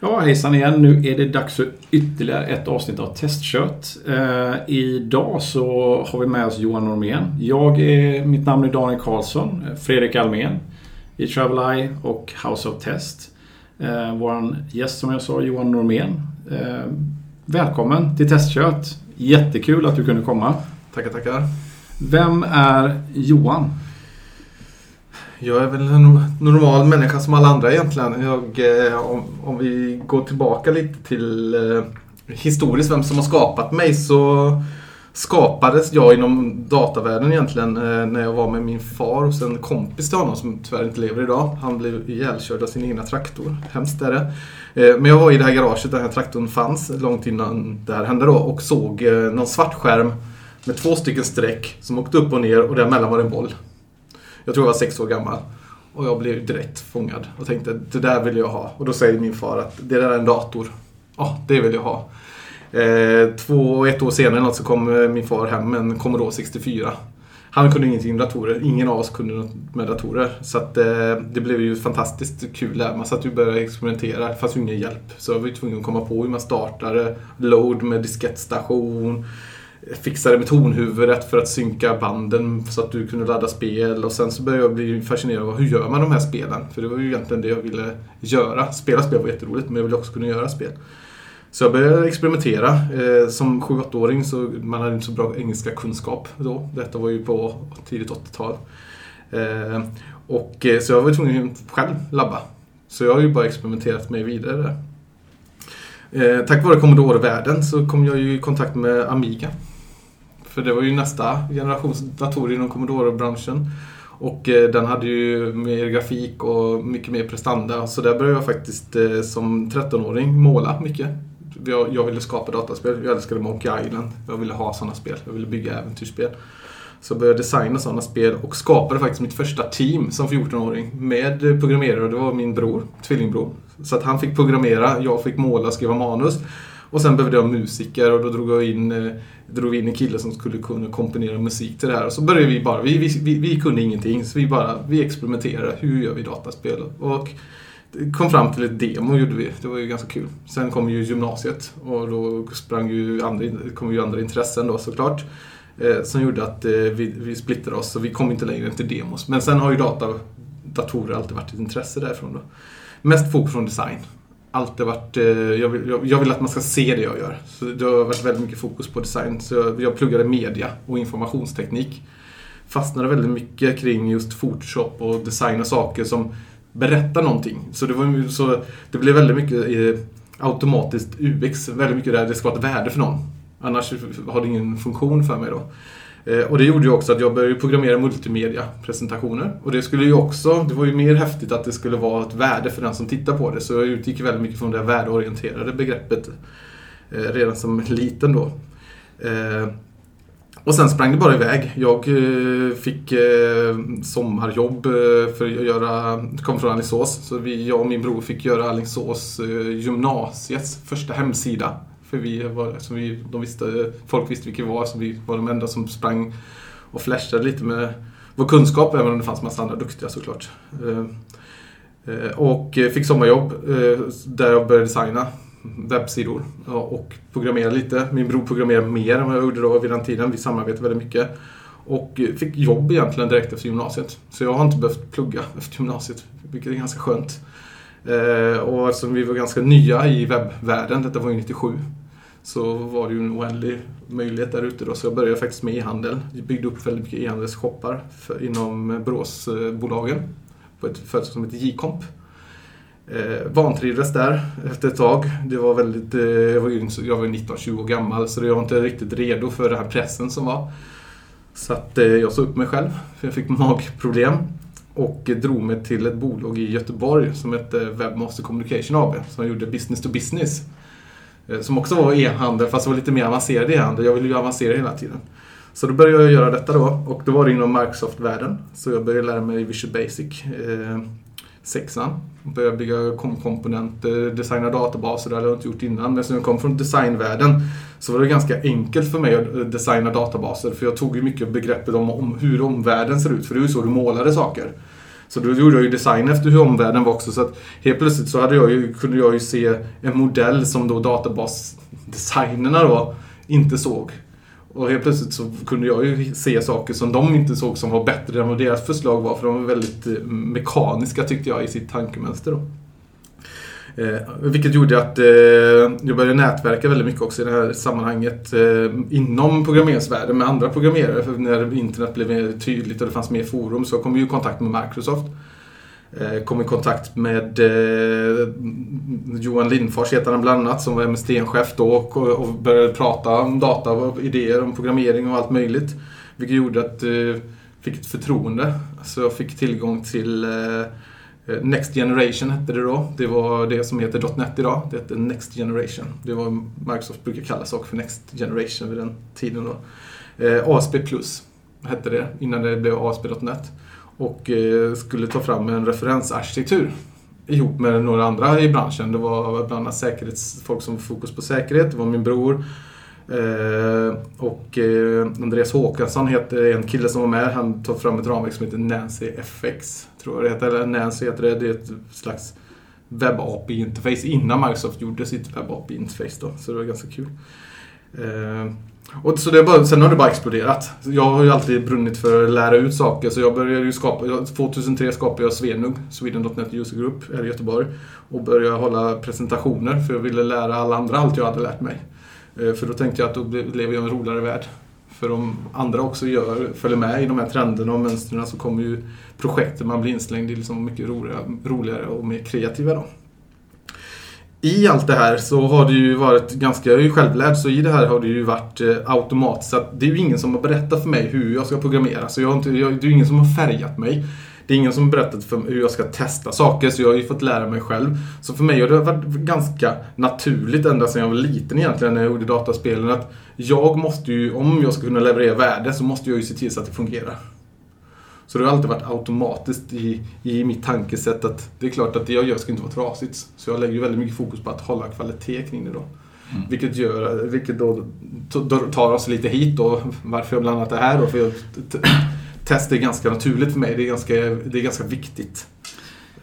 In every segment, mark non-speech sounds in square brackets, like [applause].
Ja, hejsan igen. Nu är det dags för ytterligare ett avsnitt av Testkött. Eh, idag så har vi med oss Johan Normén. Jag är, mitt namn är Daniel Karlsson. Fredrik Almén i Traveleye och House of Test. Eh, Vår gäst som jag sa, Johan Normén. Eh, välkommen till Testkött. Jättekul att du kunde komma. Tackar, tackar. Vem är Johan? Jag är väl en normal människa som alla andra egentligen. Jag, eh, om, om vi går tillbaka lite till eh, historiskt vem som har skapat mig så skapades jag inom datavärlden egentligen eh, när jag var med min far hos en kompis till honom som tyvärr inte lever idag. Han blev ihjälkörd av sin egna traktor. Hemskt är det. Eh, men jag var i det här garaget där den här traktorn fanns långt innan det här hände då och såg eh, någon svart skärm med två stycken streck som åkte upp och ner och däremellan var det en boll. Jag tror jag var sex år gammal. Och jag blev direkt fångad och tänkte det där vill jag ha. Och då säger min far att det där är en dator. Ja, oh, det vill jag ha. Eh, två och ett år senare något så kom eh, min far hem med en Commodore 64. Han kunde ingenting med datorer. Ingen av oss kunde något med datorer. Så att, eh, det blev ju fantastiskt kul där. Man satt ju och började experimentera. Det fanns ju ingen hjälp. Så jag var ju tvungen att komma på hur man startade. Eh, load med diskettstation fixade med tonhuvudet för att synka banden så att du kunde ladda spel. Och sen så började jag bli fascinerad av hur gör man de här spelen? För det var ju egentligen det jag ville göra. Spela spel var jätteroligt, men jag ville också kunna göra spel. Så jag började experimentera. Eh, som 7-8-åring så man hade inte så bra engelska kunskap då. Detta var ju på tidigt 80-tal. Eh, och, eh, så jag var tvungen att själv labba. Så jag har ju bara experimenterat mig vidare. Tack vare Commodore-världen så kom jag ju i kontakt med Amiga. För det var ju nästa generations datorer inom Commodore-branschen. Och eh, den hade ju mer grafik och mycket mer prestanda. Så där började jag faktiskt eh, som 13-åring måla mycket. Jag, jag ville skapa dataspel. Jag älskade Monkey Island. Jag ville ha sådana spel. Jag ville bygga äventyrsspel. Så började jag designa sådana spel och skapade faktiskt mitt första team som 14-åring med programmerare. Det var min bror, tvillingbror. Så att han fick programmera, jag fick måla och skriva manus. Och sen behövde jag musiker och då drog jag in, eh, drog in en kille som skulle kunna komponera musik till det här. Och så började vi bara, vi, vi, vi, vi kunde ingenting så vi bara, vi experimenterade. Hur gör vi dataspel? Och kom fram till ett demo gjorde vi. Det var ju ganska kul. Sen kom ju gymnasiet och då sprang ju andra, kom ju andra intressen då såklart. Eh, som gjorde att eh, vi, vi splittrade oss så vi kom inte längre än till demos. Men sen har ju data, datorer alltid varit ett intresse därifrån då. Mest fokus från design alltid varit... Eh, jag vill, jag, jag vill, att man ska se det jag gör. Så det har varit väldigt mycket fokus på design. Så jag, jag pluggade media och informationsteknik. Fastnade väldigt mycket kring just Photoshop och designa saker som berättar någonting. Så det, var, så det blev väldigt mycket eh, automatiskt UX. Väldigt mycket där det ska vara ett värde för någon. Annars har det ingen funktion för mig då. Eh, och det gjorde ju också att jag började programmera multimedia-presentationer. Och det skulle ju också, det var ju mer häftigt att det skulle vara ett värde för den som tittar på det. Så jag utgick väldigt mycket från det värdeorienterade begreppet eh, redan som [laughs] liten då. Eh, och sen sprang det bara iväg. Jag fick sommarjobb för att göra, kom från Alingsås, så vi, jag och min bror fick göra Alingsås gymnasiets första hemsida för vi var, alltså vi, de visste, folk visste vilka vi var, så vi var de enda som sprang och flashade lite med vår kunskap, även om det fanns massa andra duktiga såklart. Eh, eh, och fick sommarjobb eh, där jag började designa webbsidor och programmera lite. Min bror programmerade mer än vad jag gjorde då vid den tiden. Vi samarbetade väldigt mycket. Och fick jobb egentligen direkt efter gymnasiet. Så jag har inte behövt plugga efter gymnasiet, vilket är ganska skönt. Och eftersom vi var ganska nya i webbvärlden, detta var ju 97, så var det ju en oändlig möjlighet där ute då. Så jag började faktiskt med e-handel. Jag byggde upp väldigt mycket e-handelsshoppar inom eh, Boråsbolagen på ett företag som heter J-comp. Eh, vantrivdes där efter ett tag. Det var väldigt, eh, jag var, jag var 19-20 år gammal så jag var inte riktigt redo för den här pressen som var. Så att eh, jag sa upp mig själv för jag fick magproblem. Och drog mig till ett bolag i Göteborg som hette Webmaster Communication AB som gjorde business to business. Eh, som också var e-handel fast det var lite mer avancerad e-handel. Jag ville ju avancera hela tiden. Så då började jag göra detta då och då var det inom Microsoft-världen. Så jag började lära mig Visual Basic eh, sexan. Började bygga komponenter, designa databaser, det hade jag inte gjort innan. Men sen jag kom från designvärlden så var det ganska enkelt för mig att eh, designa databaser. För jag tog ju mycket begreppet om, om hur omvärlden ser ut, för det är ju så du målade saker. Så då gjorde jag ju design efter hur omvärlden var också. Så att helt plötsligt så hade jag ju, kunde jag ju se en modell som då databasdesignerna då inte såg. Och helt plötsligt så kunde jag ju se saker som de inte såg som var bättre än vad deras förslag var. För de var väldigt eh, mekaniska tyckte jag i sitt tankemönster då. Eh, vilket gjorde att eh, jag började nätverka väldigt mycket också i det här sammanhanget eh, inom programmeringsvärlden med andra programmerare. För när internet blev mer tydligt och det fanns mer forum så kom vi i kontakt med Microsoft. Eh, kom i kontakt med eh, Johan Lindfors heter han bland annat som var MST-chef då och, och började prata om data och idéer om programmering och allt möjligt. Vilket gjorde att jag eh, fick ett förtroende. Så jag fick tillgång till eh, Eh, Next Generation hette det då. Det var det som heter .NET idag. Det hette Next Generation. Det var Microsoft brukar kalla saker för Next Generation vid den tiden då. Eh, ASP Plus hette det innan det blev ASP.NET och eh, skulle ta fram en referensarkitektur ihop med några andra i branschen. Det var bland annat säkerhets, folk som fokus på säkerhet. Det var min bror. Eh, och eh, Andreas Håkansson heter en kille som var med. Han tog fram ett ramverk som heter Nancy FX. Tror jag det heter. Eller Nancy heter det. Det är ett slags webb API-interface innan Microsoft gjorde sitt webb API-interface. Så det var ganska kul. Eh, och så det bara, sen har det bara exploderat. Jag har ju alltid brunnit för att lära ut saker så jag började ju skapa, 2003 skapade jag Svenug, Sweden.net User Group här i Göteborg. Och började hålla presentationer för jag ville lära alla andra allt jag hade lärt mig. Eh, för då tänkte jag att då lever jag i en roligare värld. För om andra också gör, följer med i de här trenderna och mönstren så kommer ju projekten man blir inslängd i liksom mycket roligare, roligare och mer kreativa då i allt det här så har det ju varit ganska, jag är ju självlärd, så i det här har det ju varit eh, automatiskt. Det är ju ingen som har berättat för mig hur jag ska programmera. Så jag har inte, jag, det är ju ingen som har färgat mig. Det är ingen som berättat för mig hur jag ska testa saker, så jag har ju fått lära mig själv. Så för mig har det varit ganska naturligt ända sedan jag var liten egentligen när jag gjorde dataspelen att jag måste ju, om jag ska kunna leverera värde, så måste jag ju se till så att det fungerar. Så det har alltid varit automatiskt i, i mitt tankesätt att det är klart att det jag gör ska inte vara trasigt. Så jag lägger väldigt mycket fokus på att hålla kvalitet kring det då. Mm. Vilket, gör, vilket då, då tar oss lite hit då, varför jag bland annat är här då. För jag, test är ganska naturligt för mig, det är ganska, det är ganska viktigt.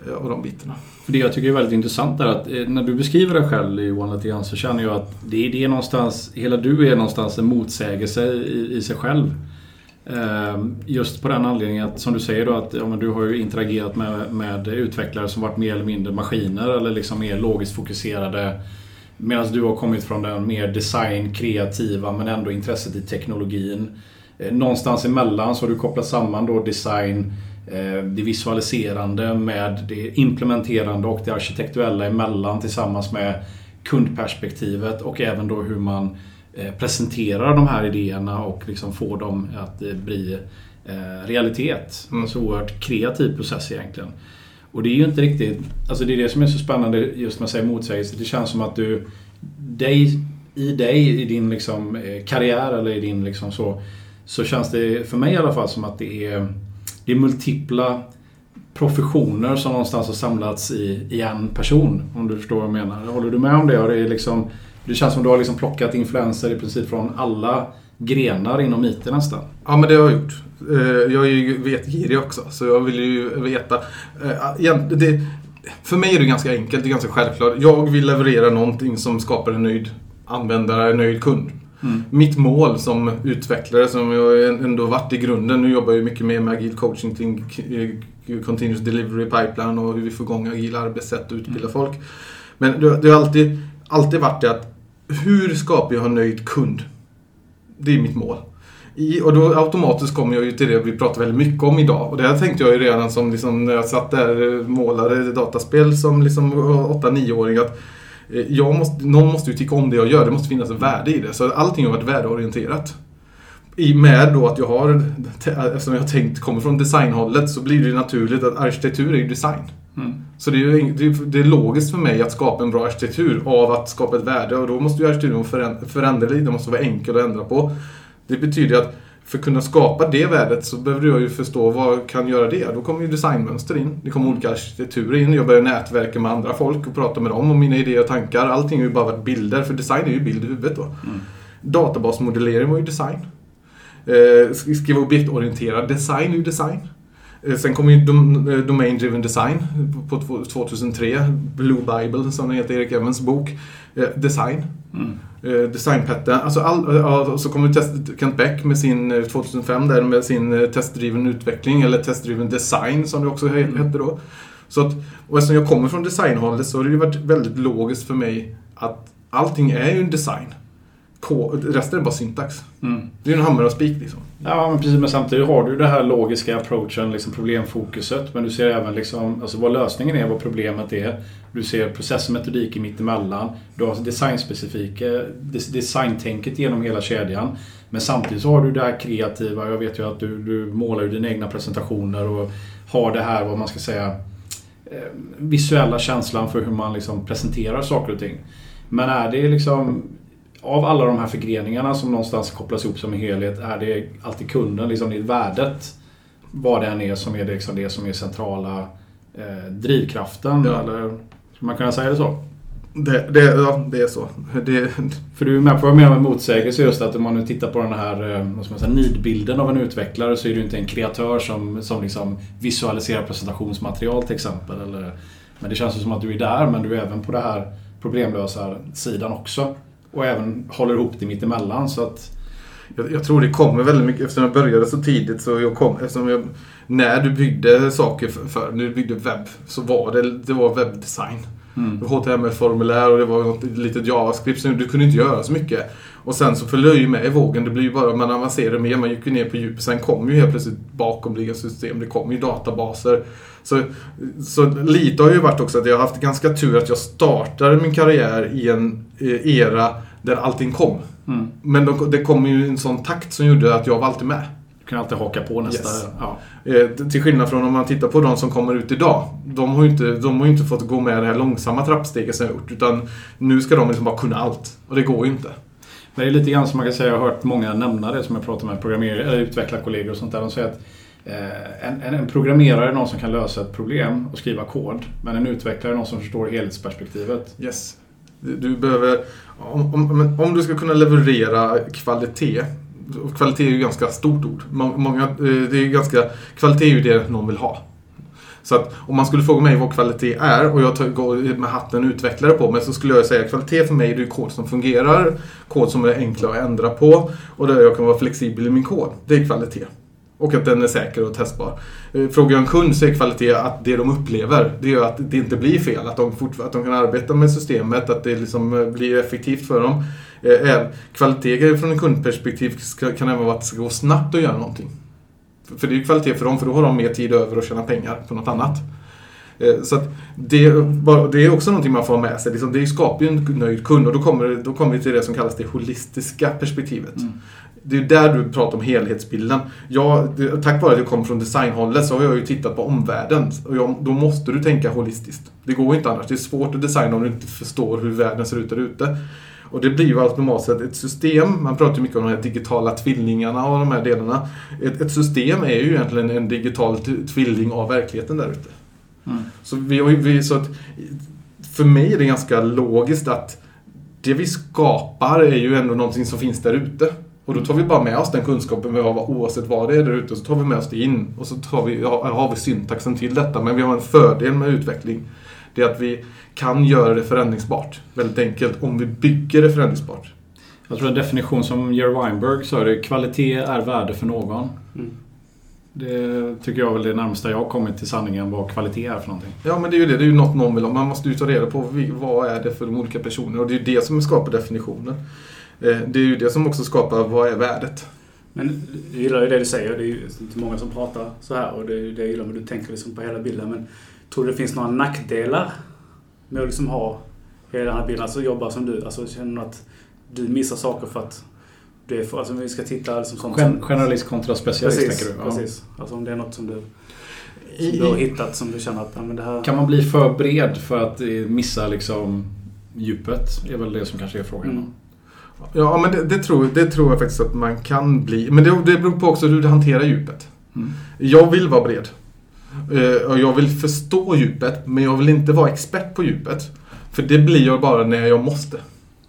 Eh, av de bitarna. För det jag tycker är väldigt intressant är att eh, när du beskriver dig själv Johan lite grann så känner jag att det är, det någonstans, hela du är någonstans en motsägelse i, i sig själv. Ehm, just på den anledningen att, som du säger då, att ja, du har ju interagerat med, med utvecklare som varit mer eller mindre maskiner eller liksom mer logiskt fokuserade. Medan du har kommit från den mer design, kreativa men ändå intresset i teknologin. Ehm, någonstans emellan så har du kopplat samman då design, eh, det visualiserande med det implementerande och det arkitektuella emellan tillsammans med kundperspektivet och även då hur man Eh, presentera de här idéerna och liksom få dem att eh, bli eh, realitet. Mm. Så oerhört kreativ process egentligen. Och det är ju inte riktigt, alltså det är det som är så spännande just med att säga motsägelse. Det känns som att du, dig, i dig, i din liksom karriär eller i din liksom så, så känns det för mig i alla fall som att det är, det är multipla professioner som någonstans har samlats i, i en person. Om du förstår vad jag menar. Håller du med om det? Det är liksom det känns som du har liksom plockat influenser i princip från alla grenar inom IT nästan. Ja, men det har jag gjort. Eh, jag är ju vetgirig också, så jag vill ju veta. Eh, det, för mig är det ganska enkelt, det är ganska självklart. Jag vill leverera någonting som skapar en nöjd användare, en nöjd kund. Mm. Mitt mål som utvecklare, som jag ändå varit i grunden, nu jobbar jag mycket mer med agil coaching, continuous delivery pipeline och hur vi får igång agila arbetssätt och utbilda mm. folk. Men det har alltid, alltid varit det att hur skapar jag en nöjd kund? Det är mitt mål. I, och då automatiskt kommer jag ju till det vi pratar väldigt mycket om idag. Och det här tänkte jag ju redan som liksom, när jag satt där och målade dataspel som liksom 8-9-åring att eh, jag måste, någon måste ju tycka om det jag gör. Det måste finnas ett värde i det. Så allting har varit värdeorienterat. I med då att jag har, eftersom jag tänkt, kommer från designhållet så blir det naturligt att arkitektur är ju design. Mm. Så det är, ju, det är logiskt för mig att skapa en bra arkitektur av att skapa ett värde och då måste ju arkitekturen vara föränderlig, den måste vara enkel att ändra på. Det betyder att för att kunna skapa det värdet så behöver jag ju förstå vad kan göra det. Då kommer ju designmönster in. Det kommer olika arkitekturer in. Jag börjar nätverka med andra folk och prata med dem om mina idéer och tankar. Allting har ju bara varit bilder, för design är ju bild i huvudet då. Mm. Databasmodellering var ju design. Eh, skriva objektorienterad design är ju design. Eh, Sen kom ju dom, eh, Domain Driven Design på två- 2003. Blue Bible som det heter, Erik Evans bok. Eh, Design. Mm. Eh, Designpette. Alltså all, ja, så kom ju test, Kent Beck med sin eh, 2005 där med sin eh, testdriven utveckling eller testdriven design som det också Mm. hette då. Så att, och eftersom jag kommer från designhållet så har det ju varit väldigt logiskt för mig att allting är ju en design. K, resten är bara syntax. Mm. Det är en hammare och spik liksom. Ja, men precis. Men samtidigt har du ju det här logiska approachen, liksom problemfokuset. Men du ser även liksom, alltså vad lösningen är, vad problemet är. Du ser process och metodik mittemellan. Du har designspecifika, des- designtänket genom hela kedjan. Men samtidigt så har du det här kreativa. Jag vet ju att du, du målar ju dina egna presentationer och har det här, vad man ska säga, eh, visuella känslan för hur man liksom presenterar saker och ting. Men är det liksom av alla de här förgreningarna som någonstans kopplas ihop som en helhet, är det alltid kunden, liksom det är värdet, vad det än är, som är det, liksom det som är centrala eh, drivkraften? Ja. Eller man kunna säga det så? Det, det, ja, det är så. Det, För du är med på vad jag menar med motsägelse just att om man nu tittar på den här eh, vad ska man säga, nidbilden av en utvecklare så är ju inte en kreatör som, som liksom visualiserar presentationsmaterial till exempel. Eller, men det känns ju som att du är där men du är även på det här problemlösa sidan också. Och även håller ihop det mittemellan så att jag, jag tror det kommer väldigt mycket, eftersom jag började så tidigt så jag kom, eftersom jag, när du byggde saker för, för när du byggde webb så var det, det var webbdesign mm. HTML-formulär och det var något litet JavaScript så du kunde inte göra så mycket. Och sen så följde jag ju med i vågen. Det blir ju bara, man avancerade mer, man gick ju ner på djupet. Sen kom ju helt plötsligt bakomliggande system. Det kom ju databaser. Så, så lite har ju varit också att jag har haft ganska tur att jag startade min karriär i en eh, era där allting kom. Mm. Men de, det kom ju i en sån takt som gjorde att jag var alltid med. Kan alltid haka på nästa. Yes. Ja. Eh, till skillnad från om man tittar på de som kommer ut idag. De har ju inte, de har inte fått gå med det här långsamma trappsteget som jag gjort. Utan nu ska de liksom bara kunna allt. Och det går ju inte. Men det är lite grann som man kan säga, jag har hört många nämna det som jag pratar med programmerare, utvecklarkollegor och sånt där. De säger att eh, en, en, en programmerare är någon som kan lösa ett problem och skriva kod. Men en utvecklare är någon som förstår helhetsperspektivet. Yes. Du, du behöver... Om, om, om du ska kunna leverera kvalitet. Kvalitet är ju ganska stort ord. Många, eh, det är ju ganska, kvalitet är ju det någon vill ha. Så att om man skulle fråga mig vad kvalitet är och jag tar, går med hatten utvecklare på mig så skulle jag säga att kvalitet för mig är det kod som fungerar, kod som är enkla att ändra på och där jag kan vara flexibel i min kod. Det är kvalitet. Och att den är säker och testbar. Eh, frågar jag en kund så är kvalitet att det de upplever, det är att det inte blir fel. Att de, fort, att de kan arbeta med systemet, att det liksom eh, blir effektivt för dem. Eh, Kvalitet från en kundperspektiv kan även vara att det ska gå snabbt att göra någonting. För- det är ju kvalitet för dem, för då har de mer tid över att tjäna pengar på något annat. Eh, Så det, det är också någonting man får ha med sig. Liksom, det skapar ju en nöjd kund och då kommer, då kommer vi till det som kallas det holistiska perspektivet. Mm. Det är ju där du pratar om helhetsbilden. Jag, tack vare att jag kom från designhållet så har jag ju tittat på omvärlden. Och jag, då måste du tänka holistiskt. Det går inte annars. Det är svårt att designa om du inte förstår hur världen ser ut där ute. Och det blir ju automatiskt ett system. Man pratar ju mycket om de här digitala tvillingarna och de här delarna. Ett, ett system är ju egentligen en digital tvilling av verkligheten där ute. Mm. Så, vi, vi, så att, för mig är det ganska logiskt att det vi skapar är ju ändå någonting som finns där ute. Och då tar vi bara med oss den kunskapen vi har oavsett vad det är där ute. Så tar vi med oss det in och så tar vi, har, har vi syntaxen till detta. Men vi har en fördel med utveckling. Det är att vi kan göra det förändringsbart. Väldigt enkelt. Om vi bygger det förändringsbart. Jag tror en definition som Jerry Weinberg sa det, kvalitet är värde för någon. Mm. Det tycker jag väl är det närmsta jag har kommit till sanningen vad kvalitet är för någonting. Ja men det är ju det. Det är ju något någon vill ha. Man måste ju ta reda på vad är det för de olika personerna. Och det är ju det som skapar definitionen. Eh, Det är ju det som också skapar vad är värdet. Men jag gillar ju det du säger. Det är ju inte många som pratar så här och det är ju det jag gillar. Men du tänker liksom på hela bilden. Men tror du det finns några nackdelar med att liksom ha hela den här bilden? Alltså jobba som du. Alltså känner du att du missar saker för att du är för, alltså om vi ska titta liksom sånt Gen- generalist kontra specialist Precis, tänker du? Ja. precis. Alltså om det är något som du, I, som du har hittat som du känner att ja, men det här... Kan man bli för bred för att eh, missa liksom djupet? är väl det som kanske är frågan. Mm. ja men det, det, tror, det tror jag faktiskt att man kan bli. Men det, det beror på också hur du hanterar djupet. Mm. Jag vill vara bred. Eh, Och jag vill förstå djupet, men jag vill inte vara expert på djupet. För det blir jag bara när jag måste.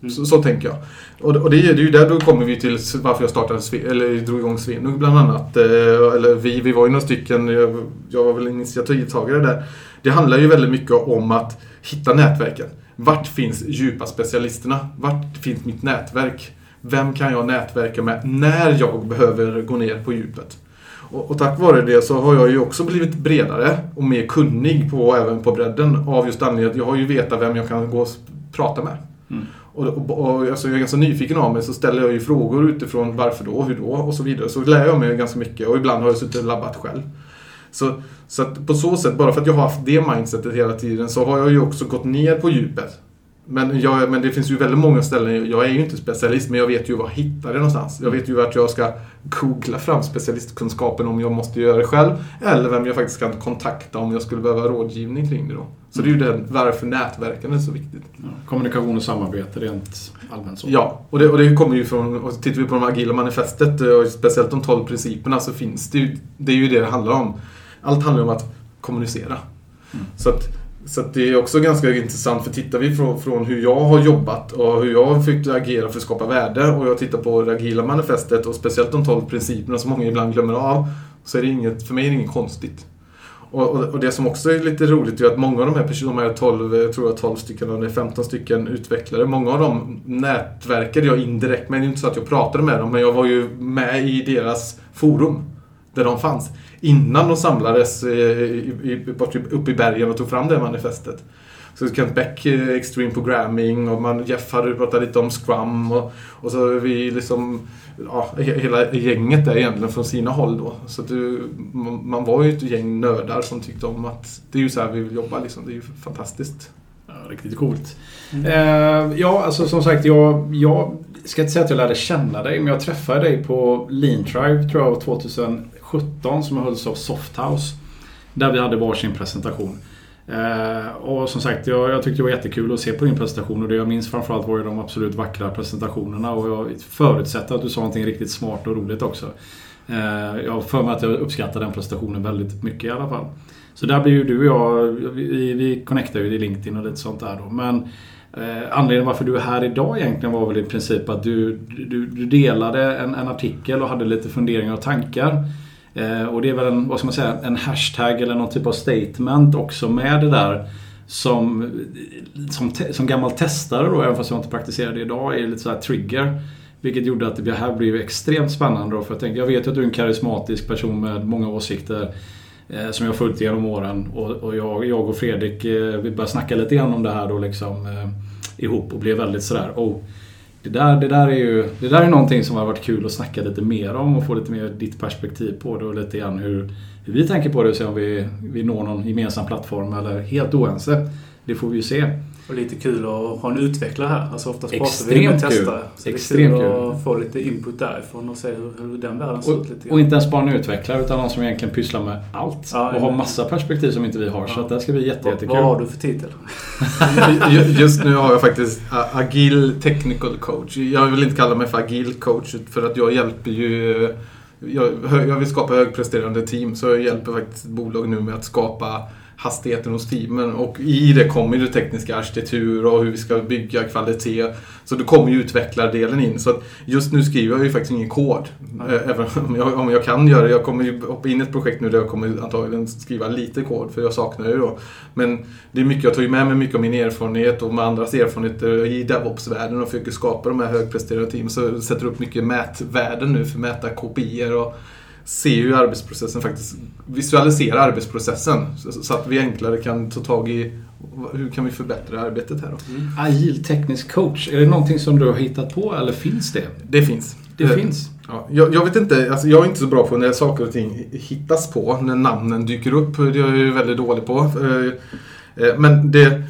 Mm. Så, så tänker jag. Och, och det, är- det är ju där då kommer vi till varför jag startade, eller drog igång Svenug bland annat. Eh, eller vi, vi var ju några stycken, jag, jag var väl initiativtagare där. Det handlar ju väldigt mycket om att hitta nätverken. Vart finns djupa specialisterna? Vart finns mitt nätverk? Vem kan jag nätverka med när jag behöver gå ner på djupet? Och, och tack vare det så har jag ju också blivit bredare och mer kunnig på, även på bredden av just anledningen att jag har ju vetat vem jag kan gå och prata med. Mm. Och, och, och alltså jag är ganska nyfiken av mig så ställer jag ju frågor utifrån varför då, hur då och så vidare. Så lär jag mig ganska mycket och ibland har jag suttit och labbat själv. Så, så på så sätt, bara för att jag har haft det mindsetet hela tiden så har jag ju också gått ner på djupet. Men, jag, men det finns ju väldigt många ställen, jag är ju inte specialist men jag vet ju var jag hittar det någonstans. Jag vet ju vart jag ska googla fram specialistkunskapen om jag måste göra det själv. Eller vem jag faktiskt kan kontakta om jag skulle behöva rådgivning kring det då. Så det är ju den, varför nätverken är så viktigt. Ja, kommunikation och samarbete rent allmänt så. Ja, och det, och det kommer ju från, och tittar vi på de agila manifestet och speciellt de 12 principerna så finns det ju, det är ju det det handlar om. Allt handlar om att kommunicera. Mm. Så, att, så att det är också ganska intressant för tittar vi från, från hur jag har jobbat och hur jag har agera för att skapa värde och jag tittar på det agila manifestet och speciellt de 12 principerna som många ibland glömmer av så är det inget, för mig är det inget konstigt. Och, och, och det som också är lite roligt är att många av de här personerna, de här 12, jag tror jag 12 stycken eller 15 stycken utvecklare, många av dem nätverkade jag indirekt med. Det är inte så att jag pratade med dem, men jag var ju med i deras forum. Där de fanns. Innan de samlades eh, i- uppe i bergen och tog fram det manifestet. Så Kent Beck, eh, Extreme Programming och man, Jeff hade pratat lite om Scrum och, och så är vi liksom ja, he- hela gänget där egentligen från sina håll då. Så att du, man man var ju ett gäng nördar som tyckte om att det är ju så här vi vill jobba liksom. Det är ju fantastiskt. Ja, riktigt coolt. Eh, ja, alltså som sagt, jag, jag ska inte säga att jag lärde känna dig, men jag träffade dig på Lean Tribe, tror jag, 17 som hölls av Softhouse. Där vi hade varsin presentation. Eh, och som sagt, jag, jag tyckte det var jättekul att se på din presentation och det jag minns framförallt var ju de absolut vackra presentationerna och jag förutsätter att du sa någonting riktigt smart och roligt också. Eh, jag har för mig att jag uppskattar den presentationen väldigt mycket i alla fall. Så där blir ju du och jag, vi, vi connectar ju i LinkedIn och lite sånt där då. Men eh, anledningen varför du är här idag egentligen var väl i princip att du, du, du delade en, en artikel och hade lite funderingar och tankar. Eh, och det är väl en, vad ska man säga, en hashtag eller någon typ av statement också med det där. Som, som, te, som gammal testare då, även fast jag inte praktiserar det idag, är lite så här trigger. Vilket gjorde att det här blev extremt spännande då. För jag, tänkte, jag vet ju att du är en karismatisk person med många åsikter. Eh, som jag har följt genom åren. Och, och jag, jag och Fredrik, eh, vi började snacka lite grann om det här då liksom eh, ihop och blev väldigt sådär oh, det där, det, där är ju, det där är någonting som har varit kul att snacka lite mer om och få lite mer ditt perspektiv på det och lite grann hur, hur vi tänker på det och se om vi, vi når någon gemensam plattform eller helt oense. Det får vi ju se. Och lite kul att ha en utvecklare här. Alltså oftast pratar vi Extremt med kul. testare. Så Extremt det är kul att få lite input därifrån och se hur, hur den världen ser Och, ut lite och inte ens bara en utvecklare utan någon som egentligen pysslar med allt. Ja, och har massa perspektiv som inte vi har. Så Ja. att det här ska bli jätte, Vad, jättekul. vad har du för titel? [laughs] Ju- Just nu har jag faktiskt agil technical coach. Jag vill inte kalla mig för agil coach för att jag hjälper ju jag, jag vill skapa högpresterande team så jag hjälper faktiskt bolag nu med att skapa hastigheten hos teamen och i det kommer ju det tekniska arkitektur och hur vi ska bygga kvalitet. Så då kommer ju utvecklardelen in. Så att just nu skriver jag ju faktiskt ingen kod. Nej. Eh, Även om jag, om jag kan göra det. Jag kommer ju hoppa in i ett projekt nu där jag kommer antagligen skriva lite kod för jag saknar ju då. Men det är mycket, jag tar ju med mig mycket av min erfarenhet och med andras erfarenheter i DevOps-världen och försöker skapa de här högpresterande team. Så jag sätter upp mycket mätvärden nu för att mäta KPIer och se hur arbetsprocessen faktiskt visualisera arbetsprocessen så, att vi enklare kan ta tag i hur kan vi förbättra arbetet här då. Agil teknisk coach. Är det någonting som du har hittat på eller finns det? Det finns. Det Eh, finns. Ja, jag, jag vet inte, alltså jag är inte så bra på när saker och ting hittas på, när namnen dyker upp. Det är jag ju väldigt dålig på. Eh, eh, Men det,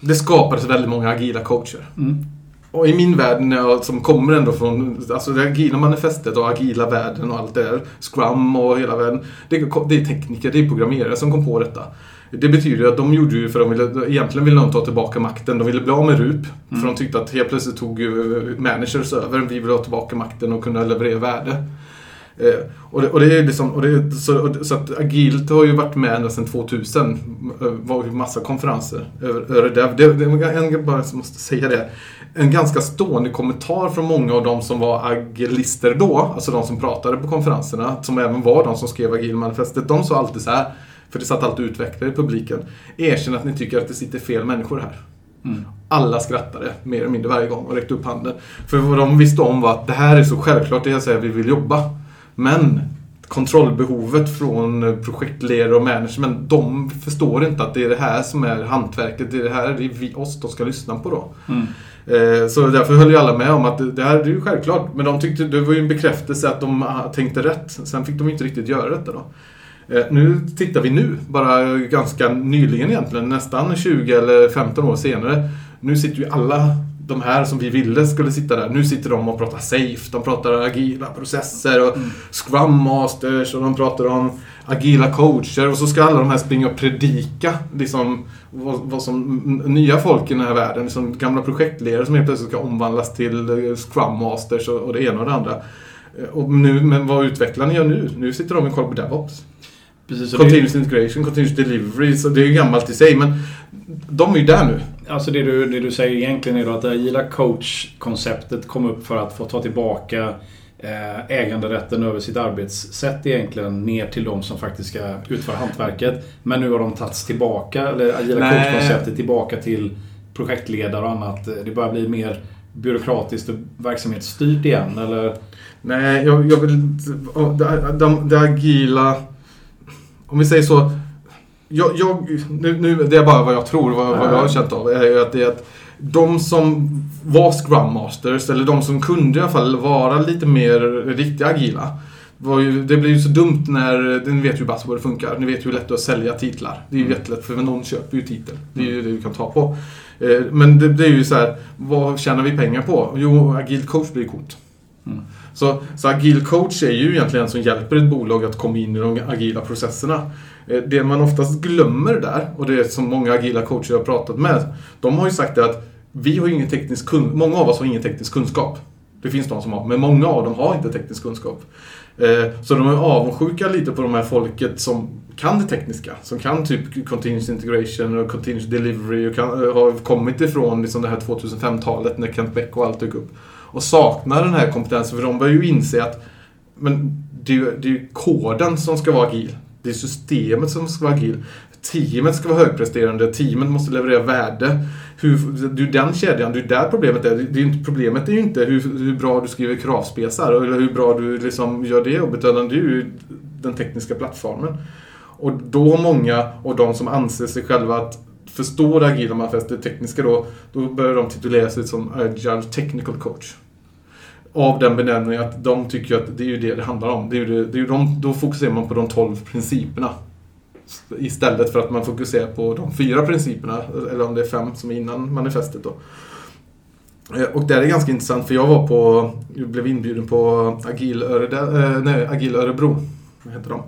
det skapades väldigt många agila coacher. Mm. Och i min värld, när jag, som kommer ändå från alltså det agila manifestet och agila världen och allt det där. Scrum och hela världen. Det, är- det är tekniker, det är programmerare som kom på detta. Det betyder ju att de gjorde ju för de ville, egentligen ville de ta tillbaka makten. De ville bli av med RUP. För de tyckte att helt plötsligt tog ju eh, managers över. Vi vill ha tillbaka makten och kunna leverera värde. Eh, och, det, och det är liksom, och det, så, och, så att agilt har ju varit med ända sedan 2000. Det eh, var ju massa konferenser över, över det. Det, det en, bara måste säga det. En ganska stående kommentar från många av de som var agilister då, alltså de som pratade på konferenserna, som även var de som skrev agilmanifestet. De sa alltid så här, för det satt alltid utvecklare i publiken. Erkänn att ni tycker att det sitter fel människor här. Mm. Alla skrattade mer eller mindre varje gång och räckte upp handen. För vad de visste om var att det här är så självklart, det så här vi vill jobba. Men kontrollbehovet från projektledare och management, de förstår inte att det är det här som är hantverket. Det är det här det är vi, oss de ska lyssna på då. Mm. Eh, så därför höll ju alla med om att det här är ju självklart. Men de tyckte det var ju en bekräftelse att de ah, tänkte rätt. Sen fick de inte riktigt göra detta då. Eh, nu tittar vi nu, bara ganska nyligen egentligen, nästan 20 eller 15 år senare. Nu sitter ju alla de här som vi ville skulle sitta där. Nu sitter de och pratar safe, de pratar agila processer och scrum masters och de pratar om agila coacher och så ska alla de här springa och predika liksom, vad, vad som nya folk i den här världen, liksom gamla projektledare som helt plötsligt ska omvandlas till eh, scrum masters och, och det ena och det andra. Eh, Och nu, men vad utvecklarna gör nu? Nu sitter de och kollar på DevOps. Precis, och det, Continuous integration, continuous delivery, så det är ju gammalt i sig men de är ju där nu. Alltså det, du, det du säger egentligen är då att agila coach-konceptet kom upp för att få ta tillbaka eh, äganderätten över sitt arbetssätt egentligen ner till de som faktiskt ska utföra hantverket. Men nu har de tagits tillbaka, eller agila coach-konceptet tillbaka till projektledare och annat. Det börjar bli mer byråkratiskt och verksamhetsstyrt igen, eller? Nej, jag, jag vill Det, de, det agila... Om vi säger så. Jag, jag, nu, nu, det är bara vad jag tror, vad, vad jag har känt av. Är ju att det är att de som var Scrum Masters, eller de som kunde i alla fall vara lite mer riktigt agila. Ju, det blir ju så dumt när, ni vet ju bara hur det funkar. Ni vet ju hur lätt det är att sälja titlar. Det är ju jättelätt för någon köper ju titel. Det är ju det du kan ta på. Eh, Men det, det är ju så här, vad tjänar vi pengar på? Jo, agilt coach blir coolt. Mm. Så, så agil coach är ju egentligen en som hjälper ett bolag att komma in i de agila processerna. Eh, det man oftast glömmer där, och det är som många agila coacher jag har pratat med, de har ju sagt det att vi har ingen teknisk kun- många av oss har ingen teknisk kunskap. Det finns de som har, men många av dem har inte teknisk kunskap. Eh, så de är avundsjuka lite på de här folket som kan det tekniska. Som kan typ continuous integration och continuous delivery och kan, eh, har kommit ifrån liksom det här 2005-talet när Kent Beck och allt dök upp. Och saknar den här kompetensen för de börjar ju inse att men det är ju, det är ju koden som ska vara agil. Det är systemet som ska vara agil. Teamet ska vara högpresterande. Teamet måste leverera värde. Hur, det är ju den kedjan, det är där problemet är. Det är inte, problemet är ju inte hur, hur bra du skriver kravspesar eller hur bra du liksom gör det jobbet. Utan det är ju den tekniska plattformen. Och då många och de som anser sig själva att förstå det agila manifestet, det tekniska då, då börjar de titulera sig som Agile Technical Coach. Av den benämningen att de tycker att det är ju det det handlar om. Det är ju det, det är ju de, då fokuserar man på de 12 principerna. Istället för att man fokuserar på de fyra principerna, eller om det är fem som är innan manifestet då. Eh, och det är ganska intressant för jag var på, jag blev inbjuden på Agil, Öre, eh, nej, Agil Örebro. Heter de?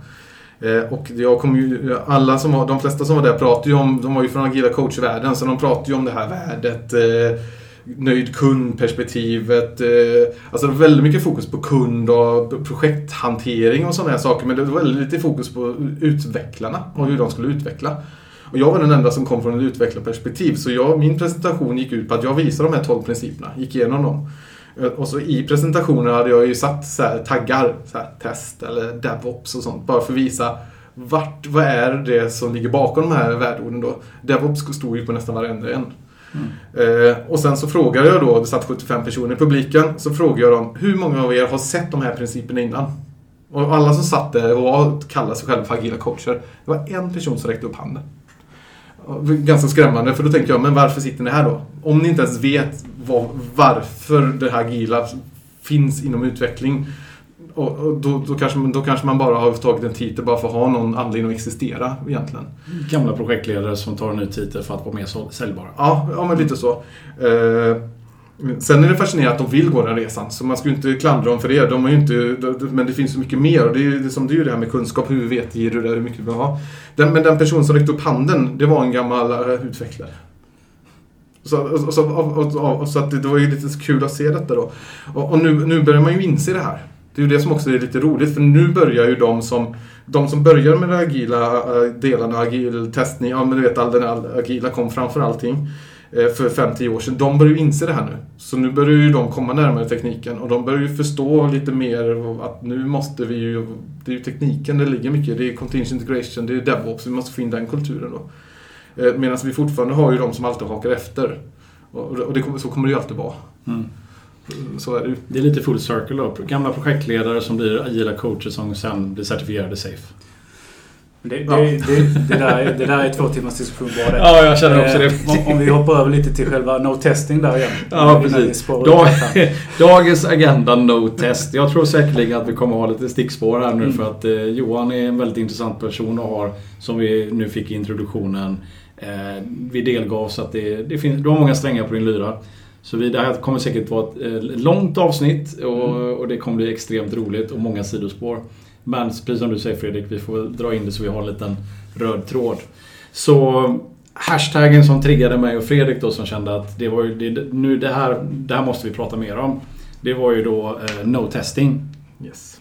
Eh, och jag kom ju, alla som var, de flesta som var där pratade ju om, de var ju från agila coachvärlden, så de pratade ju om det här värdet, nöjd kundperspektivet. Eh, alltså det var väldigt mycket fokus på kund och projekthantering och sådana här saker, men det var väldigt lite fokus på utvecklarna och hur de skulle utveckla. Och jag var den enda som kom från ett utvecklarperspektiv, så jag, min presentation gick ut på att jag visade de här 12 principerna, gick igenom dem. Eh, och så i presentationen hade jag ju satt så här taggar, så här, test eller DevOps och sånt, bara för att visa vart, vad är det som ligger bakom de här värdeorden då. DevOps stod ju på nästan varenda en. Eh, och sen så frågade jag då, det satt 75 personer i publiken, så frågade jag dem, hur många av er har sett de här principerna innan? Och alla som satt där och kallade sig själva för agila coacher, det var en person som räckte upp handen. Ganska skrämmande, för då tänkte jag, men varför sitter ni här då? Om ni inte ens vet vad, varför det här agila finns inom utveckling, och, och då, då, kanske, då kanske man bara har tagit en titel bara för att ha någon anledning att existera egentligen. Gamla projektledare som tar en ny titel för att vara mer säljbara. Ja, ja men lite så. Eh, sen är det fascinerande att de vill gå den resan, så man ska ju inte klandra dem för det. De ju inte, men det finns så mycket mer och det är som, det, är ju det här med kunskap. Hur vet ger du det? Hur mycket du vill ha? Den, men den person som räckte upp handen, det var en gammal eh, utvecklare. Så, och, och, och, så att det, det var ju lite kul att se detta då. Och, och nu, nu börjar man ju inse det här. Det är ju det som också är lite roligt för nu börjar ju de som de som börjar med de agila eh, delarna, agil testning, ja men du vet all den agila kom framför allting eh, för 5-10 år sedan. De börjar ju inse det här nu. Så nu börjar ju de komma närmare tekniken och de börjar ju förstå lite mer att nu måste vi ju, det är ju tekniken det ligger mycket Det är continuous integration, det är DevOps, vi måste få in den kulturen då. Eh, Medan vi fortfarande har ju de som alltid hakar efter. Och det, så kommer det ju alltid vara. Mm. Så är det ju. Det är lite full circle då. Gamla projektledare som blir agila coacher som sen blir certifierade safe. Det, det, ja. det, det, där, det där är två timmars diskussion bara det. Ja, jag känner också det. Eh, om, om, vi hoppar över lite till själva no-testing där igen. Ja, precis. Dag, [laughs] dagens agenda no-test. Jag tror säkerligen att vi kommer ha lite stickspår här nu mm. för att eh, Johan är en väldigt intressant person och har, som vi nu fick i introduktionen, eh, vi delgav så att det, det finns, du har många strängar på din lyra. Så vi, det här kommer säkert vara ett eh, långt avsnitt och, mm. och, det kommer bli extremt roligt och många sidospår. Men precis som du säger Fredrik, vi får dra in det så vi har en liten röd tråd. Så hashtaggen som triggade mig och Fredrik då som kände att det var ju, det, nu det här, det här måste vi prata mer om. Det var ju då eh, no-testing. Yes.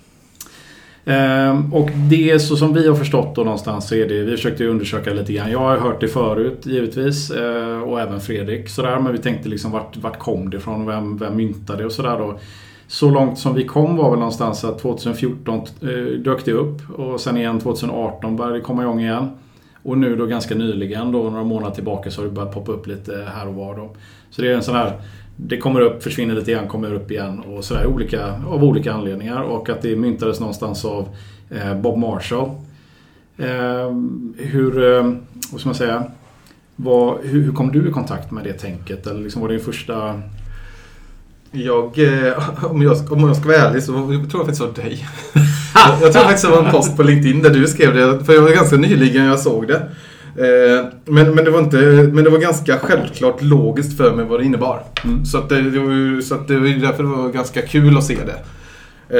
Ehm, och det så som vi har förstått då någonstans så är det, vi försökte undersöka lite grann. Jag har hört det förut givetvis eh, och även Fredrik sådär. Men vi tänkte liksom vart, vart kom det ifrån? Vem, vem myntade det och sådär då. Så långt som vi kom var väl någonstans att 2014 eh, dök det upp och sen igen 2018 började det komma igång igen. Och nu då ganska nyligen då några månader tillbaka så har det börjat poppa upp lite här och var då. Så det är en sån här det kommer upp, försvinner lite grann, kommer upp igen och sådär olika, av olika anledningar. Och att det myntades någonstans av eh, Bob Marshall. Eh, hur, eh, vad ska man säga, vad, hur, hur, kom du i kontakt med det tänket? Eller liksom var det din första... Jag, eh, [laughs] om, jag, om jag ska vara ärlig så tror jag faktiskt det var dig. [laughs] jag tror faktiskt det var en post på LinkedIn där du skrev det. För jag var ganska nyligen jag såg det. Eh, men, men, det var inte, men det var ganska självklart logiskt för mig vad det innebar. Mm. Så, att det, det var, så att det var därför det var ganska kul att se det.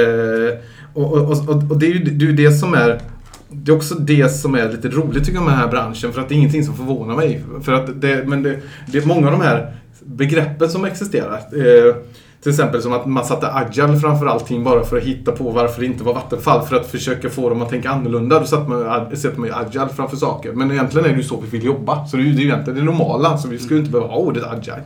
Eh, och, och, och, och, det är ju det, är det som är det är också det som är lite roligt tycker jag med den här branschen för att det är ingenting som förvånar mig. För att det, men det, det är många av de här begreppen som existerar. Eh, till exempel som att man satte agile framför allting bara för att hitta på varför det inte var Vattenfall. För att försöka få dem att tänka annorlunda. Då satte man, sätter man ju agile framför saker. Men egentligen är det ju så vi vill jobba. Så det är ju egentligen det normala. Så vi skulle inte behöva ha ordet agile.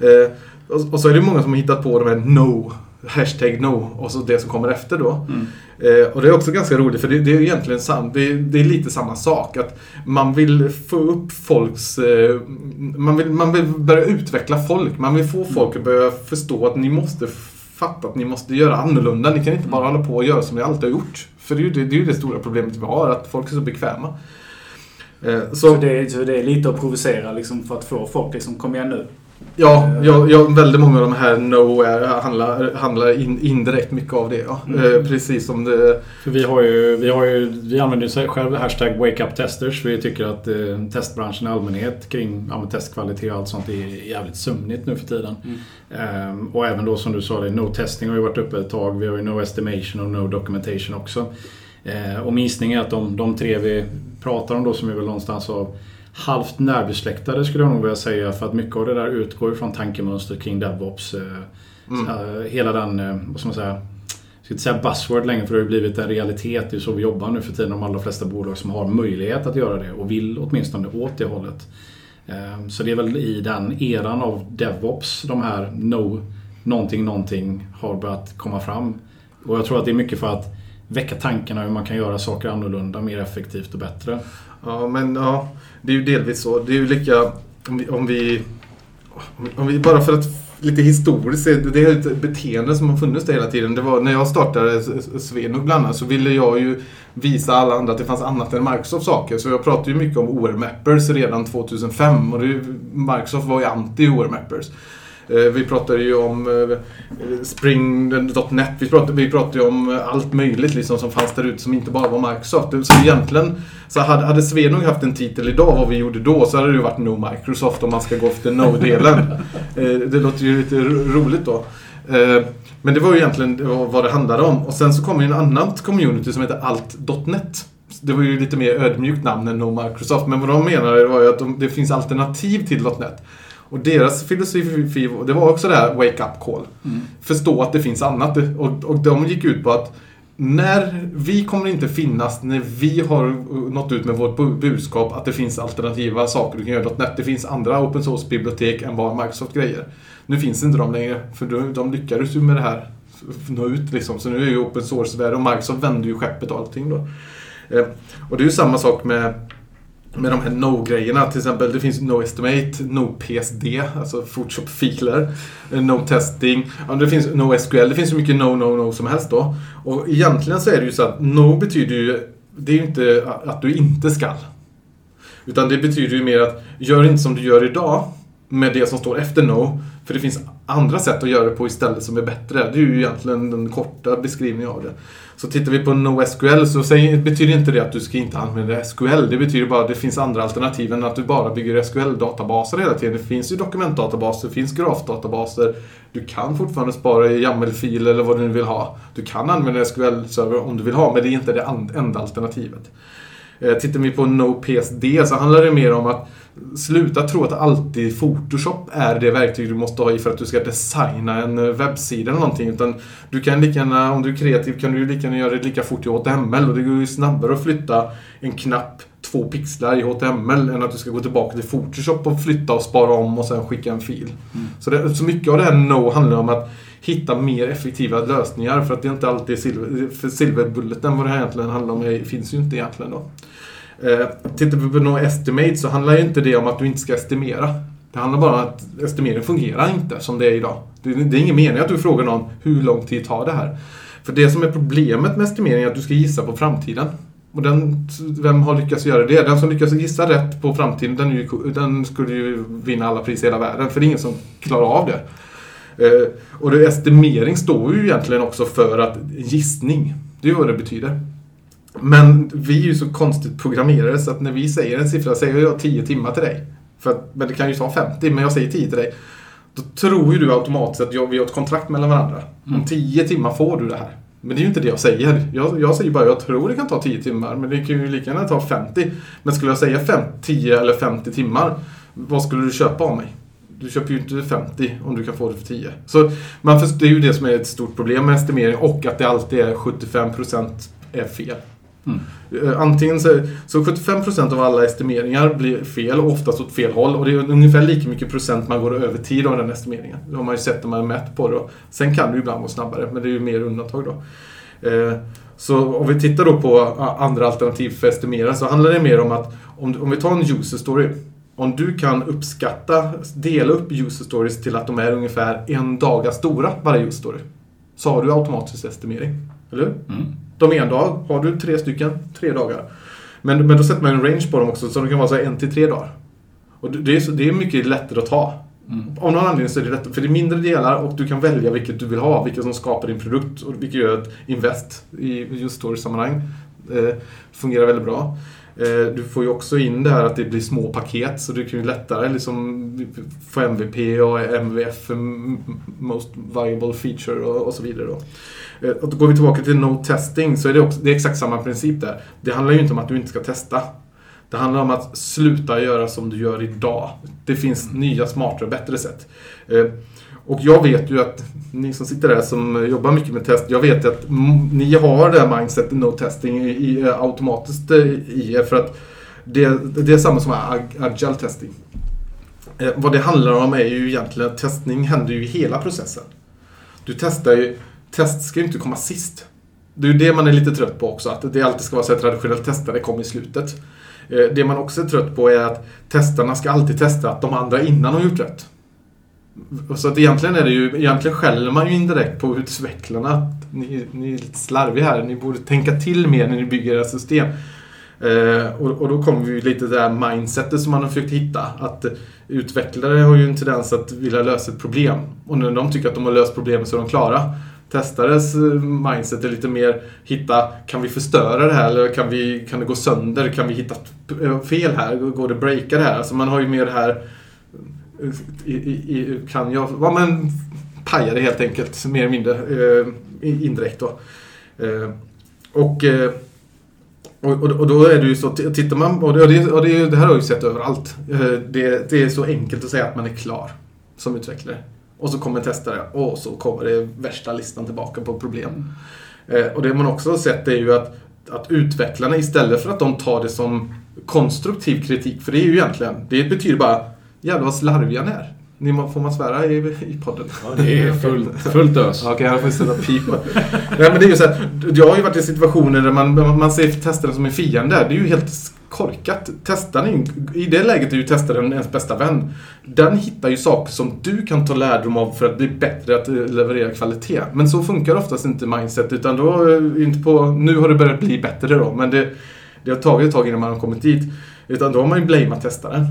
Eh, och, och, så är det många som har hittat på de här no hashtag no och så det som kommer efter då. Mm. Eh, och det är också ganska roligt för det, det är egentligen sam, det, det, är lite samma sak. Att man vill få upp folks... Eh, man, vill, man vill börja utveckla folk. Man vill få folk att börja förstå att ni måste fatta att ni måste göra annorlunda. Ni kan inte bara hålla på och göra som ni alltid har gjort. För det är ju det, det, är det stora problemet vi har, att folk är så bekväma. Eh, så, så, det, så det är lite att provocera liksom, för att få folk liksom, kom igen nu. Ja, ja, ja, väldigt många av de här Nowhere handlar, handlar in, indirekt mycket av det. Ja. Mm. Eh, precis som det... För vi, har ju, vi, har ju, vi använder ju själv hashtag WakeUpTesters. Vi tycker att eh, testbranschen i allmänhet kring ja, testkvalitet och allt sånt är jävligt sömnigt nu för tiden. Mm. Um, och även då som du sa, det, No Testing har ju varit uppe ett tag. Vi har ju No Estimation och No Documentation också. Uh, och min gissning är att de, de tre vi pratar om då som är väl någonstans av halvt närbesläktade skulle jag nog vilja säga. För att mycket av det där utgår från tankemönster kring DevOps. Eh, mm. Eh, hela den, eh, vad ska man säga, jag ska inte säga buzzword längre för det har ju blivit en realitet. Det är så vi jobbar nu för tiden. De allra flesta bolag som har möjlighet att göra det och vill åtminstone åt det hållet. Så det är väl i den eran av DevOps de här no, någonting, någonting har börjat komma fram. Och jag tror att det är mycket för att väcka tankarna hur man kan göra saker annorlunda, mer effektivt och bättre. Ja, men ja, det är ju delvis så. Det är ju lika om vi, om vi, om vi bara för att lite historiskt, det är ett beteende som har funnits där hela tiden. Det var när jag startade Svenug bland annat så ville jag ju visa alla andra att det fanns annat än Microsoft saker. Så jag pratade ju mycket om OR-mappers redan 2005 och det, Microsoft var ju anti OR-mappers. Eh, vi pratade ju om eh, Spring.net. Vi pratade, vi pratade ju om allt möjligt liksom som fanns där ute som inte bara var Microsoft. Så egentligen, så hade, hade Svenung haft en titel idag, vad vi gjorde då, så hade det ju varit No Microsoft om man ska gå efter No-delen. [laughs] Eh, det låter ju lite roligt då. Men det var ju egentligen vad det handlade om. Och sen så kom ju en annan community som heter Alt.net. Det var ju lite mer ödmjukt namn än No Microsoft. Men vad de menade var ju att de, det finns alternativ till .net. Och deras filosofi, det var också det här wake up call. Mm. Förstå att det finns annat. Och, och de gick ut på att när vi kommer inte finnas när vi har nått ut med vårt bu- budskap att det finns alternativa saker du kan göra. .NET. Det finns andra open source-bibliotek än vad Microsoft grejer. Nu finns inte de längre, för de, de lyckades ju med det här nå ut liksom. Så nu är ju open source-världen och Microsoft vänder ju skeppet och allting då. Eh, och det är ju samma sak med med de här no-grejerna. Till exempel det finns no estimate, no PSD, alltså Photoshop-filer, eh, no testing, ja, det finns no SQL. Det finns så mycket no, no, no som helst då. Och egentligen så är det ju så att no betyder ju, det är ju inte att du inte skall. Utan det betyder ju mer att gör inte som du gör idag med det som står efter no. För det finns andra sätt att göra det på istället som är bättre. Det är ju egentligen den korta beskrivningen av det. Så tittar vi på NoSQL så betyder inte det att du ska inte använda SQL. Det betyder bara att det finns andra alternativ än att du bara bygger SQL-databaser hela tiden. Det finns ju dokumentdatabaser, det finns grafdatabaser. Du kan fortfarande spara i YAML-fil eller vad du nu vill ha. Du kan använda SQL-server om du vill ha, men det är inte det enda alternativet. Eh, tittar vi på NoPSD så handlar det mer om att sluta tro att alltid Photoshop är det verktyg du måste ha i för att du ska designa en eh, webbsida eller någonting. Utan du kan lika gärna, om du är kreativ, kan du lika gärna göra det lika fort i HTML. Och det går ju snabbare att flytta en knapp två pixlar i HTML än att du ska gå tillbaka till Photoshop och flytta och spara om och sen skicka en fil. Så, det, så mycket av det här No handlar om att hitta mer effektiva lösningar för att det är inte alltid silver, för silverbulletten vad det här egentligen handlar om är, finns ju inte egentligen då. Eh, tittar vi på No Estimate så handlar ju inte det om att du inte ska estimera. Det handlar bara om att estimeringen fungerar inte som det är idag. Det, det är ingen mening att du frågar någon hur lång tid tar det här. För det som är problemet med estimering är att du ska gissa på framtiden. Och den, vem har lyckats göra det? Den som lyckas gissa rätt på framtiden, den, ju, den skulle ju vinna alla priser i hela världen. För det är ingen som klarar av det. Eh, och det, estimering står ju egentligen också för att gissning. Det är ju vad det betyder. Men vi är ju så konstigt programmerade så att när vi säger en siffra, säger jag 10 timmar till dig. För att, men det kan ju ta 50, men jag säger 10 till dig. Då tror ju du automatiskt att jag, vi har ett kontrakt mellan varandra. Om 10 timmar får du det här. Men det är ju inte det jag säger. Jag, jag säger bara jag tror det kan ta 10 timmar, men det kan ju lika gärna ta 50. Men skulle jag säga 5, 10 eller 50 timmar, vad skulle du köpa av mig? Du köper ju inte 50 om du kan få det för 10. Så man förstår, det är ju det som är ett stort problem med estimering och att det alltid är 75% är fel. Mm. Eh, antingen så, så 75% av alla estimeringar blir fel, och oftast åt fel håll. Och det är ungefär lika mycket procent man går över tid av den estimeringen. Det har man ju sett när man har mätt på det. Sen kan det ju ibland gå snabbare, men det är ju mer undantag då. Eh, så om vi tittar då på eh, andra alternativ för att estimera så handlar det mer om att om, om vi tar en user story. Om du kan uppskatta, dela upp user stories till att de är ungefär en daga stora, varje user story. Så har du automatisk estimering. Eller hur? Mm. De är en dag. Har du tre stycken, tre dagar. Men, men då sätter man en range på dem också, så det kan vara så här en till tre dagar. Och det- det är, det är mycket lättare att ta. Mm. Av någon anledning så är det lättare, för det är mindre delar och du kan välja vilket du vill ha, vilket som skapar din produkt och vilket gör att invest i just story-sammanhang eh, fungerar väldigt bra. Eh, du får ju också in det här att det blir små paket så du kan ju lättare liksom få MVP och MVF, Most Viable Feature och, och så vidare. Då. Eh, Och då går vi tillbaka till no testing så är det, också, det är exakt samma princip där. Det handlar ju inte om att du inte ska testa. Det handlar om att sluta göra som du gör idag. Det finns nya, smartare, bättre sätt. Eh, Och jag vet ju att ni som sitter där som jobbar mycket med test, jag vet att mm, ni har det här mindsetet no testing i, i, eh, automatiskt i er för att det, det är samma som ag- agile testing. Eh, vad det handlar om är ju egentligen att testning händer ju i hela processen. Du testar ju, test ska ju inte komma sist. Det är ju det man är lite trött på också, att det alltid ska vara så att traditionellt testare kommer i slutet. Eh, det man också är trött på är att testarna ska alltid testa att de andra innan har gjort rätt. Så att egentligen är det ju, egentligen skäller man ju indirekt på utvecklarna. att Ni, ni är lite slarviga här, ni borde tänka till mer när ni bygger era system. Eh, och, och då kommer vi lite till det här mindsetet som man har försökt hitta. Att utvecklare har ju en tendens att vilja lösa ett problem. Och när de tycker att de har löst problemet så är de klara. Testares eh, mindset är lite mer hitta, kan vi förstöra det här eller kan, vi, kan det gå sönder? Kan vi hitta eh, fel här? Går det att breaka det här? Alltså man har ju mer det här eh, i, i, i, kan jag, ja men paja det helt enkelt, mer eller mindre eh, indirekt då. Eh, och, eh, Och, och, då är det ju så, tittar man, och det, och det, och det, det här har jag ju sett överallt. Eh, Det, det är så enkelt att säga att man är klar som utvecklare. Och så kommer testare och så kommer det värsta listan tillbaka på problem. Eh, Och det man också har sett är ju att, att utvecklarna istället för att de tar det som konstruktiv kritik, för det är ju egentligen, det betyder bara jävlar vad slarviga ni är. Ni, må- får man svära i, i podden? Ja, det är fullt, fullt ös. Ja, Okej, jag får sätta pip. Nej, men det är ju så här, jag har ju varit i situationer där man, man ser testaren som en fiende. Det är ju helt korkat. Testaren, ni, I det läget är ju testaren ens bästa vän. Den hittar ju saker som du kan ta lärdom av för att bli bättre att eh, leverera kvalitet. Men så funkar oftast inte mindset. Utan då, eh, inte på, nu har det börjat bli bättre då. Men det, det har tagit ett tag innan man har kommit dit. Utan då har man ju blamat testaren.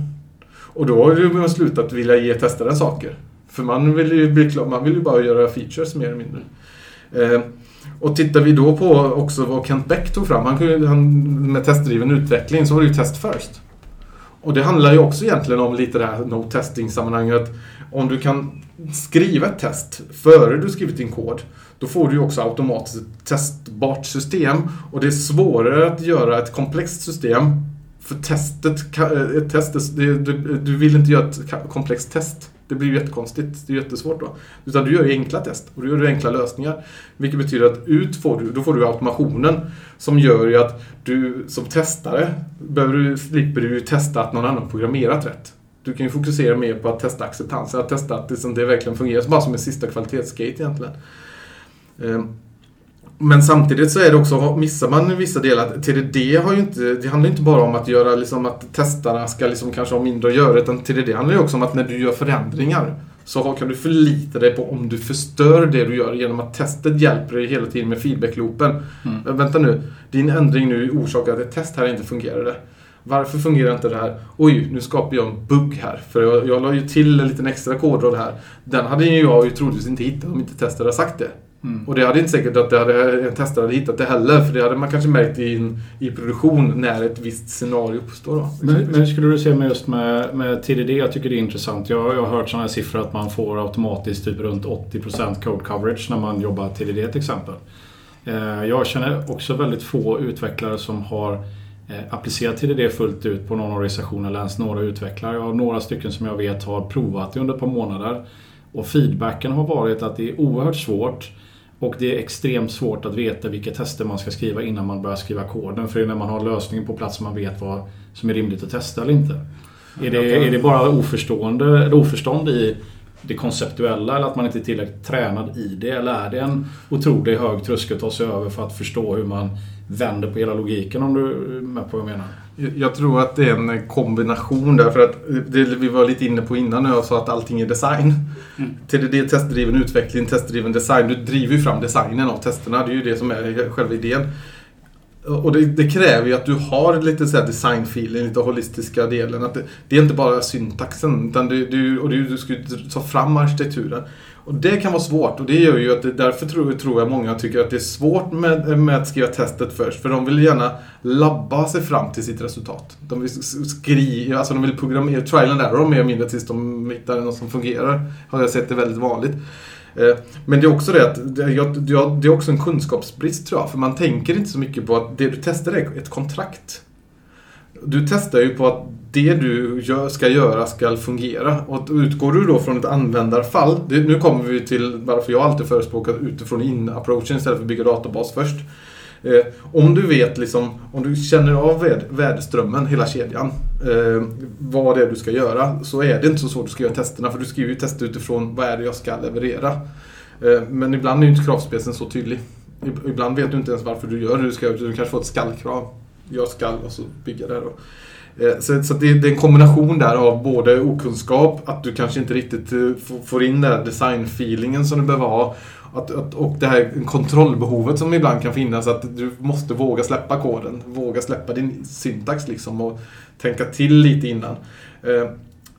Och då har man slutat vilja ge testaren saker. För man vill ju bli man vill ju bara göra features mer eller mindre. Eh, och tittar vi då på också vad Kent Beck tog fram, han, kunde- han, med testdriven utveckling, så var det ju test first. Och det handlar ju också egentligen om lite det här no testing sammanhanget. Om du kan skriva ett test före du skrivit din kod, då får du ju också automatiskt ett testbart system. Och det är svårare att göra ett komplext system för testet, ett test, du, vill inte göra ett komplext test. Det blir ju jättekonstigt. Det är jättesvårt då. Utan du gör ju enkla test och du gör enkla lösningar. Vilket betyder att ut får du, då får du automationen som gör ju att du som testare behöver du, slipper du ju testa att någon annan programmerat rätt. Du kan ju fokusera mer på att testa acceptans, att testa att det, som det verkligen fungerar, bara som en sista kvalitetsgate egentligen. Ehm, men samtidigt så är det också, missar man vissa delar, TDD har ju inte, det handlar inte bara om att göra liksom att testarna ska liksom kanske ha mindre att göra, utan TDD handlar ju också om att när du gör förändringar så kan du förlita dig på om du förstör det du gör genom att testet hjälper dig hela tiden med feedbackloopen. Mm. Vänta nu, din ändring nu orsakar att ett test här inte fungerade. Varför fungerar inte det här? Oj, nu skapar jag en bugg här. För jag, jag la ju till en liten extra kodrad här. Den hade ju jag ju troligtvis inte hittat om inte testare hade sagt det. Mm. Och det hade inte säkert att det hade, en testare hade hittat det heller. För det hade man kanske märkt i, i produktion när ett visst scenario uppstår. Då. Men, men hur skulle du se med just med, med TDD? Jag tycker det är intressant. Jag, jag har hört sådana här siffror att man får automatiskt typ runt 80% code coverage när man jobbar TDD till exempel. Eh, Jag känner också väldigt få utvecklare som har eh, applicerat TDD fullt ut på någon organisation eller ens några utvecklare. Jag har några stycken som jag vet har provat det under ett par månader. Och feedbacken har varit att det är oerhört svårt och det är extremt svårt att veta vilka tester man ska skriva innan man börjar skriva koden. För det är när man har lösningen på plats man vet vad som är rimligt att testa eller inte. Är det, är det bara oförstående, eller oförstånd i det konceptuella eller att man inte är tillräckligt tränad i det? Eller är det en otroligt hög tröskel att ta sig över för att förstå hur man vänder på hela logiken om du är med på vad jag menar? Jag- tror att det är en kombination där. För att det vi var lite inne på innan när jag sa att allting är design. Mm. TDD, testdriven utveckling, testdriven design. Du driver ju fram designen av testerna. Det är ju det som är själva idén. Och det, det kräver ju att du har lite så här design-feeling, lite holistiska delen. Att det, det är inte bara syntaxen, utan du, du, och du, du ska ta fram arkitekturen. Och det kan vara svårt och det gör ju att det, därför tror, tror jag många tycker att det är svårt med, med att skriva testet först. För de vill gärna labba sig fram till sitt resultat. De vill skriva, alltså de vill programmera, trial and error mer eller mindre tills de hittar något som fungerar. Har jag sett det väldigt vanligt. Eh, men det är också det att det är också en kunskapsbrist tror jag. För man tänker inte så mycket på att det du testar är ett kontrakt. Du testar ju på att det du gör, ska göra ska fungera. Och utgår du då från ett användarfall. Det, nu kommer vi till varför jag alltid förespråkar utifrån in-approachen istället för att bygga databas först. Eh, om du vet liksom, om du känner av värdeströmmen, hela kedjan, eh, vad det är du ska göra, så är det inte så svårt att skriva testerna. För du skriver ju tester utifrån vad är det jag ska leverera. Eh, men ibland är ju inte kravspecen så tydlig. Ibland vet du inte ens varför du gör det du ska. Du kanske får ett skallkrav. Jag skall och så bygga det då. Eh, så, så det, det är en kombination där av både okunskap, att du kanske inte riktigt eh, får- in den här design-feelingen som du behöver ha. Att, att, och det här kontrollbehovet som ibland kan finnas, att du måste våga släppa koden. Våga släppa din syntax liksom och tänka till lite innan. Eh,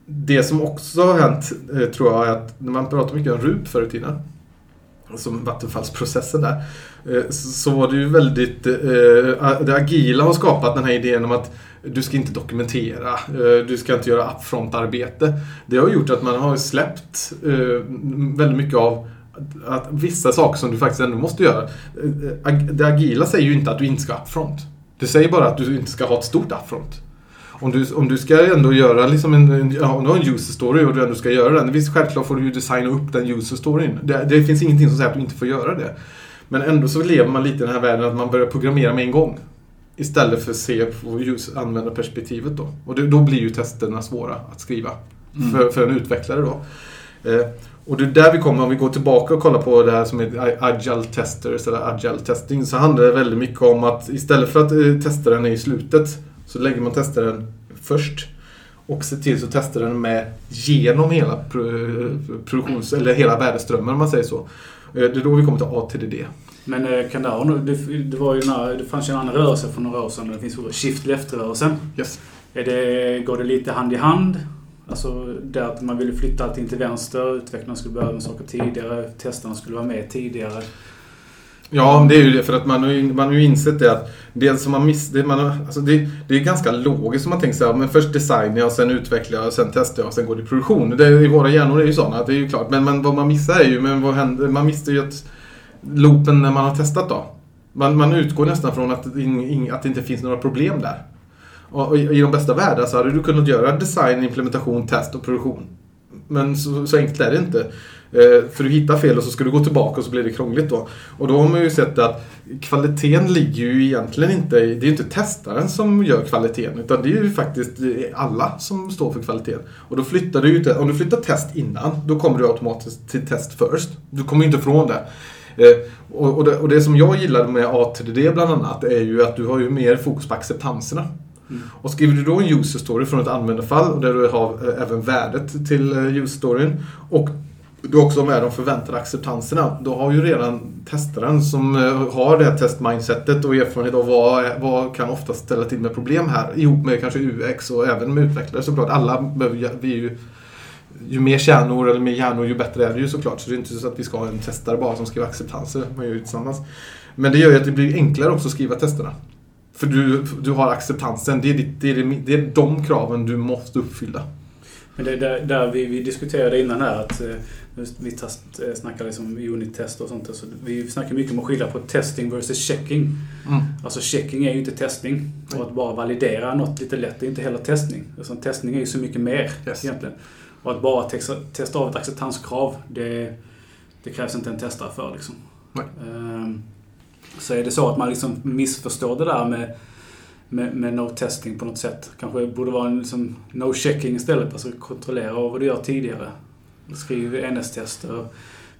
det som också har hänt, tror jag, är att när man pratar mycket om RUP förr i tiden, som Vattenfallsprocessen där, så var det ju väldigt... Det agila har skapat den här idén om att du ska inte dokumentera, eh, du ska inte göra upfront-arbete. Det har gjort att man har släppt eh, väldigt mycket av att vissa saker som du faktiskt ändå måste göra. Eh, det agila säger ju inte att du inte ska upfront. Det säger bara att du inte ska ha ett stort upfront. Om du, om du ska ändå göra liksom en, en, om du har en user story och du ändå ska göra den. Visst, självklart får du ju designa upp den user storyn. Det, det finns ingenting som säger att du inte får göra det. Men ändå så lever man lite i den här världen att man börjar programmera med en gång. Istället för att se på just användarperspektivet då. Och det, då blir ju testerna svåra att skriva. Mm. För, för en utvecklare då. Eh, och det är där vi kommer, om vi går tillbaka och kollar på det här som heter Agile Testers eller Agile Testing. Så handlar det väldigt mycket om att istället för att eh, testa den i slutet så lägger man testaren först. Och ser till så testar den med genom hela pro- produktions, eller hela värdeströmmen om man säger så. Eh, Det är då vi kommer till ATDD. Men eh, kan det det, det var ju när, det fanns ju en annan rörelse för några år sedan. Det finns shift left-rörelsen. Yes. Är det, går det lite hand i hand? Alltså där att man ville flytta allting till vänster, utvecklarna skulle börja med saker tidigare, testarna skulle vara med tidigare. Ja, det är ju det. För att man har ju, man har ju insett det att det som man miss... Det, man har, alltså det, det är ganska logiskt om man tänker så här, men först designar jag, sen utvecklar jag, sen testar jag, sen går det i produktion. Det, I våra hjärnor är ju sådana, det är ju klart. Men, men vad man missar är ju, men vad händer? Man missar ju att loopen när man har testat då. Man, man utgår nästan från att, det in, att det inte finns några problem där. Och, och i, I de bästa världar så hade du kunnat göra design, implementation, test och produktion. Men så, så enkelt är det inte. Eh, för du hittar fel och så ska du gå tillbaka och så blir det krångligt då. Och då har man ju sett att kvaliteten ligger ju egentligen inte i, det är ju inte testaren som gör kvaliteten utan det är ju faktiskt alla som står för kvaliteten. Och då flyttar du ju om du flyttar test innan då kommer du automatiskt till test först. Du kommer ju inte ifrån det. Eh, och, det, och det som jag gillade med ATDD bland annat är ju att du har ju mer fokus på acceptanserna. Mm. Och skriver du då en user story från ett användarfall och där du har eh, även värdet till eh, user storyn och du också har med de förväntade acceptanserna. Då har ju redan testaren som har det här testmindsetet och erfarenhet av vad, vad kan ofta ställa till med problem här ihop med kanske UX och även med utvecklare såklart. Alla behöver vi är ju ju mer kärnor eller mer hjärnor ju bättre är det ju såklart. Så det är inte så att vi ska ha en testare bara som skriver acceptanser. Man gör ju tillsammans. Men det gör ju att det blir enklare också att skriva testerna. För du, du har acceptansen. Det är, ditt, det, är, det, är de kraven du måste uppfylla. Men det är där, där vi, vi diskuterade innan här att eh, vi test, eh, snackar liksom unit-test och sånt. Så vi snackar mycket om att skilja på testing versus checking. Alltså checking är ju inte testning. Och att bara validera något lite lätt är inte heller testning. Alltså, testning är ju så mycket mer Yes. egentligen. Och att bara testa, testa av ett acceptanskrav, det, det krävs inte en testare för liksom. Ehm, så är det så att man liksom missförstår det där med, med, med no testing på något sätt. Kanske borde vara en liksom no checking istället. Alltså kontrollera vad du gör tidigare. Skriv NS-tester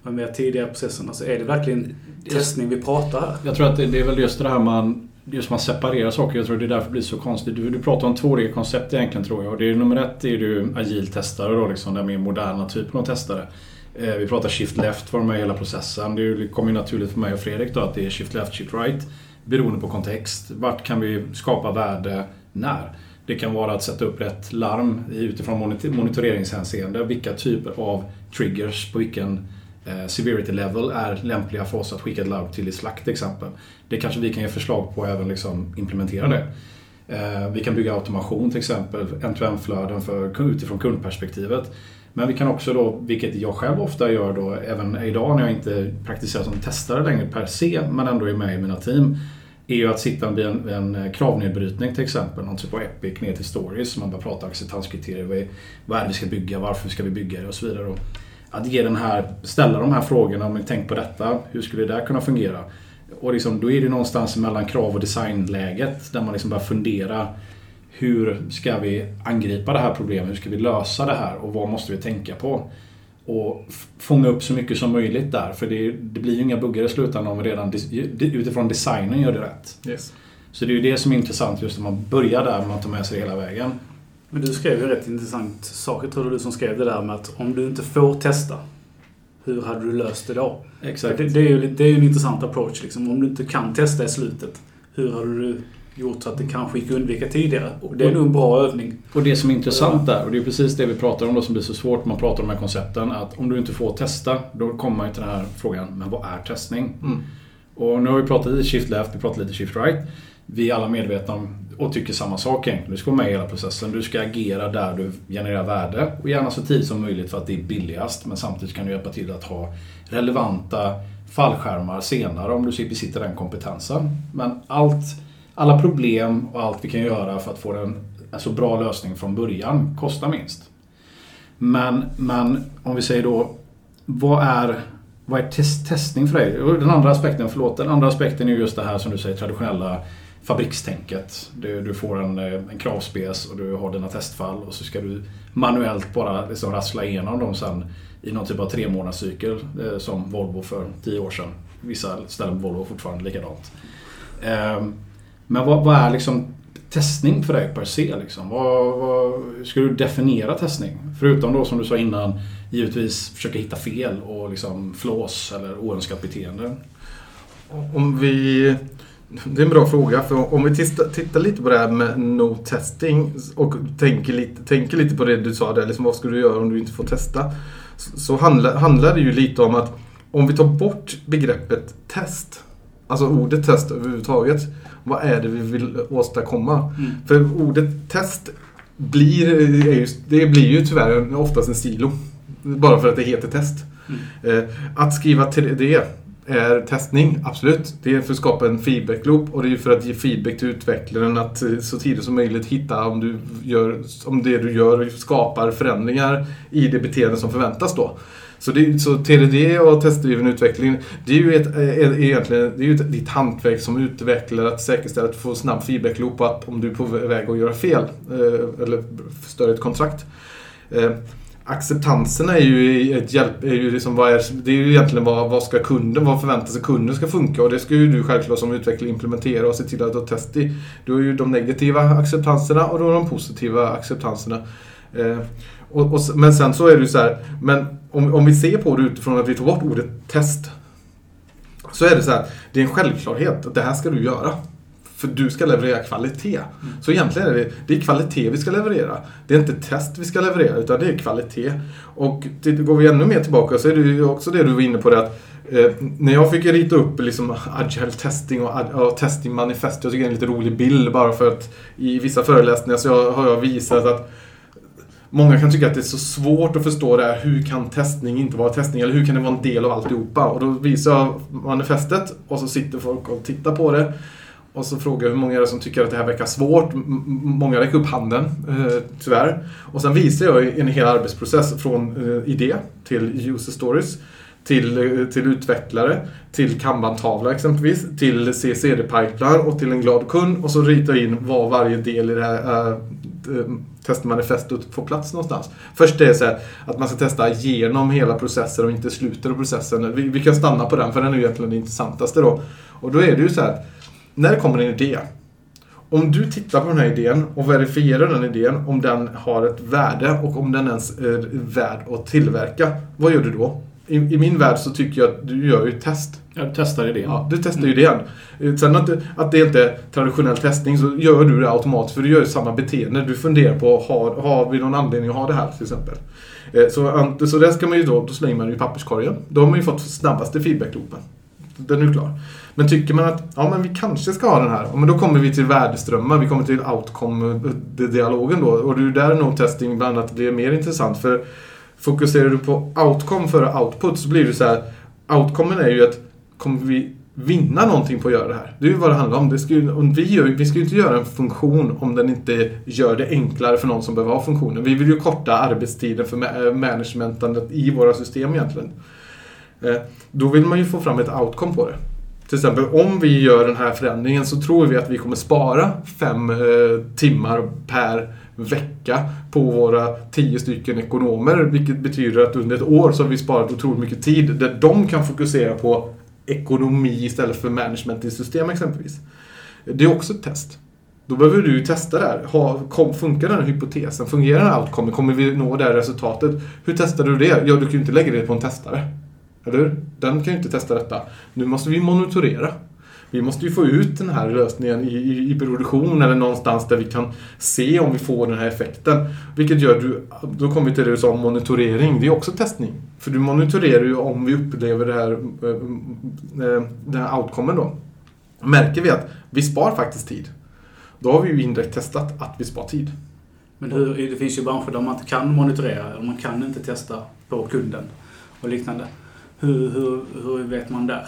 var med tidigare i processen. Alltså är det verkligen testning vi pratar här? Jag tror att det, det är väl just det här man Just man separerar saker. Jag tror det är därför det blir så konstigt. Du, du pratar om två olika koncept egentligen tror jag. Och det är, nummer ett är du agil-testare då, liksom, den mer moderna typen av testare. Eh, vi pratar shift left var med i hela processen. Det kommer ju naturligt för mig och Fredrik då att det är shift left, shift right. Beroende på kontext. Vart kan vi skapa värde när? Det kan vara att sätta upp rätt larm utifrån monitoreringshänseende. Vilka typer av triggers på vilken eh, Eh, severity level är lämpliga för oss att skicka ett larm till i Slack till exempel. Det kanske vi kan ge förslag på och även liksom implementera det. Eh, vi kan bygga automation till exempel, end-to-end-flöden för, utifrån kundperspektivet. Men vi kan också då, vilket jag själv ofta gör då, även idag när jag inte praktiserar som testare längre per se, men ändå är med i mina team, är ju att sitta vid en, en eh, kravnedbrytning till exempel, någon typ av epic ner till stories, man börjar prata acceptanskriterier, vad är, vad är det vi ska bygga, varför ska vi bygga det och så vidare. Då att ge den här, ställa de här frågorna, men tänk på detta, hur skulle det där kunna fungera? Och liksom, då är det någonstans mellan krav och designläget där man liksom börjar fundera hur ska vi angripa det här problemet? Hur ska vi lösa det här? Och vad måste vi tänka på? Och fånga upp så mycket som möjligt där. För det, det blir ju inga buggar i slutändan om vi redan utifrån designen gör det rätt. Yes. Så det är ju det som är intressant just när man börjar där, man tar med sig hela vägen. Men du skrev ju en rätt intressant sak, tror du som skrev det där med att om du inte får testa, hur hade du löst det då? Exakt. Det, det, är ju, det är ju en intressant approach. Liksom. Om du inte kan testa i slutet, hur hade du gjort så att det kanske gick att undvika tidigare? Och det är nog en bra övning. Och det som är intressant där, och det är precis det vi pratar om då som blir så svårt när man pratar om de här koncepten, att om du inte får testa, då kommer man till den här frågan, men vad är testning? Mm. Och nu har vi pratat lite shift left, vi pratat lite shift right. Vi är alla medvetna om och tycker samma sak egentligen. Du ska vara med i hela processen. Du ska agera där du genererar värde. Och gärna så tidigt som möjligt för att det är billigast. Men samtidigt kan du hjälpa till att ha relevanta fallskärmar senare om du besitter den kompetensen. Men allt, alla problem och allt vi kan göra för att få en, en så bra lösning från början kostar minst. Men, men om vi säger då, vad är, vad är test, testning för dig? Den andra aspekten, förlåt, den andra aspekten är just det här som du säger traditionella fabrikstänket. Du, du får en, eh, en kravspes och du har dina testfall och så ska du manuellt bara liksom rassla igenom dem sen i någon typ av tre månadscykel eh, som Volvo för tio år sedan. Vissa ställen på Volvo fortfarande likadant. Ehm, men vad, vad, är liksom testning för dig per se? Liksom? Vad, vad, hur ska du definiera testning? Förutom då som du sa innan, givetvis försöka hitta fel och liksom flås eller oönskat beteende. Om vi... Det är en bra fråga. För om vi tittar, lite på det här med no testing och tänker lite, tänker lite på det du sa där. Liksom vad ska du göra om du inte får testa? Så, handlar, handlar det ju lite om att om vi tar bort begreppet test, alltså ordet test överhuvudtaget. Vad är det vi vill åstadkomma? Mm. För ordet test blir, ju, det blir ju tyvärr oftast en silo. Bara för att det heter test. Mm. Eh, att skriva 3D är testning, absolut. Det är för att skapa en feedback-loop och det är för att ge feedback till utvecklaren att eh, så tidigt som möjligt hitta om, du gör, om det du gör skapar förändringar i det beteende som förväntas då. Så, det, så TDD och testdriven utveckling, det är ju ett, eh, är, egentligen det är ju ett, ditt hantverk som utvecklare att säkerställa att du får snabb feedback-loop att om du är på väg att göra fel eh, eller förstör ett kontrakt. Eh, acceptansen acceptanserna är ju ett hjälp, är ju liksom vad är, det är ju egentligen vad, vad ska kunden, vad förväntar sig kunden ska funka och det ska ju du självklart som utvecklare implementera och se till att du har test i. Du har ju de negativa acceptanserna och du har de positiva acceptanserna. Eh, och, och, men sen så är det ju så här, men om, om vi ser på det utifrån att vi tar bort ordet test. Så är det så här, det är en självklarhet att det här ska du göra. För du ska leverera kvalitet. Så egentligen är det, det är kvalitet vi ska leverera. Det är inte test vi ska leverera, utan det är kvalitet. Och det, går vi ännu mer tillbaka så är det ju också det du var inne på det att eh, när jag fick rita upp liksom agile testing och, och testing manifest, jag tycker det är en lite rolig bild bara för att i vissa föreläsningar så jag, har jag visat att Många kan tycka att det är så svårt att förstå det här. Hur kan testning inte vara testning? Eller hur kan det vara en del av alltihopa? Och då visar jag manifestet och så sitter folk och tittar på det. Och så frågar jag hur många är det som tycker att det här verkar svårt. Många räcker upp handen, eh, tyvärr. Och sen visar jag en hel arbetsprocess från eh, idé till user stories. Till, eh, till utvecklare, till kanbantavla exempelvis, till CCD-pipeline och till en glad kund. Och så ritar jag in var varje del i det här eh, eh testmanifestet får plats någonstans. Först är det så här att man ska testa genom hela processen och inte slutet av processen. Vi, vi kan stanna på den för den är ju egentligen det intressantaste då. Och då är det ju så här när det kommer en idé. Om du tittar på den här idén och verifierar den idén om den har ett värde och om den ens är värd att tillverka. Vad gör du då? I, I min värld så tycker jag att du gör ju ett test. Jag testar idén. Ja, du testar ju idén. Sen att det, att det inte är traditionell testning så gör du det automatiskt för du gör ju samma beteende. Du funderar på, har, har vi någon anledning att ha det här till exempel? Eh, Så, så det ska man ju då, då slänger man det i papperskorgen. Då har man ju fått snabbaste feedbackloopen. Den är ju klar. Men tycker man att ja, men vi kanske ska ha den här, men då kommer vi till värdeströmmar, vi kommer till outcome-dialogen eh, då. Och det är där nog testing bland annat blir mer intressant. För fokuserar du på outcome före output så blir det så här, outcomen är ju att kommer vi vinna någonting på att göra det här? Det är ju vad det handlar om. Det ska ju, om vi, gör, vi ska ju inte göra en funktion om den inte gör det enklare för någon som behöver ha funktionen. Vi vill ju korta arbetstiden för eh, managementandet i våra system egentligen. Eh, då vill man ju få fram ett outcome på det. Till exempel om vi gör den här förändringen så tror vi att vi kommer spara fem eh, timmar per vecka på våra tio stycken ekonomer. Vilket betyder att under ett år så har vi sparat otroligt mycket tid där de kan fokusera på ekonomi istället för management i system exempelvis. Det är också ett test. Då behöver du ju testa det här. Ha, kom, funkar den här hypotesen? Fungerar den här outcomen? Kommer vi nå det här resultatet? Hur testar du det? Ja, du kan ju inte lägga det på en testare. Eller hur? Den kan ju inte testa detta. Nu måste vi monitorera. Vi måste ju få ut den här lösningen i, i, i produktion eller någonstans där vi kan se om vi får den här effekten. Vilket gör du, då kommer vi till det du sa om monitorering. Det är också testning. För du monitorerar ju om vi upplever det här, eh, eh, den här outcomen då. Märker vi att vi spar faktiskt tid. Då har vi ju indirekt testat att vi spar tid. Men hur, det finns ju branscher där man inte kan monitorera eller man kan inte testa på kunden och liknande. Hur, hur, hur vet man där?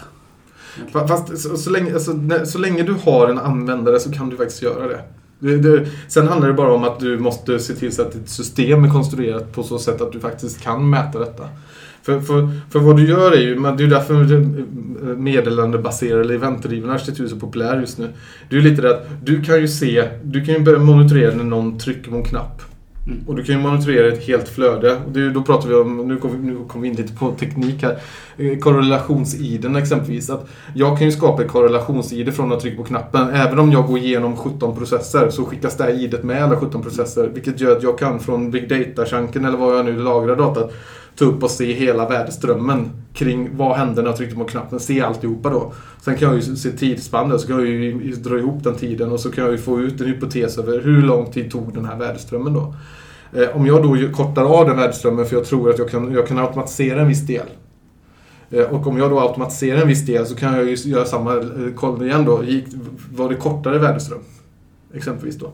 Fast så, så, länge, alltså, så länge du har en användare så kan du faktiskt göra det. Du, du, Sen handlar det bara om att du måste se till så att ditt system är konstruerat på så sätt att du faktiskt kan mäta detta. För, för, för vad du gör är ju, det är ju därför eh, meddelandebaserade meddelandebaserad eller eventdriven arkitektur är så populär just nu. Det är ju lite det att du kan ju se, du kan ju börja monitorera när någon trycker på en knapp. Mm. Och du kan ju monitorera ett helt flöde. Och det, då pratar vi om, nu kommer vi, kom vi in lite på teknik här. Eh, Korrelationsiden exempelvis. Att jag kan ju skapa ett korrelations-id från att trycka på knappen. Även om jag går igenom 17 processer så skickas det här idet med alla 17 processer. Vilket gör att jag kan från Big Data-chanken eller vad jag nu lagrar datat ta upp och se hela värdeströmmen kring vad hände när jag tryckte på knappen. Se alltihopa då. Sen kan jag ju se tidsspannet, så kan jag ju dra ihop den tiden och så kan jag ju få ut en hypotes över hur lång tid tog den här värdeströmmen då. Eh, om jag då kortar av den värdeströmmen för jag tror att jag kan, jag kan automatisera en viss del. Eh, och om jag då automatiserar en viss del så kan jag ju göra samma, eh, koll igen då. Var det kortare värdeström? Exempelvis då.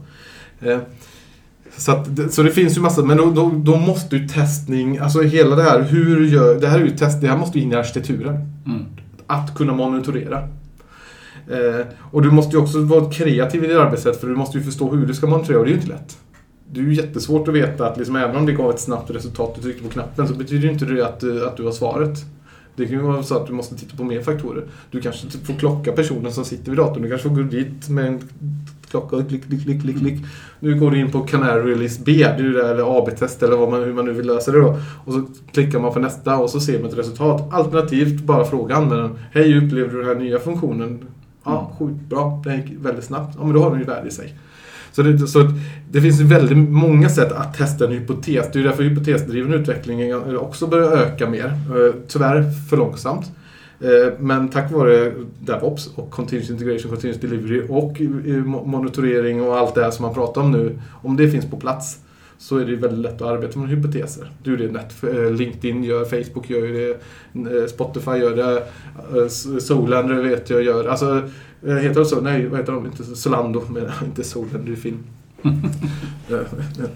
Så, att, så det finns ju massa, men då, då, då måste ju testning, alltså hela det här, hur gör, det här är ju test, det här måste ju in i arkitekturen. Mm. Att kunna monitorera. Eh, och du måste ju också vara kreativ i ditt arbetssätt för du måste ju förstå hur du ska monitorera och det är ju inte lätt. Det är ju jättesvårt att veta att liksom, även om det gav ett snabbt resultat du tryckte på knappen så betyder ju inte det att, du- att du har svaret. Det kan ju vara så att du måste titta på mer faktorer. Du kanske får klocka personen som sitter vid datorn. Du kanske får gå dit med en klocka klick, klick, klick, klick, klick. Nu går du in på Canary Release B, det är ju det, eller AB-test eller vad man, hur man nu vill lösa det då. Och så klickar man på nästa och så ser man ett resultat. Alternativt bara fråga användaren. Hej, hur upplevde du den här nya funktionen? Ja, sjukt bra. Det gick väldigt snabbt. Ja, men då har den ju värde i sig. Så det, så det finns väldigt många sätt att testa en hypotes. Det är därför hypotesdriven utveckling också börjar öka mer. Eh, Tyvärr för långsamt. Eh, men tack vare DevOps och Continuous Integration, Continuous Delivery och eh, monitorering och allt det här som man pratar om nu. Om det finns på plats så är det väldigt lätt att arbeta med hypoteser. Det är ju det eh, LinkedIn gör, Facebook gör det, Spotify gör det, Solander vet jag gör. Alltså, heter det så? Nej, vad heter de? Inte Solando, men [laughs] inte Solander, det är film. [laughs]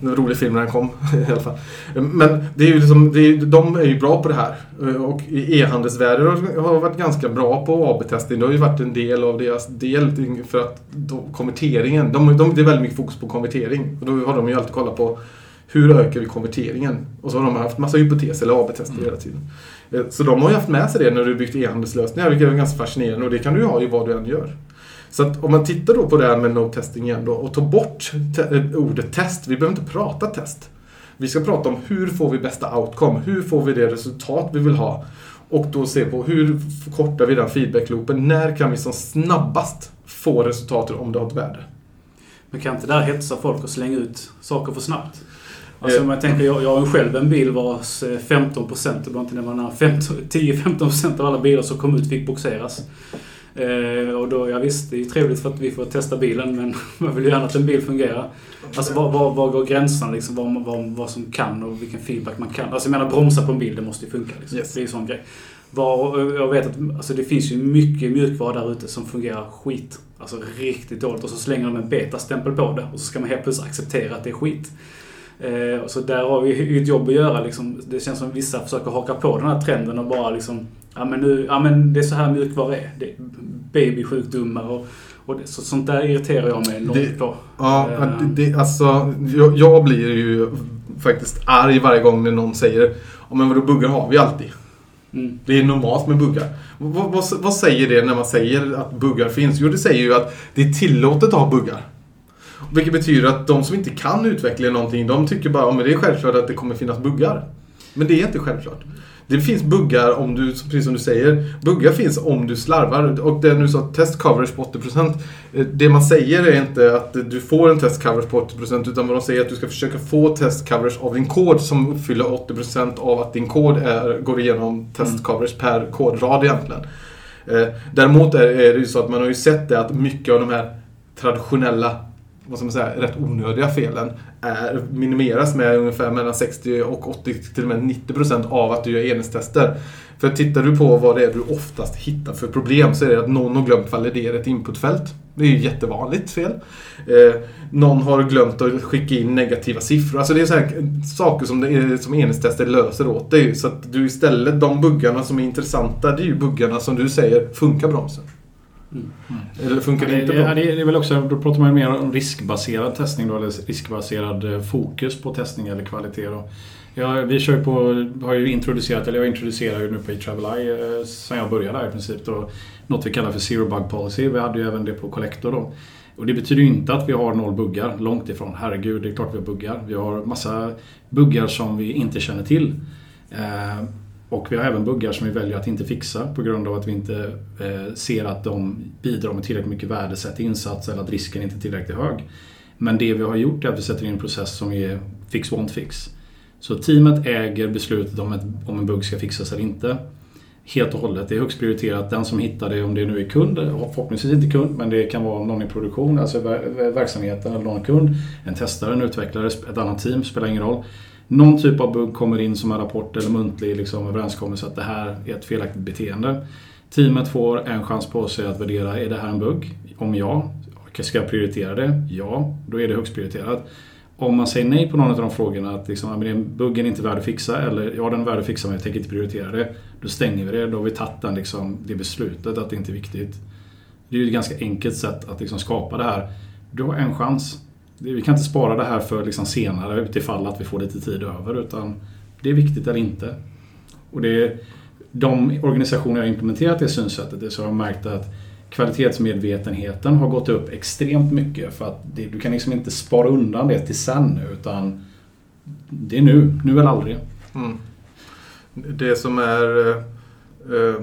En rolig film när den kom [laughs] i alla fall. Men det är ju liksom, det är, de är ju bra på det här. Och e-handelsvärlden har- varit ganska bra på AB-testing. Det har ju varit en del av deras del för att då, konverteringen, de, de, det är väldigt mycket fokus på konvertering. Och då har de ju alltid kollat på hur ökar vi konverteringen? Och så har de haft massa hypoteser eller AB-tester hela tiden. Eh, Så de har ju haft med sig det när du byggt e-handelslösningar, vilket är ganska fascinerande. Och det kan du ju ha i vad du än gör. Så att om man tittar då på det här med no testing igen då och tar bort te- eh, ordet test. Vi behöver inte prata test. Vi ska prata om hur får vi bästa outcome? Hur får vi det resultat vi vill ha? Och då se på hur förkortar vi den feedbackloopen? När kan vi som snabbast få resultatet om det har ett värde? Men kan inte det där hetsa folk och slänga ut saker för snabbt? Alltså Eh. om jag tänker, jag, jag har själv en bil vars eh, 15%, det var inte det var nära, 15 10-15% av alla bilar som kom ut fick boxeras. Eh, och då, ja visst, det är ju trevligt för att vi får testa bilen men [laughs] man vill ju gärna att en bil fungerar. Alltså var, var, var går gränserna liksom? Vad, vad, vad som kan och vilken feedback man kan. Alltså jag menar bromsa på en bil, det måste ju funka. Liksom. Yes. Det är ju sån grej. Var, jag vet att alltså, det finns ju mycket mjukvara där ute som fungerar skit. Alltså riktigt dåligt. Och så slänger de en betastämpel på det. Och så ska man helt plötsligt acceptera att det är skit. Eh, så där har vi ett jobb att göra. Liksom. Det känns som vissa försöker haka på den här trenden och bara liksom... Ja men, nu, ja, men det är så här mjukvara är. Det är babysjukdomar och, och det, så, sånt där irriterar jag mig enormt Det- på. Ja, Eh. det, alltså, jag, jag blir ju faktiskt arg varje gång när någon säger Ja men vadå buggar har vi alltid. Mm. Det är normalt med buggar. Vad, vad, vad säger det när man säger att buggar finns? Jo, det säger ju att det är tillåtet att ha buggar. Vilket betyder att de som inte kan utveckla någonting, de tycker bara att det är självklart att det kommer finnas buggar. Men det är inte självklart. Det finns buggar om du, precis som du säger, buggar finns om du slarvar. Och det nu sa test coverage på 80%. eh, Det man säger är inte att du får en test coverage på 80% utan vad de säger är att du ska försöka få test coverage av din kod som uppfyller 80% av att din kod är, går igenom test coverage per kodrad egentligen. Eh, Däremot är, är det ju så att man har ju sett det att mycket av de här traditionella vad ska man säga, rätt onödiga felen är, minimeras med ungefär mellan 60 och 80 till och med 90 procent av att du gör enhetstester. För tittar du på vad det är du oftast hittar för problem så är det att någon har glömt validera ett inputfält. Det är ju jättevanligt fel. Eh, någon har glömt att skicka in negativa siffror. Alltså det är så här, saker som, det som enhetstester löser åt dig. Så att du istället, de buggarna som är intressanta, det är ju buggarna som du säger, funkar bromsen? Mm. Eller funkar det Ja, inte det, ja, bra? det är väl också, då pratar man mer om riskbaserad testning då, eller riskbaserad eh, fokus på testning eller kvalitet. Då. Ja, vi kör på, har ju introducerat, eller jag introducerar ju nu på eTravelI eh, sen jag började här i princip. Då, något vi kallar för Zero Bug Policy. Vi hade ju även det på Collector då. Och det betyder ju inte att vi har noll buggar, långt ifrån. Herregud, det är klart vi har buggar. Vi har massa buggar som vi inte känner till. Och vi har även buggar som vi väljer att inte fixa på grund av att vi inte eh, ser att de bidrar med tillräckligt mycket värdesätt insats eller att risken inte är tillräckligt hög. Men det vi har gjort är att vi sätter in en process som är fix won't fix. Så teamet äger beslutet om, ett, om en bugg ska fixas eller inte. Helt och hållet. Det är högst prioriterat. Den som hittar det, om det nu är kund, förhoppningsvis inte kund, men det kan vara någon i produktion, alltså verksamheten eller någon kund, en testare, en utvecklare, ett annat team, spelar ingen roll. Någon typ av bugg kommer in som en rapport eller muntlig liksom, överenskommelse att det här är ett felaktigt beteende. Teamet får en chans på sig att värdera, är det här en bugg? Om ja, ska jag prioritera det? Ja, då är det högst prioriterat. Om man säger nej på någon av de frågorna, att liksom, ja, är buggen inte värd att fixa, eller ja den är värd att fixa men jag tänker inte prioritera det. Då stänger vi det, då har vi tagit den, liksom, det beslutet att det inte är viktigt. Det är ju ett ganska enkelt sätt att liksom, skapa det här. Du har en chans. Vi kan inte spara det här för liksom, senare utifall att vi får lite tid över, utan det är viktigt eller inte. Och det de organisationer jag har implementerat det synsättet, det så har jag märkt att kvalitetsmedvetenheten har gått upp extremt mycket för att det, du kan liksom inte spara undan det till sen utan det är nu, nu eller aldrig. Mm. Det som är... eh, eh,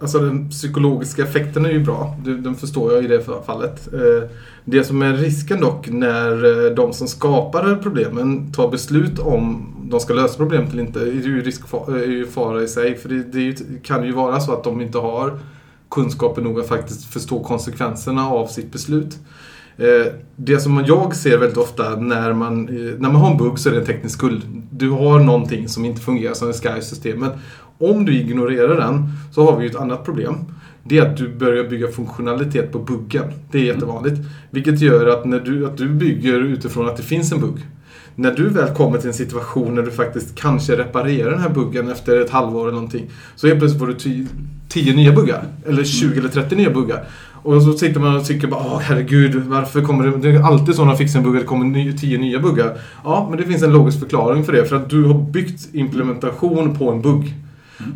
alltså den psykologiska effekten är ju bra. Den förstår jag i det fallet. Eh, det som är risken dock när eh, de som skapar problemen tar beslut om de ska lösa problemet eller inte är ju, risk, är ju fara i sig. För det, det kan ju vara så att de inte har kunskapen nog att faktiskt förstå konsekvenserna av sitt beslut. Eh, Det som jag ser väldigt ofta när man, eh, när man har en bugg så är det en teknisk skuld. Du har någonting som inte fungerar som ska i systemet. Om du ignorerar den så har vi ju ett annat problem. Det är att du börjar bygga funktionalitet på buggen. Det är jättevanligt. Vilket gör att när du, att du bygger utifrån att det finns en bugg. När du väl kommer till en situation när du faktiskt kanske reparerar den här buggen efter ett halvår eller någonting. Så helt plötsligt får du ty- 10 nya buggar. Eller 20 eller 30 nya buggar. Och så sitter man och tycker bara Åh, herregud, varför kommer det... Det är alltid så när fixar en bugg att det kommer ny, 10 nya buggar. Ja, men det finns en logisk förklaring för det. För att du har byggt implementation på en bugg.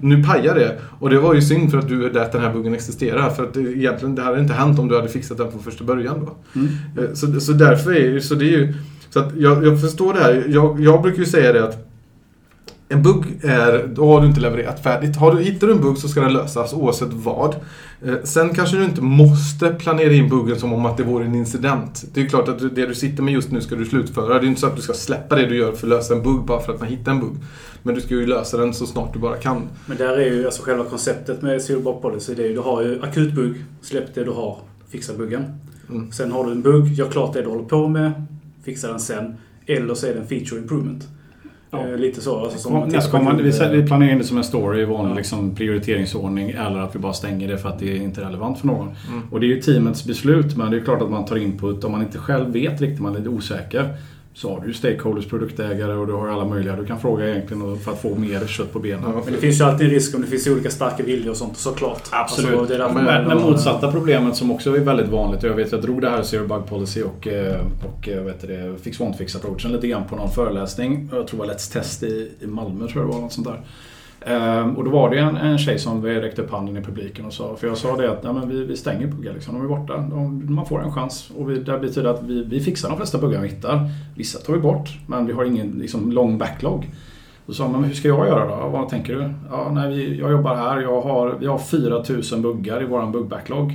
Nu pajar det. Och det var ju synd för att du att den här buggen existerar. För att det, egentligen, det hade inte hänt om du hade fixat den från första början då. Mm. Eh, Så, så därför är så det är ju... Så att jag, jag förstår det här. Jag, jag brukar ju säga det att en bugg är, då har du inte levererat färdigt. Har du, hittar du en bugg så ska den lösas oavsett vad. Eh, Sen kanske du inte måste planera in buggen som om att det vore en incident. Det är klart att det du sitter med just nu ska du slutföra. Det är inte så att du ska släppa det du gör för att lösa en bugg bara för att man hittar en bugg. Men du ska ju lösa den så snart du bara kan. Men där är ju alltså själva konceptet med Bug Policy. Det är ju, du har ju akut bugg, släpp det du har, fixa buggen. Mm. Sen har du en bugg, gör klart det du håller på med, fixa den sen. Eller så är det en feature improvement. Ja. Eh, lite så. Alltså, som kund, vi, vi planerar in det som en story i vanlig liksom, prioriteringsordning eller att vi bara stänger det för att det är inte relevant för någon. Mm. Och det är ju teamets beslut men det är klart att man tar input. Om man inte själv vet riktigt, man är lite osäker. Så har du ju stakeholders, produktägare och du har alla möjliga. Du kan fråga egentligen för att få mer kött på benen. Ja, Men det finns ju alltid en risk om det finns olika starka viljor och sånt såklart. Absolut. Alltså, det men, men motsatta problemet som också är väldigt vanligt. och Jag vet att jag drog det här Zero Bug Policy och, eh, och eh, vet det, Fix Won't Fix approachen lite grann på någon föreläsning. Jag tror det var Let's Test i, i Malmö tror jag det var. Något sånt där. Ehm, och då var det en, en tjej som räckte upp handen i publiken och sa, för jag sa det att nej, men vi, vi stänger buggar liksom, de är borta. De, man får en chans. Och vi, det betyder att vi, vi fixar de flesta buggar vi hittar. Vissa tar vi bort, men vi har ingen liksom, lång backlog. Då sa man, men hur ska jag göra då? Vad tänker du? Ja, nej, vi, jag jobbar här, jag har, vi har 4000 buggar i våran buggbacklog.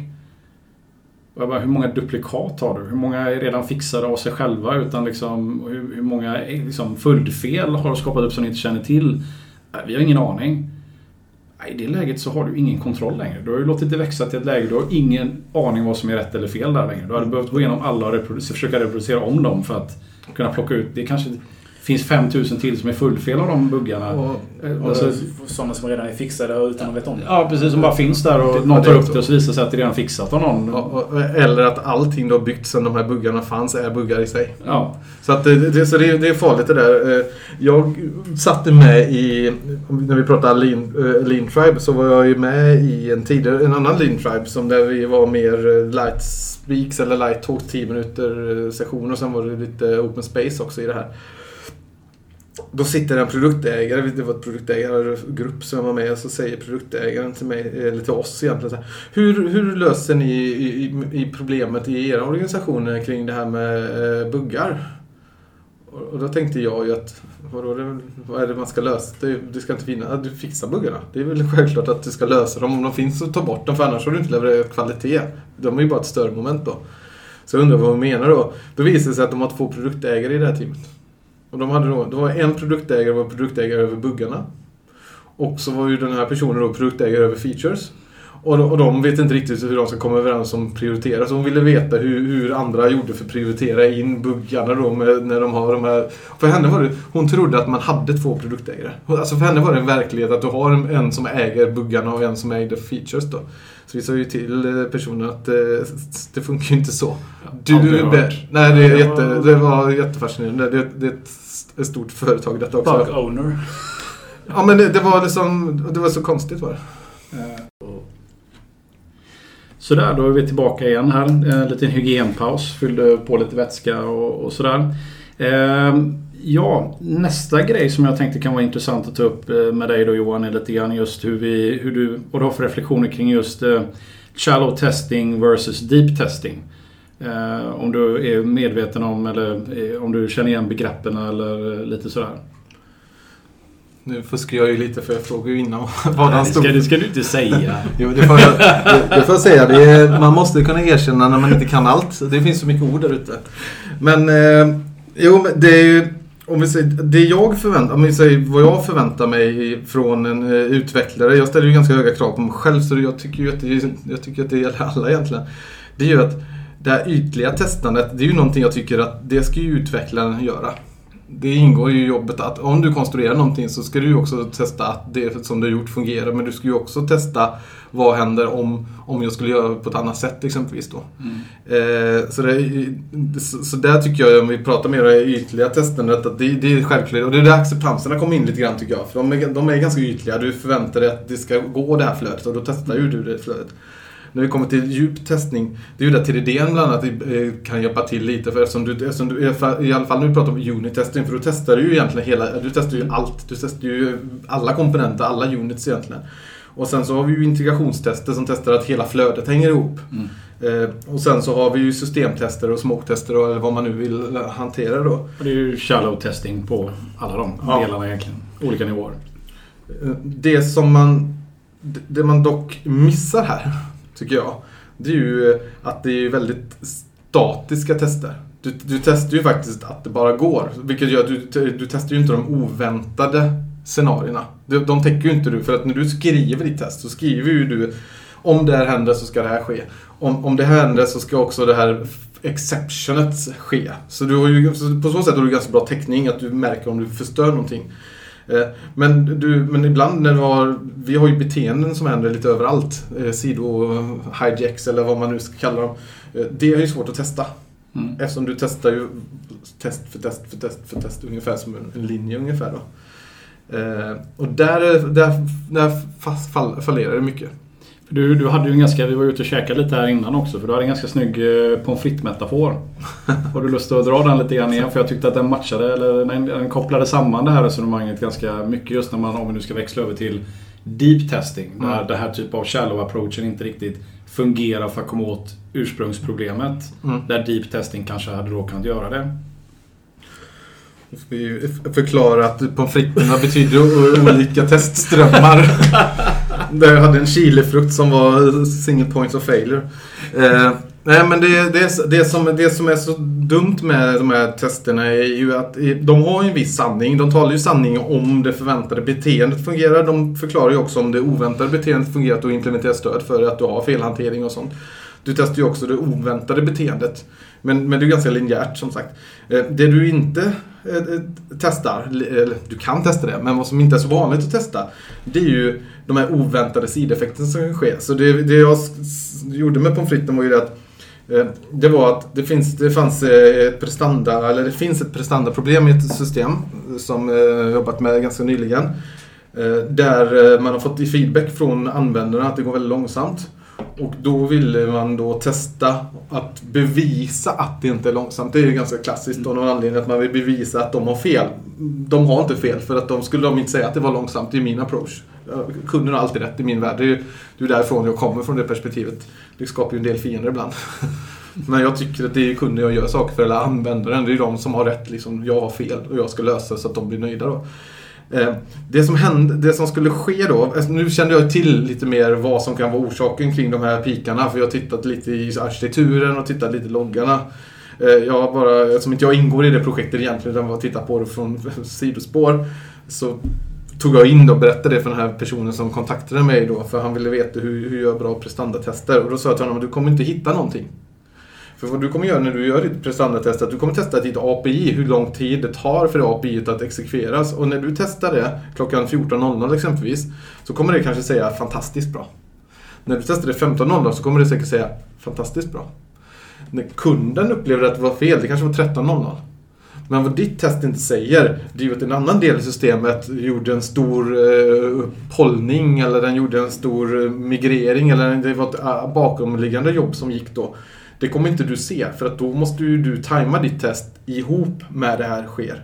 Och jag bara, hur många duplikat har du? Hur många är redan fixade av sig själva? Utan liksom, hur, hur många eh, liksom, följdfel har du skapat upp som ni inte känner till? Nej, Vi har ingen aning. Nej, I det läget så har du ingen kontroll längre. Du har ju låtit det växa till ett läge, du har ingen aning vad som är rätt eller fel där längre. Du hade behövt gå igenom alla och reproducera, försöka reproducera om dem för att kunna plocka ut. Det kanske finns 5000 till som är fullfel av de buggarna. Och, Eh, Och alltså, sådana som redan är fixade utan att veta om det. ja, precis. Som bara finns där och Det- någon tar är upp så. det och så visar sig att det redan fixat av någon. och, eller att allting har byggt sedan de här buggarna fanns är buggar i sig. Ja. Så, att det, det, så det, är- det är farligt det där. Eh, Jag satte med i, när vi pratade Lean, eh, Lean Tribe, så var jag ju med i en tidigare, en annan Lean Tribe som där vi var mer eh, light speaks eller light talk 10 minuter eh, sessioner och sen var det lite open space också i det här. Då sitter en produktägare, det var ett produktägargrupp som var med, och så säger produktägaren till mig, eller till oss egentligen så här, hur, hur löser ni i, i, i problemet i era organisationer kring det här med eh, buggar? Och och då tänkte jag ju att vadå, det, vad är det man ska lösa? Det, det ska inte finnas, du fixar buggarna. Det är väl självklart att du ska lösa dem. Om de finns så ta bort dem för annars har du inte levererat kvalitet. De är ju bara ett större moment då. Så jag undrar vad hon menar då. Då visar det sig att de har två produktägare i det här teamet. Och de hade då, det var en produktägare var produktägare över buggarna. Och så var ju den här personen då produktägare över features. Och de, och de vet inte riktigt hur de ska komma överens om prioritera. Så hon ville veta hur, hur andra gjorde för att prioritera in buggarna då med, när de har de här... För henne var det, hon trodde att man hade två produktägare. Alltså för henne var det en verklighet att du har en, en som äger buggarna och en som äger features då. Så vi sa ju till eh, personen att eh, det funkar ju inte så. Aldrig hört. be- nej, det, är jätte, det var jättefascinerande. Det, det är ett, ett stort företag detta också. Bug owner. Ja men det, det var liksom, det var så konstigt var det. Sådär, då är vi tillbaka igen här. En liten hygienpaus. Fyllde på lite vätska och, och sådär. Ehm, ja, nästa grej som jag tänkte kan vara intressant att ta upp eh, med dig då Johan är lite grann just hur, vi, hur du, vad du har för reflektioner kring just eh, shallow testing versus deep testing. Eh, om du är medveten om eller om du känner igen begreppen eller lite sådär. Nu fuskar jag ju lite för jag frågade ju innan [laughs] vad han Det stod ska, det ska du inte säga. [laughs] Jo, det får jag, det, det får jag säga. Det är, man måste kunna erkänna när man inte kan allt. Det finns så mycket ord där ute. Men, eh, jo, men det är ju... Om vi säger, det jag förväntar, om vi säger vad jag förväntar mig från en eh, utvecklare. Jag ställer ju ganska höga krav på mig själv så jag tycker ju att det, jag tycker att det gäller [laughs] alla egentligen. Det är ju att det här ytliga testandet, det är ju någonting jag tycker att det ska ju utvecklaren göra. Det ingår ju i jobbet att om du konstruerar någonting så ska du ju också testa att det som du har gjort fungerar. Men du ska ju också testa vad händer om, om jag skulle göra på ett annat sätt exempelvis då. Eh, så, det, så, så där tycker jag, om vi pratar mer om det ytliga testandet, att det, det är självklart. Och det är där acceptanserna kommer in lite grann tycker jag. För de är, de är ganska ytliga. Du förväntar dig att det ska gå det här flödet och då testar ju du det flödet. När vi kommer till djup testning, det är ju där TDD bland annat eh, kan hjälpa till lite. För eftersom du, eftersom du, i alla fall- när vi pratar om unit-testing, för då testar du ju egentligen hela, du testar ju allt. Du testar ju alla komponenter, alla units egentligen. Och sen så har vi ju integrationstester som testar att hela flödet hänger ihop. Mm. Eh, och sen så har vi ju systemtester och smoke-tester och- eller vad man nu vill hantera då. Och det är ju shallow testing på alla de Ja. delarna egentligen. Olika nivåer. Eh, Det som man, det man dock missar här, tycker jag, det är ju att det är väldigt statiska tester. Du, du testar ju faktiskt att det bara går. Vilket gör att du, du testar ju inte de oväntade scenarierna. De, de täcker ju inte du. För att när du skriver ditt test så skriver ju du om det här händer så ska det här ske. Om, om det här händer så ska också det här exceptionet ske. Så, du har ju, så på så sätt har du ganska bra täckning att du märker om du förstör någonting. Eh, Men, du, men ibland när du har, vi har ju beteenden som händer lite överallt. Eh, Sido-hijacks eller vad man nu ska kalla dem. Eh, Det är ju svårt att testa. Mm. Eftersom du testar ju test för test för test för test ungefär som en, linje ungefär då. Och där, där, där fall, fallerar det mycket. Du, du hade ju en ganska, vi var ute och käkade lite här innan också för du hade en ganska snygg eh, pommes frites-metafor. [laughs] Har du lust att dra den lite grann igen? För jag tyckte att den matchade, eller den, den kopplade samman det här resonemanget ganska mycket just när man, om vi nu ska växla över till deep testing. Där Mm. det här typ av shallow approachen inte riktigt fungerar för att komma åt ursprungsproblemet. Mm. Där deep testing kanske hade då kunnat göra det. Vi ju förklara att pommes fritterna betyder olika testströmmar. [laughs] [laughs] Där jag hade en chilifrukt som var single points of failure. Eh, nej men det, det, det, som, det som är så dumt med de här testerna är ju att de har en viss sanning. De talar ju sanning om det förväntade beteendet fungerar. De förklarar ju också om det oväntade beteendet fungerar att du implementerar stöd för att du har felhantering och sånt. Du testar ju också det oväntade beteendet. Men, men det är ganska linjärt som sagt. Eh, det du inte eh, eh, testar, eller du kan testa det, men vad som inte är så vanligt att testa det är ju de här oväntade sideffekterna som sker. Så det, det jag gjorde med pommes fritesen var ju det att det var att det, finns, det fanns ett prestanda, eller det finns ett prestandaproblem i ett system som jag jobbat med ganska nyligen. Där man har fått feedback från användarna att det går väldigt långsamt. Och då ville man då testa att bevisa att det inte är långsamt. Det är ju ganska klassiskt av någon anledning att man vill bevisa att de har fel. De har inte fel för att de skulle de inte säga att det var långsamt. Det är min approach. Kunden har alltid rätt i min värld. Det är ju det är därifrån jag kommer från det perspektivet. Det skapar ju en del fiender ibland. [laughs] Men jag tycker att det är kunden jag gör saker för, eller användaren. Det är ju de som har rätt. Liksom, jag har fel och jag ska lösa det så att de blir nöjda. Då. Eh, det som, hände, det som skulle ske då, alltså nu kände jag till lite mer vad som kan vara orsaken kring de här pikarna. För jag har tittat lite i arkitekturen och tittat lite i loggarna. Eh, jag bara, eftersom inte jag ingår i det projektet egentligen, utan bara tittat på det från [laughs] sidospår. Så tog jag in och berättade det för den här personen som kontaktade mig då. För han ville veta hur, hur jag gör bra prestandatester. Och då sa jag till honom att du kommer inte hitta någonting. För vad du kommer göra när du gör ditt prestandatest är att du kommer testa ditt API, hur lång tid det tar för det API att exekveras. Och när du testar det klockan 14.00 exempelvis så kommer det kanske säga fantastiskt bra. När du testar det 15.00 så kommer det säkert säga fantastiskt bra. När kunden upplever att det var fel, det kanske var 13.00. Men vad ditt test inte säger, det är ju att en annan del i systemet gjorde en stor eh, upphållning eller den gjorde en stor eh, migrering eller det var ett eh, bakomliggande jobb som gick då. Det kommer inte du se för att då måste ju du tajma ditt test ihop med det här sker.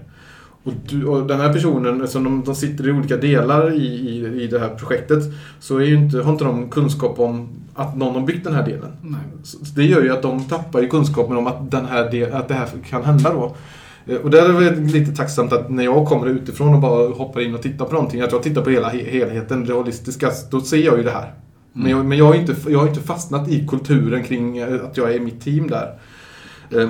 Och, du, och den här personen, eftersom de, de sitter i olika delar i, i, i det här projektet, så är inte, har inte de kunskap om att någon har byggt den här delen. Nej. Så det gör ju att de tappar ju kunskapen om att, den här del, att det här kan hända då. Eh, Och där är det lite tacksamt att när jag kommer utifrån och bara hoppar in och tittar på någonting, att jag tittar på hela he- helheten, det holistiska, då ser jag ju det här. Men, jag, men jag, har inte, jag har inte fastnat i kulturen kring eh, att jag är i mitt team där. Eh,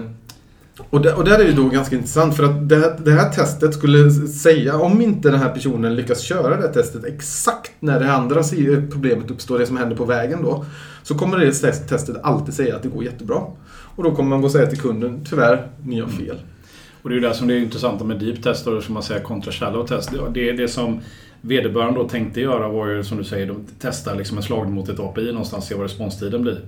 Och där, och där är det då ganska intressant för att det här, det här testet skulle säga, om inte den här personen lyckas köra det här testet exakt när det andra problemet uppstår, det som händer på vägen då, så kommer det test- testet alltid säga att det går jättebra. Och då kommer man gå och säga till kunden, tyvärr, ni har fel. Och det är ju det som det är intressanta med deep test och som man säger kontra shallow test. Det, det som vederbörande då tänkte göra var ju som du säger, de testa liksom en slagning mot ett API någonstans, se vad responstiden blir.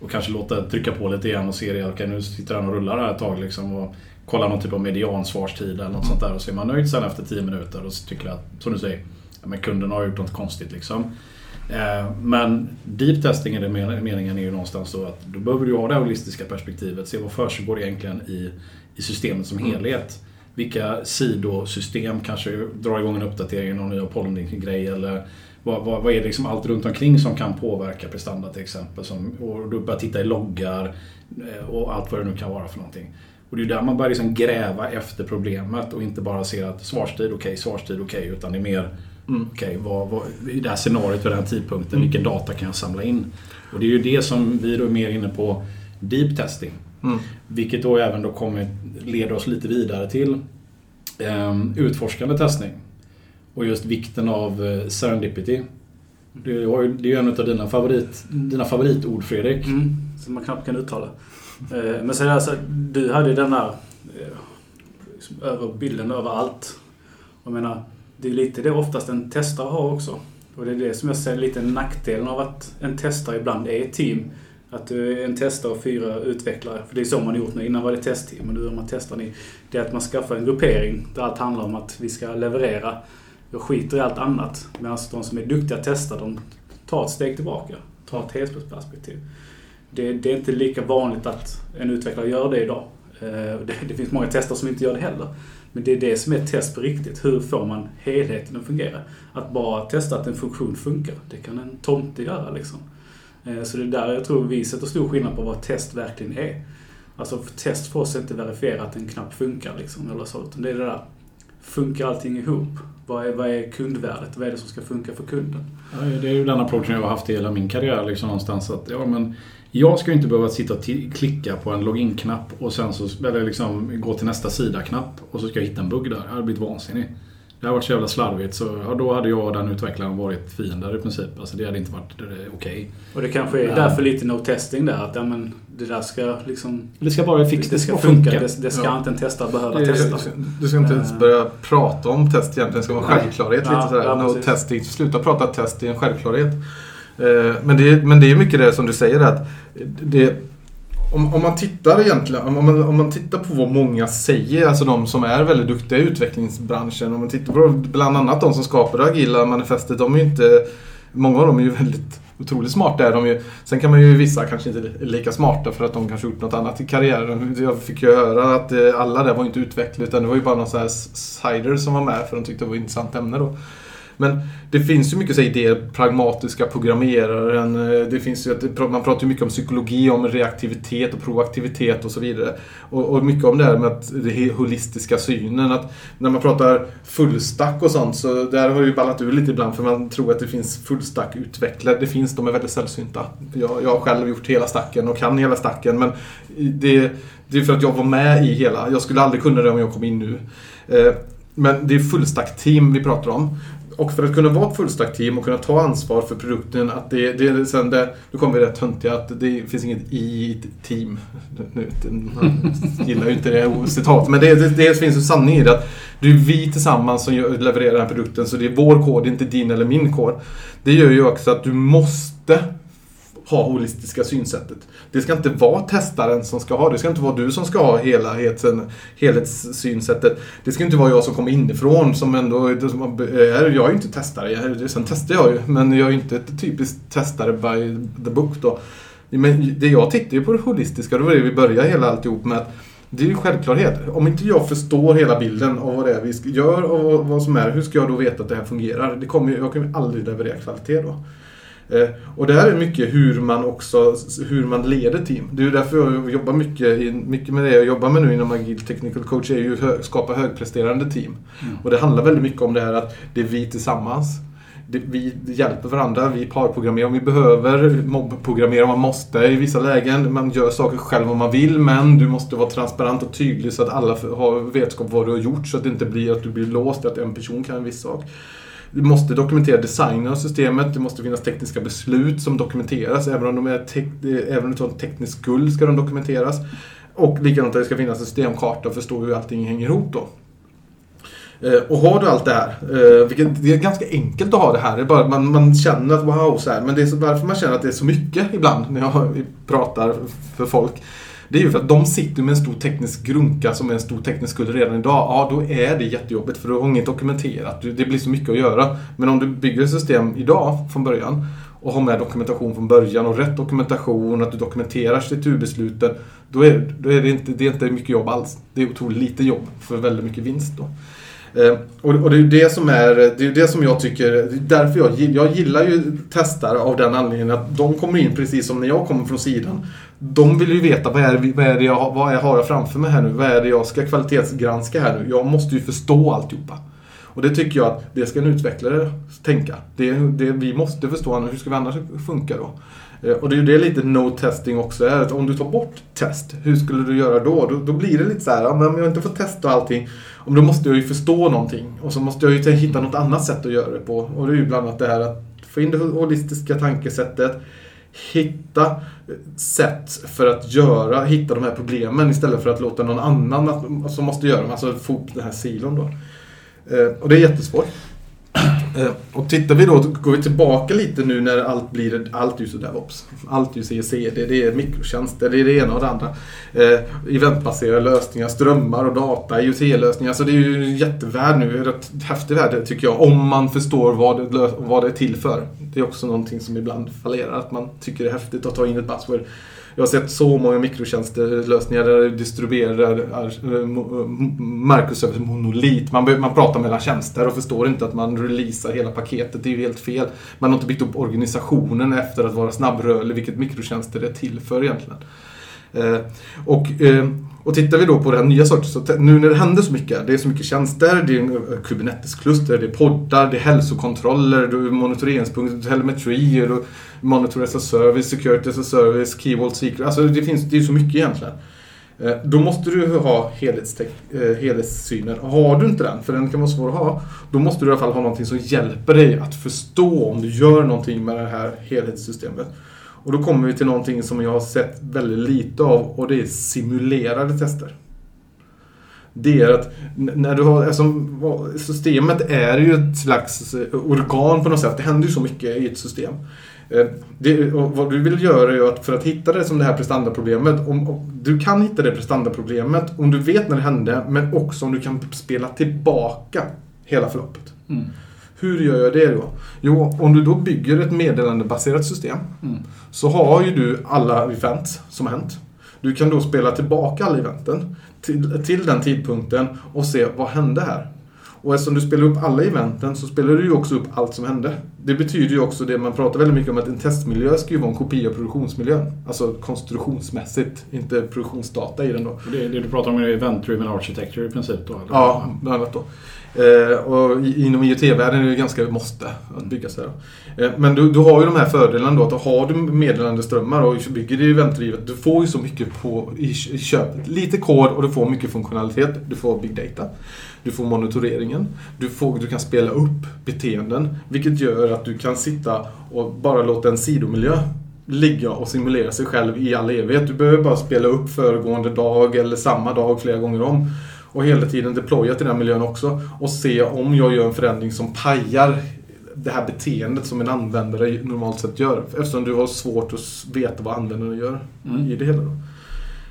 Och kanske låta trycka på lite igen och se det, okej nu sitter han och rullar här ett tag liksom och kolla någon typ av mediansvarstid eller något sånt där och så är man nöjd sen efter 10 minuter och så tycker jag att, som du säger, ja, men kunden har gjort något konstigt liksom. Eh, Men deep testing i den men- meningen är ju någonstans så att då behöver du ha det holistiska perspektivet. Se vad försiggår egentligen i, i systemet som helhet. Vilka sidosystem kanske drar igång en uppdatering, någon ny Apollon-grej eller vad, vad, vad är det liksom allt runt omkring som kan påverka prestanda till exempel. Som, och du börjar titta i loggar eh, och allt vad det nu kan vara för någonting. Och det är där man börjar liksom gräva efter problemet och inte bara se att svarstid okej, svarstid okej, utan det är mer Mm. Okej, vad, i det här scenariot vid den här tidpunkten, vilken data kan jag samla in? Och det är ju det som vi då är mer inne på deep testing. Mm. Vilket då även då kommer leda oss lite vidare till ehm, utforskande testning. Och just vikten av eh, serendipity. Det, är ju en av dina, favorit, dina favoritord Fredrik. Mm, som man knappt kan uttala. Eh, Men sen alltså, du hade ju den där eh, liksom, över bilden över allt. Jag menar, det är lite det oftast en testare har också. Och det är det som jag ser lite nackdelen av att en testare ibland är ett team. Att du är en testare och fyra utvecklare. För det är så man har gjort nu. Innan var det testteam och nu är man testar ni. Det är att man skaffar en gruppering där allt handlar om att vi ska leverera. Jag skiter i allt annat. Medan de som är duktiga testare, de tar ett steg tillbaka. Tar ett helhetsperspektiv. Det, det är inte lika vanligt att en utvecklare gör det idag. Eh, det, det finns många testare som inte gör det heller. Men det är det som är ett test på riktigt. Hur får man helheten att fungera? Att bara testa att en funktion funkar, det kan en tomte göra liksom. Eh, så det är där jag tror vi sätter stor skillnad på vad test verkligen är. Alltså test för oss är inte verifiera att en knapp funkar liksom, eller så. Utan det är det där, funkar allting ihop? Vad är, vad är kundvärdet? Vad är det som ska funka för kunden? Ja, Det är ju den approachen jag har haft i hela min karriär. Liksom någonstans att, ja, men jag ska ju inte behöva sitta och klicka på en login-knapp och sen så, eller liksom gå till nästa sida-knapp och så ska jag hitta en bugg där. Jag hade blivit vansinnig. Det har varit så jävla slarvigt så ja, då hade jag och den utvecklaren varit fiender i princip. Alltså det hade inte varit okej. Okay. Och det kanske är Ja. därför lite no testing där. Att ja, men, det där ska liksom... Det ska bara fixa, Det ska funka. Det, det ska Ja. inte en testare behöva Det- testa. Du ska inte ens Eh. börja prata om test egentligen. Det ska vara Nej. självklarhet. Ja, lite sådär. ja, no testing. Sluta prata test är en självklarhet. Eh, Men det, är- men det är mycket det som du säger att det, om, om man tittar egentligen, om man, om man tittar på vad många säger, alltså de som är väldigt duktiga i utvecklingsbranschen. Om man tittar på bland annat de som skapar det agila manifestet. De är ju inte, många av dem är ju väldigt otroligt smarta. Är de ju. Sen kan man ju vissa kanske inte är lika smarta för att de kanske gjort något annat i karriären. Jag fick ju höra att eh, alla där var inte utvecklare utan det var ju bara någon sån här cider som var med för de tyckte det var ett intressant ämne då. Men det finns ju mycket så idéer, pragmatiska programmeraren. Eh, det finns ju man pratar ju mycket om psykologi, om reaktivitet och proaktivitet och så vidare. Och, och mycket om det här med att det holistiska synen. Att när man pratar fullstack och sånt så där har det ju ballat ur lite ibland för man tror att det finns fullstack-utvecklare. Det finns, de är väldigt sällsynta. Jag, jag har själv gjort hela stacken och kan hela stacken men det, det är för att jag var med i hela. Jag skulle aldrig kunna det om jag kom in nu. Eh, men det är fullstack-team vi pratar om. Och för att kunna vara ett fullstack-team och kunna ta ansvar för produkten, att det, det sen det, nu kommer vi rätt töntiga, att det finns inget i team. Nu, man gillar ju inte det citat, men det, det, det finns en sanning i det. Att det är vi tillsammans som levererar den här produkten, så det är vår kod, inte din eller min kod. Det gör ju också att du måste ha holistiska synsättet. Det ska inte vara testaren som ska ha det. Det ska inte vara du som ska ha helheten, helhetssynsättet. Det ska inte vara jag som kommer inifrån som ändå som eh, är, Jag är ju inte testare. Sen testar jag ju, men jag är ju inte ett typiskt testare by the book då. Men det jag tittar ju på det holistiska, det var det vi började hela alltihop med. att Det är ju självklarhet. Om inte jag förstår hela bilden av vad det är vi gör och vad- som är, hur ska jag då veta att det här fungerar? Det kommer, jag kommer ju aldrig leverera kvalitet då. Eh, Och det här är mycket hur man också hur man leder team. Det är därför jag jobbar mycket, mycket med det jag jobbar med nu inom Agile Technical Coach är ju hö, skapa högpresterande team. Mm. Och det handlar väldigt mycket om det här att det är vi tillsammans. Det, vi hjälper varandra, vi parprogrammerar om vi behöver, mobbprogrammera om man måste i vissa lägen. Man gör saker själv om man vill men du måste vara transparent och tydlig så att alla har vetskap vad du har gjort så att det inte blir att du blir låst, att en person kan en viss sak. Du måste dokumentera designen av systemet. Det måste finnas tekniska beslut som dokumenteras. Även om de är tek- även om det teknisk skuld ska de dokumenteras. Och likadant att det ska finnas en systemkarta och förstå hur allting hänger ihop då. Eh, och har du allt det här, eh, vilket det är ganska enkelt att ha det här. Det är bara att man, man känner att wow, så här. Men det är så, varför man känner att det är så mycket ibland när jag pratar för folk. Det är ju för att de sitter med en stor teknisk grunka som är en stor teknisk skuld redan idag. Ja, då är det jättejobbigt för du har inget dokumenterat. Det blir så mycket att göra. Men om du bygger ett system idag från början och har med dokumentation från början och rätt dokumentation, att du dokumenterar strukturbesluten. Då är, då är det, inte, det är inte mycket jobb alls. Det är otroligt lite jobb för väldigt mycket vinst då. Eh, och, och det är ju det som är, det är det som jag tycker, det är därför jag, jag gillar ju testare av den anledningen att de kommer in precis som när jag kommer från sidan. De vill ju veta vad är, det- vad är det jag, har- vad jag har jag framför mig här nu? Vad är det jag ska kvalitetsgranska här nu? Jag måste ju förstå alltihopa. Och det tycker jag att det ska en utvecklare tänka. Det, det, vi måste förstå, hur ska vi annars funka då? Eh, och det är ju det lite no testing också är. Att om du tar bort test, hur skulle du göra då? Då, då blir det lite så här, ja, men om jag inte får testa allting, om då måste jag ju förstå någonting. Och så måste jag ju hitta något annat sätt att göra det på. Och det är ju bland annat det här att få in det holistiska tankesättet, hitta eh, sätt för att göra, hitta de här problemen istället för att låta någon annan som måste göra dem, alltså få upp den här silon då. Eh, och det är jättesvårt. Eh, och tittar vi då, går vi tillbaka lite nu när allt blir, allt är ju så DevOps. Allt är ju CSC, det, är mikrotjänster, det är det ena och det andra. Eh, eventbaserade lösningar, strömmar och data, IoT-lösningar. Så det är ju en jättevärld nu, en rätt häftig värld tycker jag. Om man förstår vad det, vad det är till för. Det är också någonting som ibland fallerar, att man tycker det är häftigt att ta in ett buzzword. Jag har sett så många mikrotjänsterlösningar där du distribuerar eh, eh monolit. Man, man pratar mellan tjänster och förstår inte att man releasar hela paketet. Det är ju helt fel. Man har inte byggt upp organisationen efter att vara snabbrörlig, vilket mikrotjänster är till för egentligen. Eh, och, eh, och tittar vi då på den här nya sorten, så nu när det händer så mycket, det är så mycket tjänster, det är en, eh, Kubernetes-kluster, det är poddar, det är hälsokontroller, det är monitoreringspunkter, telemetri, det monitor as a service, security as a service, key vault secret. Alltså det finns, det är så mycket egentligen. Då måste du ha helhetssynen. Har du inte den, för den kan vara svår att ha, då måste du i alla fall ha någonting som hjälper dig att förstå om du gör någonting med det här helhetssystemet. Och då kommer vi till någonting som jag har sett väldigt lite av och det är simulerade tester. Det är att när du har, alltså, systemet är ju ett slags eh, organ på något sätt. Det händer ju så mycket i ett system. Eh, det, och vad du vill göra är att för att hitta det som det här prestandaproblemet. Om, om, du kan hitta det prestandaproblemet om du vet när det hände men också om du kan spela tillbaka hela förloppet. Mm. Hur gör jag det då? Jo, om du då bygger ett meddelandebaserat system Mm. så har ju du alla event som har hänt. Du kan då spela tillbaka alla eventen till, till den tidpunkten och se vad hände här. Och eftersom du spelar upp alla eventen så spelar du ju också upp allt som hände. Det betyder ju också det man pratar väldigt mycket om att en testmiljö ska ju vara en kopia av produktionsmiljön. Alltså konstruktionsmässigt, inte produktionsdata i den då. Det, det du pratar om är event-driven architecture i princip då? Eller? Ja, bland annat då. Eh, och inom IoT-världen är det ganska måste att bygga så här. Eh, men du, du har ju de här fördelarna då att har du meddelandeströmmar och bygger det eventdrivet, du får ju så mycket på, i, i köpet. Lite kod och du får mycket funktionalitet. Du får big data. Du får monitoreringen. Du, får, du kan spela upp beteenden. Vilket gör att du kan sitta och bara låta en sidomiljö ligga och simulera sig själv i all evighet. Du behöver bara spela upp föregående dag eller samma dag flera gånger om. Och hela tiden deploya till den miljön också. Och se om jag gör en förändring som pajar det här beteendet som en användare normalt sett gör. Eftersom du har svårt att veta vad användaren gör Mm. i det hela. Då.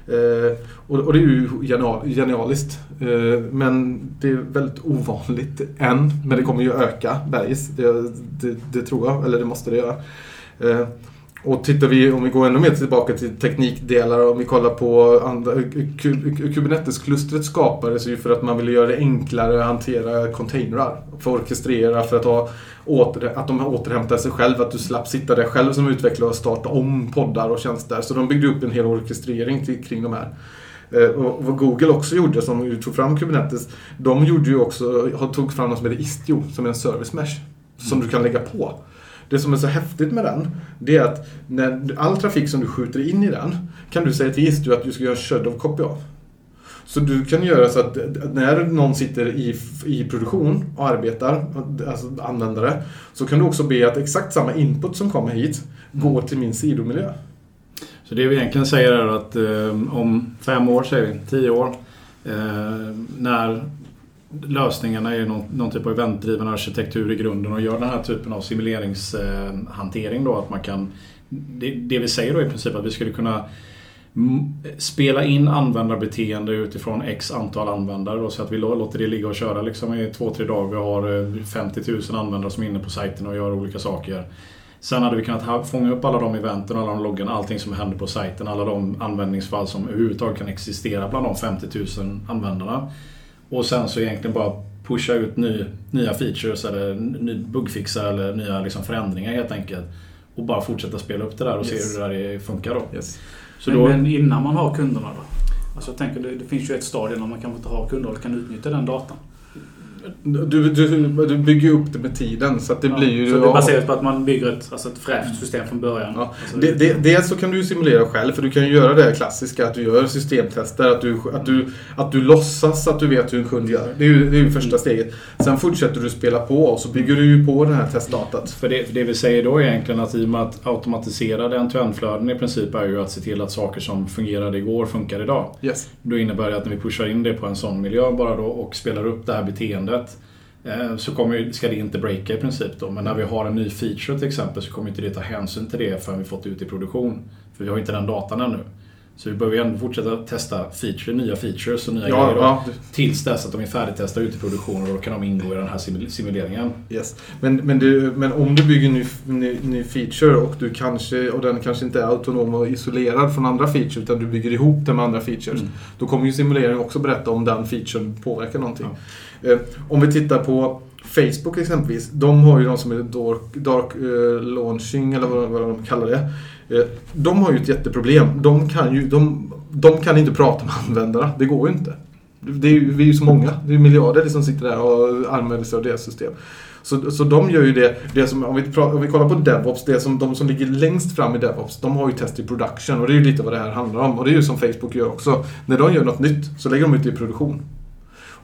Eh, och, och det är ju genial, genialiskt. Eh, men det är väldigt ovanligt än. Men det kommer ju öka bergis. Det, det, det tror jag. Eller det måste det göra. Eh, och tittar vi, om vi går ännu mer tillbaka till teknikdelar, om vi kollar på Kubernetes-klustret skapades ju för att man ville göra det enklare att hantera containrar. För att orkestrera, för att, ha åter, att de återhämtar sig själv, att du slapp sitta där själv som utvecklare och starta om poddar och tjänster. Så de byggde upp en hel orkestrering till, kring de här. Eh, Och vad Google också gjorde, som tog fram Kubernetes, de gjorde ju också, tog fram något som heter Istio, som är en service mesh. Som du kan lägga på. Det som är så häftigt med den, det är att när all trafik som du skjuter in i den kan du säga till Istio att du ska göra en shutdown copy av. Så du kan göra så att när någon sitter i, i produktion och arbetar, alltså användare, så kan du också be att exakt samma input som kommer hit går till min sidomiljö. Så det vi egentligen säger är att eh, om fem år, säger vi, tio år, eh, när lösningarna är någon, någon typ av eventdriven arkitektur i grunden och gör den här typen av simuleringshantering då att man kan det, det vi säger då i princip att vi skulle kunna spela in användarbeteende utifrån x antal användare då, så att vi låter det ligga och köra liksom i två, tre dagar. Vi har eh, 50 000 användare som är inne på sajten och gör olika saker. Sen hade vi kunnat fånga upp alla de eventen, alla de loggen, allting som händer på sajten, alla de användningsfall som överhuvudtaget kan existera bland de 50 000 användarna. Och sen så egentligen bara pusha ut ny, nya features eller ny bugfixar eller nya liksom förändringar helt enkelt. Och bara fortsätta spela upp det där och se Yes. hur det där funkar då. Yes. Så men, då men innan man har kunderna då? Alltså jag tänker, det, det finns ju ett stadie när man kanske inte har kunder och kan utnyttja den datan. Du, du, du bygger ju upp det med tiden så att det Ja, blir ju... så det baseras på att man bygger ett, alltså ett fräscht system från början. Ja, Alltså, det, det, dels så kan du simulera själv, för du kan ju göra det klassiska att du gör systemtester, att du, att du, att du låtsas att du vet hur en kund gör. Det är ju, det är ju första steget. Sen fortsätter du spela på och så bygger du ju på det här testdatat. För det, för det vi säger då är egentligen att i och med att automatiserade end-to-end-flöden i princip är ju att se till att saker som fungerade igår funkar idag. Yes. Då innebär det att när vi pushar in det på en sån miljö bara då och spelar upp det här beteendet eh, så kommer, ska det inte breaka i princip då. Men när vi har en ny feature till exempel så kommer inte det ta hänsyn till det förrän vi fått ut i produktion. För vi har inte den datan ännu. Så vi behöver ju ändå fortsätta testa feature, nya features och nya Ja, grejer ja, Tills dess att de är färdigtestade ute i produktion och då kan de ingå i den här simul- simuleringen. Yes. Men, men, du, men om du bygger en ny, ny, ny feature och, du kanske, och den kanske inte är autonom och isolerad från andra features utan du bygger ihop den med andra features. Mm. Då kommer ju simuleringen också berätta om den featuren påverkar någonting. Eh, om vi tittar på Facebook exempelvis. De har ju de som är dark, dark eh, launching eller vad, vad de kallar det. Eh, de har ju ett jätteproblem. De kan ju de, de kan inte prata med användarna. Det går ju inte. Det är ju, vi är ju så många. Det är ju miljarder som sitter där och använder sig av deras system. Så, så de gör ju det, det som, om vi, pratar, om vi kollar på DevOps, det som de som ligger längst fram i DevOps, de har ju test i production och det är ju lite vad det här handlar om. Och det är ju som Facebook gör också. När de gör något nytt så lägger de ut det i produktion.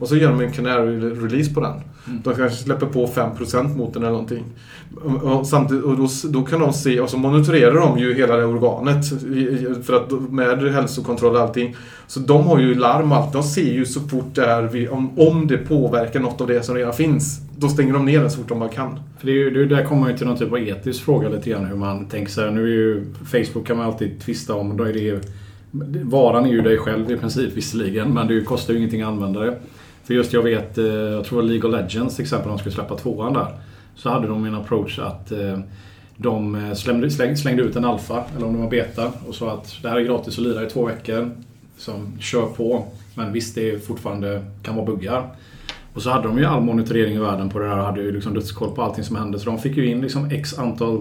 Och så gör de en Canary-release på den. Mm. De kanske släpper på 5% mot den eller någonting. Och, samtidigt, och då, då kan de se, och så monitorerar de ju hela det organet. För att med hälsokontroll och allting. Så de har ju larm och allt. De ser ju så fort det är, om, om det påverkar något av det som redan finns. Då stänger de ner det så fort de bara kan. För det är ju, det, där kommer man ju till någon typ av etisk fråga lite grann hur man tänker sig. Nu är ju Facebook kan man alltid tvista om. Då är det ju, varan är ju dig själv i princip visserligen. Men det kostar ju ingenting att använda det. För just jag vet, eh, jag tror det var League of Legends till exempel, de skulle släppa tvåan där. Så hade de en approach att eh, de eh, slängde, slängde ut en alfa, eller om det var beta, och sa att det här är gratis att lira i två veckor. Som kör på. Men visst, det fortfarande kan vara buggar. Och så hade de ju all monitorering i världen på det där och hade ju liksom dödskoll på allting som hände. Så de fick ju in liksom x antal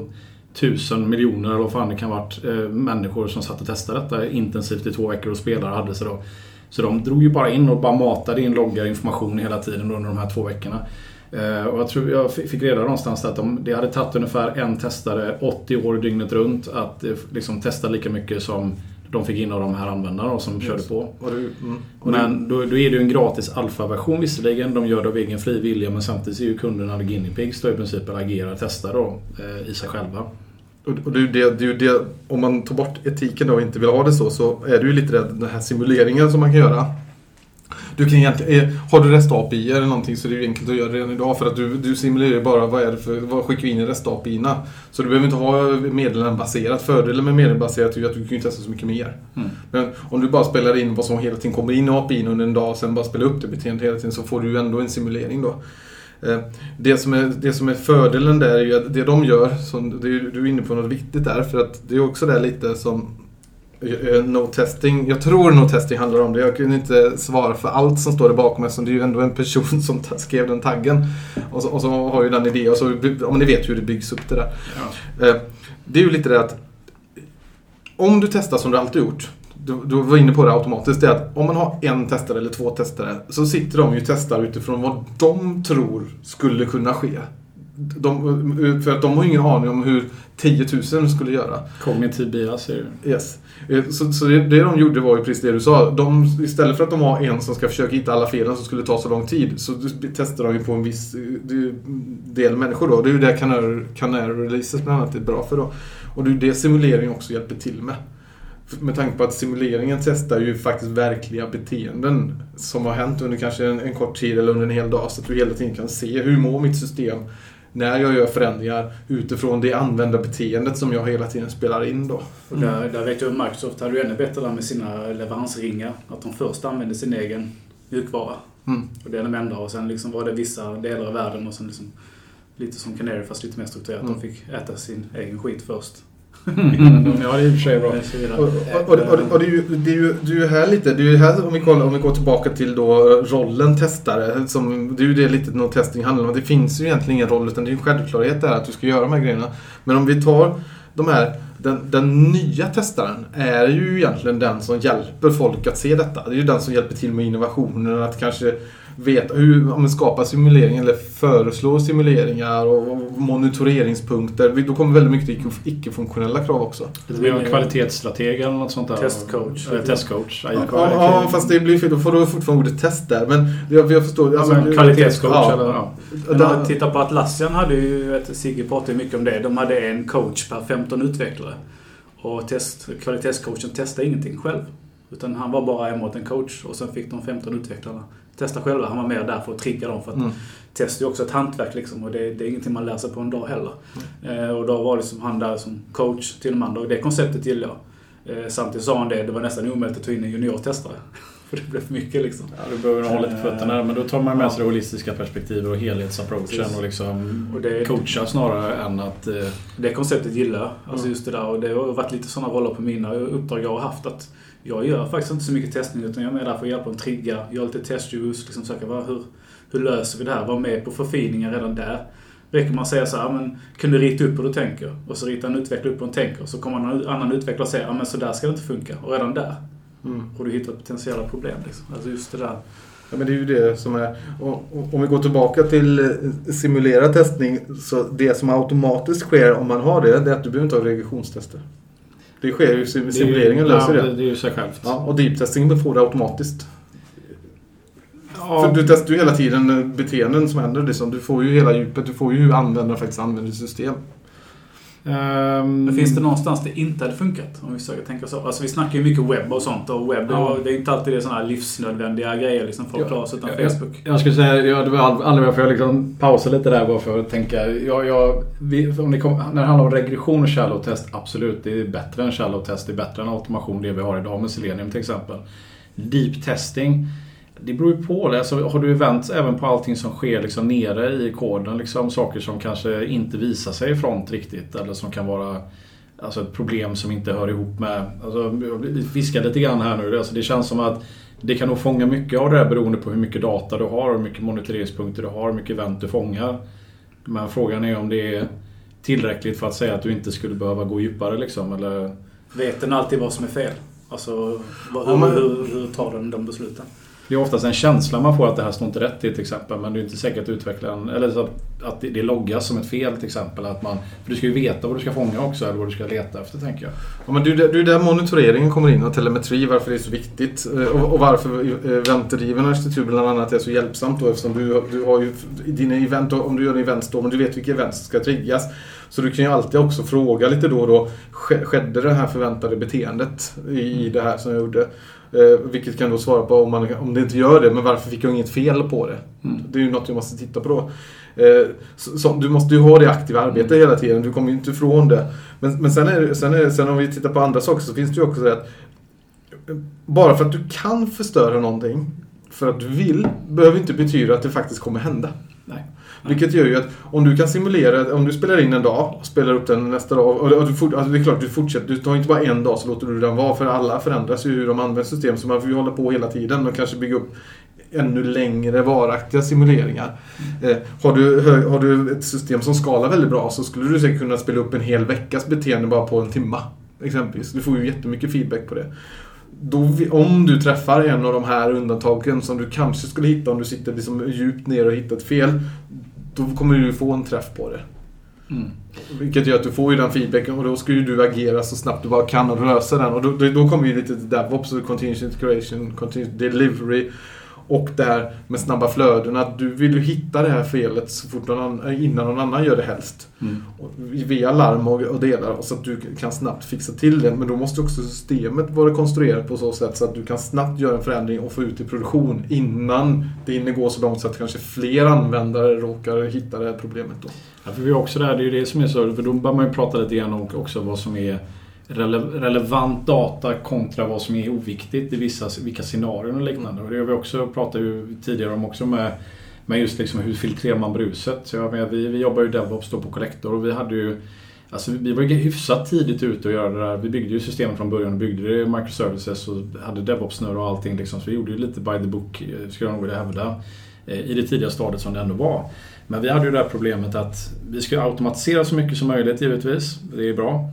tusen miljoner eller vad fan det kan ha varit människor som satt och testade detta intensivt i två veckor och spelare hade sig då. Så de drog ju bara in och bara matade in loggar information hela tiden under de här två veckorna. Eh, och jag tror jag fick reda någonstans att de, det hade tagit ungefär en testare 80 år dygnet runt att eh, liksom testa lika mycket som de fick in av de här användarna då, som körde på. Och det, mm, och Men då, då är det ju en gratis alfaversion visserligen. De gör det av egen fri vilja men samtidigt är ju kunderna guinea pigs då i princip agerar och testar då eh, i sig själva. Och, det, det, det det, om man tar bort etiken då och inte vill ha det så, så är det ju lite det, den här simuleringen som man kan göra. Du kan egentligen, eh, har du REST-API eller någonting så är det ju enkelt att göra redan idag för att du, du simulerar ju bara vad är det för, vad skickar vi in i REST-API-erna. Så du behöver inte ha meddelandebaserat. Fördelen med meddelandebaserat är ju att du kan testa så mycket mer. Mm. Men om du bara spelar in vad som hela tiden kommer in i API under en dag och sen bara spelar upp det beteendet hela tiden så får du ju ändå en simulering då. Eh, Det som, är, det som är fördelen där är ju att det de gör, som, det du är inne på något viktigt där, för att det är också där lite som eh, No testing, jag tror no testing handlar om det. Jag kan inte svara för allt som står där bakom eftersom det är ju ändå en person [laughs] som skrev den taggen. Och så, och så har ju den idén och så, om ni vet hur det byggs upp det där. Ja. Eh, Det är ju lite det att om du testar som du alltid gjort. Du, du var inne på det automatiskt. Det är att om man har en testare eller två testare så sitter de ju och testar utifrån vad de tror skulle kunna ske. De, för att de har ju ingen aning om hur 10 000 skulle göra. Kognitiv bias är ju... Yes. Eh, Så, så det, det de gjorde var ju precis det du sa. De, istället för att de har en som ska försöka hitta alla felen som skulle ta så lång tid så testar de ju på en viss eh, del människor då. Det är ju det Canary, Canary Releases bland annat är bra för då. Och det är ju det simulering också hjälper till med. Med tanke på att simuleringen testar ju faktiskt verkliga beteenden som har hänt under kanske en, en kort tid eller under en hel dag. Så att du hela tiden kan se hur mår mitt system när jag gör förändringar utifrån det användarbeteendet som jag hela tiden spelar in då. Och där, där vet jag att Microsoft hade ju ännu bättre där med sina leveransringar. Att de först använde sin egen mjukvara. Mm. Och det är de enda. Och sen liksom var det vissa delar av världen och sen liksom lite som Canary fast lite mer strukturerat. Mm. De fick äta sin egen skit först. Ja, det är i och för sig bra. Och. Och, och, och, det är ju, det är ju, det är ju här lite, det är ju här om vi, kollar, om vi går tillbaka till då rollen testare. Som, det är ju det lite no testing handlar om. Det finns ju egentligen ingen roll utan det är en självklarhet där att du ska göra de här grejerna. Men om vi tar de här, den, den nya testaren är ju egentligen den som hjälper folk att se detta. Det är ju den som hjälper till med innovationen, att kanske veta hur om man skapar simulering eller föreslår simuleringar och, monitoreringspunkter. Då kommer väldigt mycket icke- icke-funktionella krav också. Lite mer en kvalitetsstrateg eller något sånt där. Testcoach. Eller testcoach. Ja, Ja, ja, ja, fast det blir fel. Då får du fortfarande ordet test där. Men jag, jag förstår. Ja, alltså, men kvalitetscoach ja. eller... Ja. Men tittar på Atlassian hade ju, ett, Sigge pratade mycket om det, de hade en coach per 15 utvecklare. Och test, kvalitetscoachen testade ingenting själv. Utan han var bara emot en coach och sen fick de 15 utvecklarna testa själva. Han var mer där för att trigga dem. För att Mm. test är ju också ett hantverk liksom och det, det är ingenting man lär sig på en dag heller. Eh, och då var det som han där som coach till de andra och det konceptet gillar jag. Eh, samtidigt sa han det, det var nästan omöjligt att ta in en juniortestare. [laughs] för det blev för mycket liksom. Ja, du behöver nog ha lite fötterna men då tar man med Ja. sig det holistiska perspektivet och helhetsapproachen och liksom Och det- coacha snarare än att... Eh, Det konceptet gillar jag. Alltså Mm. just det där. Och det har varit lite sådana roller på mina uppdrag jag har haft. Att jag gör faktiskt inte så mycket testning utan jag är med där för att hjälpa dem trigga, göra lite testljus, liksom söka vad, hur, hur löser vi det här? Vara med på förfiningar redan där. Räcker man säga så här, men kan du rita upp hur du tänker? Och så ritar en utvecklare upp hur hon tänker. Så kommer en annan utvecklare och säger, men så där ska det inte funka. Och redan där Mm. har du hittat potentiella problem. Liksom. Alltså just det där. Ja, men det är ju det som är... Om vi går tillbaka till eh, simulerad testning. Så det som automatiskt sker om man har det, det är att du behöver inte ha regressionstester. Det sker ju, sim- simuleringen löser ja, det. Det är ju sig självt. Ja, och deep testing får det automatiskt. Ja, För du testar ju hela tiden beteenden som händer. Liksom. Du får ju hela djupet. Du får ju hur användaren faktiskt använder system. Ehm, Men finns det någonstans det inte hade funkat? Om vi försöker tänka så. Alltså vi snackar ju mycket webb och sånt och webb Ja. det är inte alltid det sådana här livsnödvändiga grejer liksom folk klarar sig utan Ja, Facebook. Jag skulle säga, ja, det var anledningen varför jag liksom pausade lite där bara för att tänka. Jag, jag, vi, om det, kom, när det handlar om regression och shallow test, absolut. Det är bättre än shallow test. Det är bättre än automation, det vi har idag med Selenium till exempel. Deep testing. Det beror ju på. det. Alltså, har du events även på allting som sker liksom nere i koden? Liksom, saker som kanske inte visar sig i front riktigt. Eller som kan vara alltså, ett problem som inte hör ihop med... Alltså, vi fiskar lite grann här nu. Alltså, det känns som att det kan nog fånga mycket av det här beroende på hur mycket data du har, hur mycket monitoreringspunkter du har, hur mycket event du fångar. Men frågan är om det är tillräckligt för att säga att du inte skulle behöva gå djupare liksom, eller... Vet den alltid vad som är fel? Alltså hur, Ja, men- hur, hur tar den de besluten? Det är oftast en känsla man får att det här står inte rätt till till exempel. Men det är inte säkert att utvecklaren... Eller så att det, loggas som ett fel till exempel. Att man, för du ska ju veta vad du ska fånga också, eller vad du ska leta efter tänker jag. Ja, men det är ju där- monitoreringen kommer in och telemetri, varför det är så viktigt. Eh, och, och varför eh, eventdriven arkitektur bland annat är så hjälpsamt då eftersom du, du har ju dina event, om du gör en event då, men du vet vilka event som ska triggas. Så du kan ju alltid också fråga lite då och då, skedde det här förväntade beteendet i det här som jag gjorde? Eh, vilket kan då svara på om, man, om det inte gör det, men varför fick jag inget fel på det? Mm. Det är ju något du måste titta på då. Eh, så, så, du måste ju ha det aktiva arbetet hela tiden, du kommer ju inte ifrån det. Men, men sen, är, sen, är, sen om vi tittar på andra saker så finns det ju också det att eh, bara för att du kan förstöra någonting för att du vill, behöver inte betyda att det faktiskt kommer hända. Vilket gör ju att om du kan simulera, om du spelar in en dag och spelar upp den nästa dag. Och, du fort, alltså det är klart, du fortsätter, du tar inte bara en dag så låter du den vara. För alla förändras ju hur de använder system. Så man får ju hålla på hela tiden och kanske bygga upp ännu längre varaktiga simuleringar. Eh, har, du, har du ett system som skalar väldigt bra så skulle du säkert kunna spela upp en hel veckas beteende bara på en timma. Exempelvis. Du får ju jättemycket feedback på det. Då, om du träffar en av de här undantagen som du kanske skulle hitta om du sitter liksom djupt ner och hittat fel. Då kommer du få en träff på det. Mm. Vilket gör att du får ju den feedbacken och då ska ju du agera så snabbt du bara kan och lösa den. Och då, då, kommer ju lite DevOps, och Continuous Integration, Continuous Delivery. Och det här med snabba flöden. Att du vill ju hitta det här felet så fort någon annan, innan någon annan gör det helst. Mm. Och Via larm och, och delar så att du kan snabbt fixa till det. Men då måste också systemet vara konstruerat på så sätt så att du kan snabbt göra en förändring och få ut i produktion innan det hinner gå så långt så att kanske fler användare råkar hitta det här problemet. Då. Ja, för vi också där, det är ju det som är så, för då börjar man ju prata lite grann om också vad som är rele relevant data kontra vad som är oviktigt i vissa, vilka scenarion och liknande. Och det har vi också pratat ju tidigare om också med, med just liksom hur filtrerar man bruset. Så jag menar, vi, vi jobbar ju DevOps då på Collector och vi hade ju Alltså vi var ju hyfsat tidigt ute och göra det där. Vi byggde ju systemet från början och byggde det i microservices och hade DevOps-snurr och allting. Liksom. Så vi gjorde ju lite by the book, eh, skulle jag nog vilja hävda. Eh, I det tidiga stadiet som det ändå var. Men vi hade ju det här problemet att vi skulle automatisera så mycket som möjligt givetvis. Det är bra.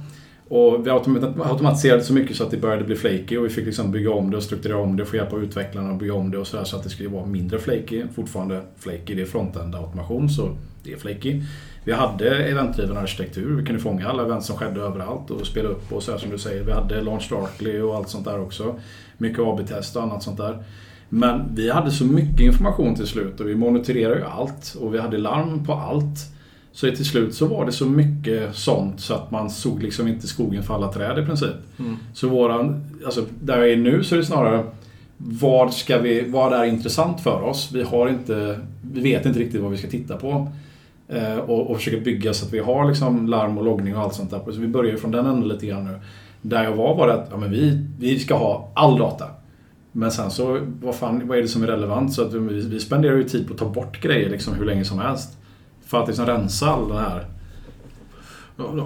Och vi automatiserade så mycket så att det började bli flaky och vi fick liksom bygga om det och strukturera om det och få hjälp av utvecklarna att bygga om det och sådär så att det skulle vara mindre flaky. Fortfarande flaky, det är frontend automation så det är flaky. Vi hade eventdriven arkitektur, vi kunde fånga alla event som skedde överallt och spela upp och så här som du säger. Vi hade Launch Darkly och allt sånt där också. Mycket AB-test och annat sånt där. Men vi hade så mycket information till slut och vi monitorerade ju allt och vi hade larm på allt. Så till slut så var det så mycket sånt så att man såg liksom inte skogen för alla träd i princip. Så våran, alltså där jag är nu så är det snarare vad, ska vi, vad är intressant för oss? Vi, har inte, vi vet inte riktigt vad vi ska titta på. Eh, och, och försöker bygga så att vi har liksom larm och loggning och allt sånt där. Så vi börjar ju från den änden lite grann nu. Där jag var var det att ja, men vi, vi ska ha all data. Men sen så, vad, fan, vad är det som är relevant? Så att vi, vi spenderar ju tid på att ta bort grejer liksom hur länge som helst. För att liksom rensa all den här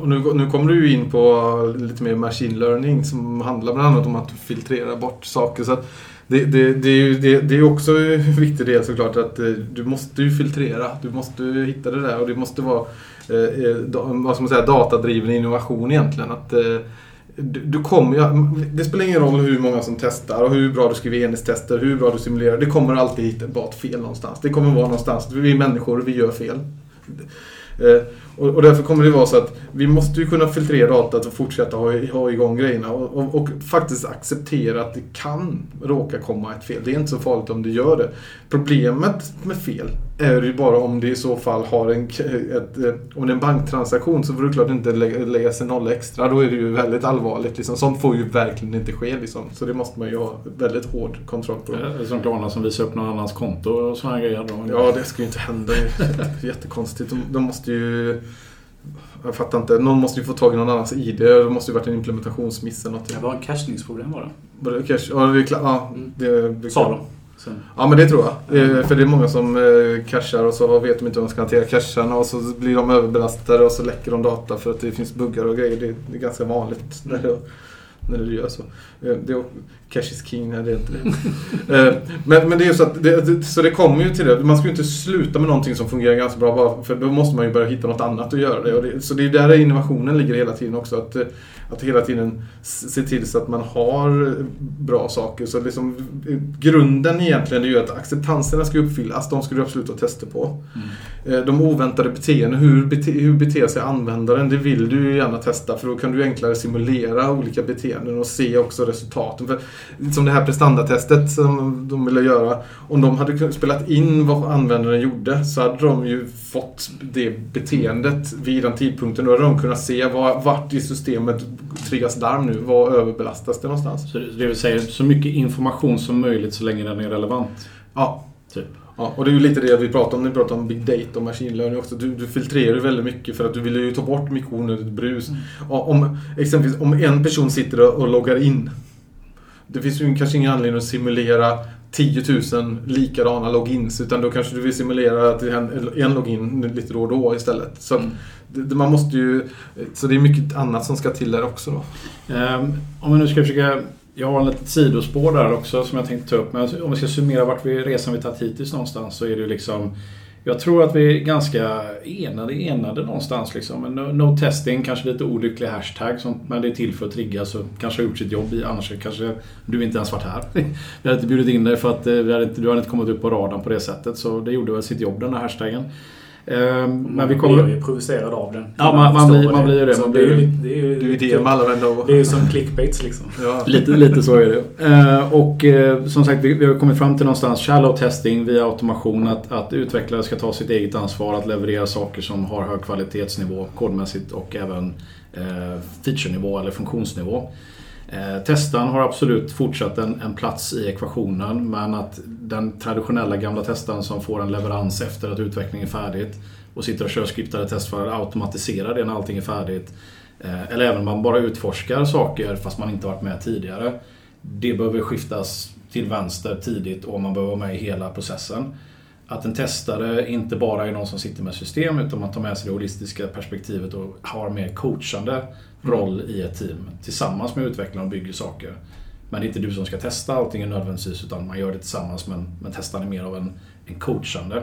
Nu, nu kommer du ju in på lite mer machine learning som handlar bland annat om att filtrera bort saker. Så att det, det, det, är ju, det, det är också en viktig del såklart att eh, du måste ju filtrera. Du måste hitta det där och det måste vara eh, eh vad ska man säga, datadriven innovation egentligen. Att, eh, du, du kommer, ja, det spelar ingen roll hur många som testar och hur bra du skriver enhetstester, hur bra du simulerar. Det kommer alltid hitta ett fel någonstans. Det kommer vara någonstans. Vi är människor, vi gör fel. Eh, och, och därför kommer det vara så att vi måste ju kunna filtrera datat och fortsätta ha, ha igång grejerna. Och, och, och faktiskt acceptera att det kan råka komma ett fel. Det är inte så farligt om det gör det. Problemet med fel är ju bara om det i så fall har en, ett, eh, om det är en banktransaktion så får du klart inte lägga, lägga sig noll extra. Då är det ju väldigt allvarligt. Liksom. Sånt får ju verkligen inte ske. Liksom. Så det måste man ju ha väldigt hård kontroll på. Eh, Som Klarna som visar upp någon annans konto och sådana grejer. Då. Ja, det ska ju inte hända. Det [laughs] jättekonstigt. De, de måste ju... Jag fattar inte. Någon måste ju få tag i någon annans ID. Det måste ju varit en implementationsmiss eller någonting. Det var en cachningsproblem var det. Både cash- Ja, det är klart. Ja, Mm. det, det, Sa de. Sen, Ja, men det tror jag. Mm. För det är många som eh, cashar och så vet de inte hur de ska hantera casharna och så blir de överbelastade och så läcker de data för att det finns buggar och grejer. Det, det är ganska vanligt när det, när det gör så. Eh, det cash is king, nej det är inte det. [laughs] Eh, men, men det är ju så att det, så det kommer ju till det. Man ska ju inte sluta med någonting som fungerar ganska bra bara för då måste man ju börja hitta något annat att göra det. Det så det är där innovationen ligger hela tiden också. Att, eh, att hela tiden se till så att man har bra saker. Så liksom, grunden egentligen är ju att acceptanserna ska uppfyllas. De ska du absolut ha tester på. Eh, De oväntade beteenden, hur, bete, hur beter sig användaren? Det vill du ju gärna testa för då kan du enklare simulera olika beteenden och se också resultaten. För, som det här prestandatestet som de ville göra. Om de hade spelat in vad användaren gjorde så hade de ju fått det beteendet vid den tidpunkten. Då hade de kunnat se var, vart i systemet triggas larm nu. Var överbelastas det någonstans? Så det vill säga så mycket information som möjligt så länge den är relevant. Ja, Typ. Ja, och det är ju lite det vi pratar om. Ni pratar om big data och machine learning också. Du, du filtrerar ju väldigt mycket för att du vill ju ta bort mycket onödigt brus. Och Om, exempelvis om en person sitter och loggar in. Det finns ju kanske ingen anledning att simulera 10 000 likadana logins. Utan då kanske du vill simulera att det händer en login lite då och då istället. Så Mm. det, man måste ju... Så det är mycket annat som ska till där också då. Ehm, om vi nu ska försöka... Jag har en litet sidospår där också som jag tänkte ta upp. Men om vi ska summera vart vi resan vi tagit hittills någonstans så är det ju liksom... Jag tror att vi är ganska enade, enade någonstans liksom. No, no testing, kanske lite olycklig hashtag. Sånt, men det är till för att trigga så kanske har gjort sitt jobb i. Annars kanske du inte ens varit här. [laughs] Vi hade inte bjudit in dig för att eh, vi hade inte, du hade inte kommit upp på radarn på det sättet. Så det gjorde väl sitt jobb den här hashtaggen. Ehm, men vi blir kommer... ju provocerad av den. Ja, man- man blir- man blir ju det. Man det är ju blir- det är ju Det är ju det med alla vänner Det är ju som clickbaits liksom. [laughs] ja. Lite, lite så är det. Eh, och eh, som sagt, vi, vi har kommit fram till någonstans shallow testing via automation. Att, att utvecklare ska ta sitt eget ansvar att leverera saker som har hög kvalitetsnivå kodmässigt och även eh, featurenivå eller funktionsnivå. Eh, testaren har absolut fortsatt en, en plats i ekvationen men att den traditionella gamla testaren som får en leverans efter att utvecklingen är färdigt och sitter och kör skriptade test för att automatisera det när allting är färdigt. Eh, eller även om man bara utforskar saker fast man inte varit med tidigare. Det behöver skiftas till vänster tidigt och man behöver vara med i hela processen. Att en testare inte bara är någon som sitter med system utan man tar med sig det holistiska perspektivet och har mer coachande roll i ett team tillsammans med utvecklaren och bygger saker. Men det är inte du som ska testa allting nödvändigtvis utan man gör det tillsammans men, men testaren är mer av en, en coachande.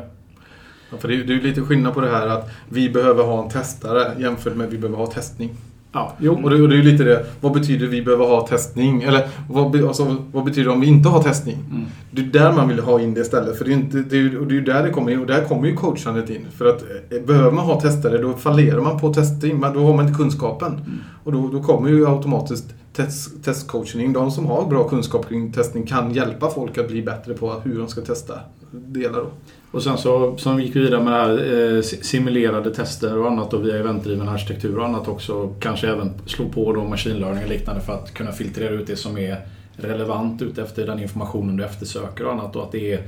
Ja, för det är ju lite skillnad på det här att vi behöver ha en testare jämfört med att vi behöver ha testning. Ja, jo. Och det, och det är lite det, vad betyder vi behöver ha testning? Eller vad, alltså, vad betyder det om vi inte har testning? Mm. Det är där man vill ha in det istället. För det är, inte, det är, och det är där det kommer in. Och där kommer ju coachandet in. För att eh, behöver man ha testare då fallerar man på testing. Då har man inte kunskapen. Och då, då kommer ju automatiskt test, testcoaching. De som har bra kunskap kring testning kan hjälpa folk att bli bättre på hur de ska testa delar. Då. Och sen så, gick vi vidare med det här eh, si- simulerade tester och annat och via eventdriven arkitektur och annat också. Kanske även slå på då machine learning och liknande för att kunna filtrera ut det som är relevant ute efter den informationen du eftersöker och annat. Och att det är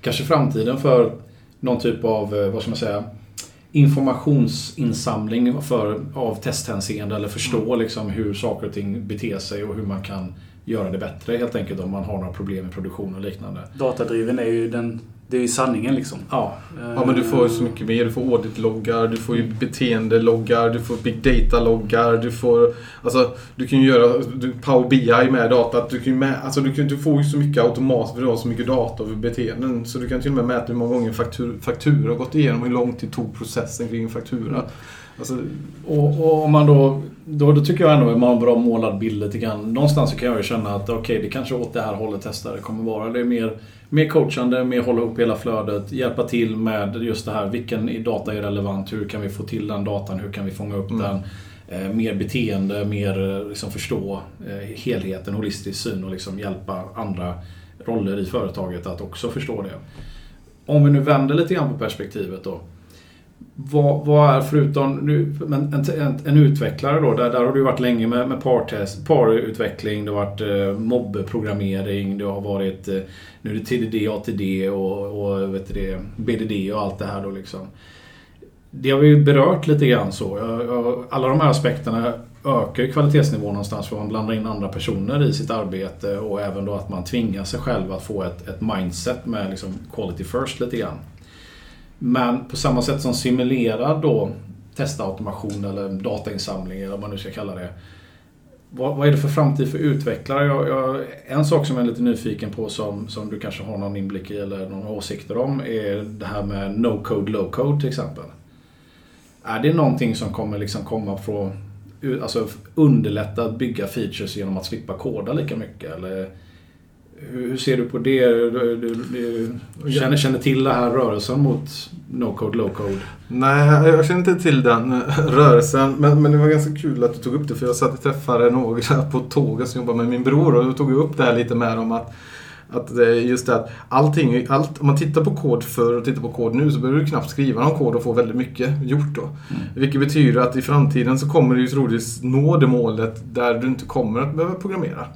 kanske framtiden för någon typ av, eh, vad ska man säga, informationsinsamling för, av testhänseende eller förstå liksom hur saker och ting beter sig och hur man kan göra det bättre helt enkelt om man har några problem i produktion och liknande. Datadriven är ju den... Det är ju sanningen liksom. Ja, Ja men du får så mycket mer. Du får audit-loggar, du får ju beteendeloggar, du får big data-loggar, du får... Alltså, du kan ju göra du, Power BI med datat. Du, kan ju med, alltså, du, kan, du får ju så mycket automatiskt för du har så mycket data över beteenden. Så du kan till och med mäta hur många gånger faktur, faktura har gått igenom, hur lång tid tog processen kring en faktura. Alltså, Och, och om man då, då, då tycker jag ändå att man har en bra målad bild lite grann. Någonstans så kan jag ju känna att okej, det kanske åt det här hållet testare kommer vara. Det är mer, mer coachande, mer hålla upp hela flödet, hjälpa till med just det här. Vilken data är relevant? Hur kan vi få till den datan? Hur kan vi fånga upp Mm. den? Eh, mer beteende, mer eh, liksom förstå eh, helheten, holistisk syn och liksom hjälpa andra roller i företaget att också förstå det. Om vi nu vänder lite grann på perspektivet då. Vad, vad är förutom men en, en, en utvecklare då, där, där har du varit länge med, med partest, parutveckling, det har varit eh, mobbprogrammering, det har varit eh, nu är det TDD, ATD och, och vet det, BDD och allt det här då liksom. Det har vi ju berört lite grann så. Jag, jag, alla de här aspekterna ökar ju kvalitetsnivån någonstans för man blandar in andra personer i sitt arbete och även då att man tvingar sig själv att få ett, ett mindset med liksom quality first lite grann. Men på samma sätt som simulerar då testautomation eller datainsamling eller vad man nu ska kalla det. Vad, vad är det för framtid för utvecklare? Jag, jag, en sak som jag är lite nyfiken på som, som du kanske har någon inblick i eller några åsikter om är det här med no-code, low-code till exempel. Är det någonting som kommer liksom komma från alltså underlätta att bygga features genom att slippa koda lika mycket? Eller hur, ser du på det? Du, du, du känner, känner till den här rörelsen mot no-code, low-code? Nej, jag känner inte till den [laughs] rörelsen. Men, men det var ganska kul att du tog upp det. För jag satt och träffade några [laughs] på tåget som jobbar med min bror. Och då tog jag upp det här lite med dem. Att, att just det att allting, allt, om man tittar på kod förr och tittar på kod nu så behöver du knappt skriva någon kod och få väldigt mycket gjort då. Mm. Vilket betyder att i framtiden så kommer du troligtvis nå det målet där du inte kommer att behöva programmera.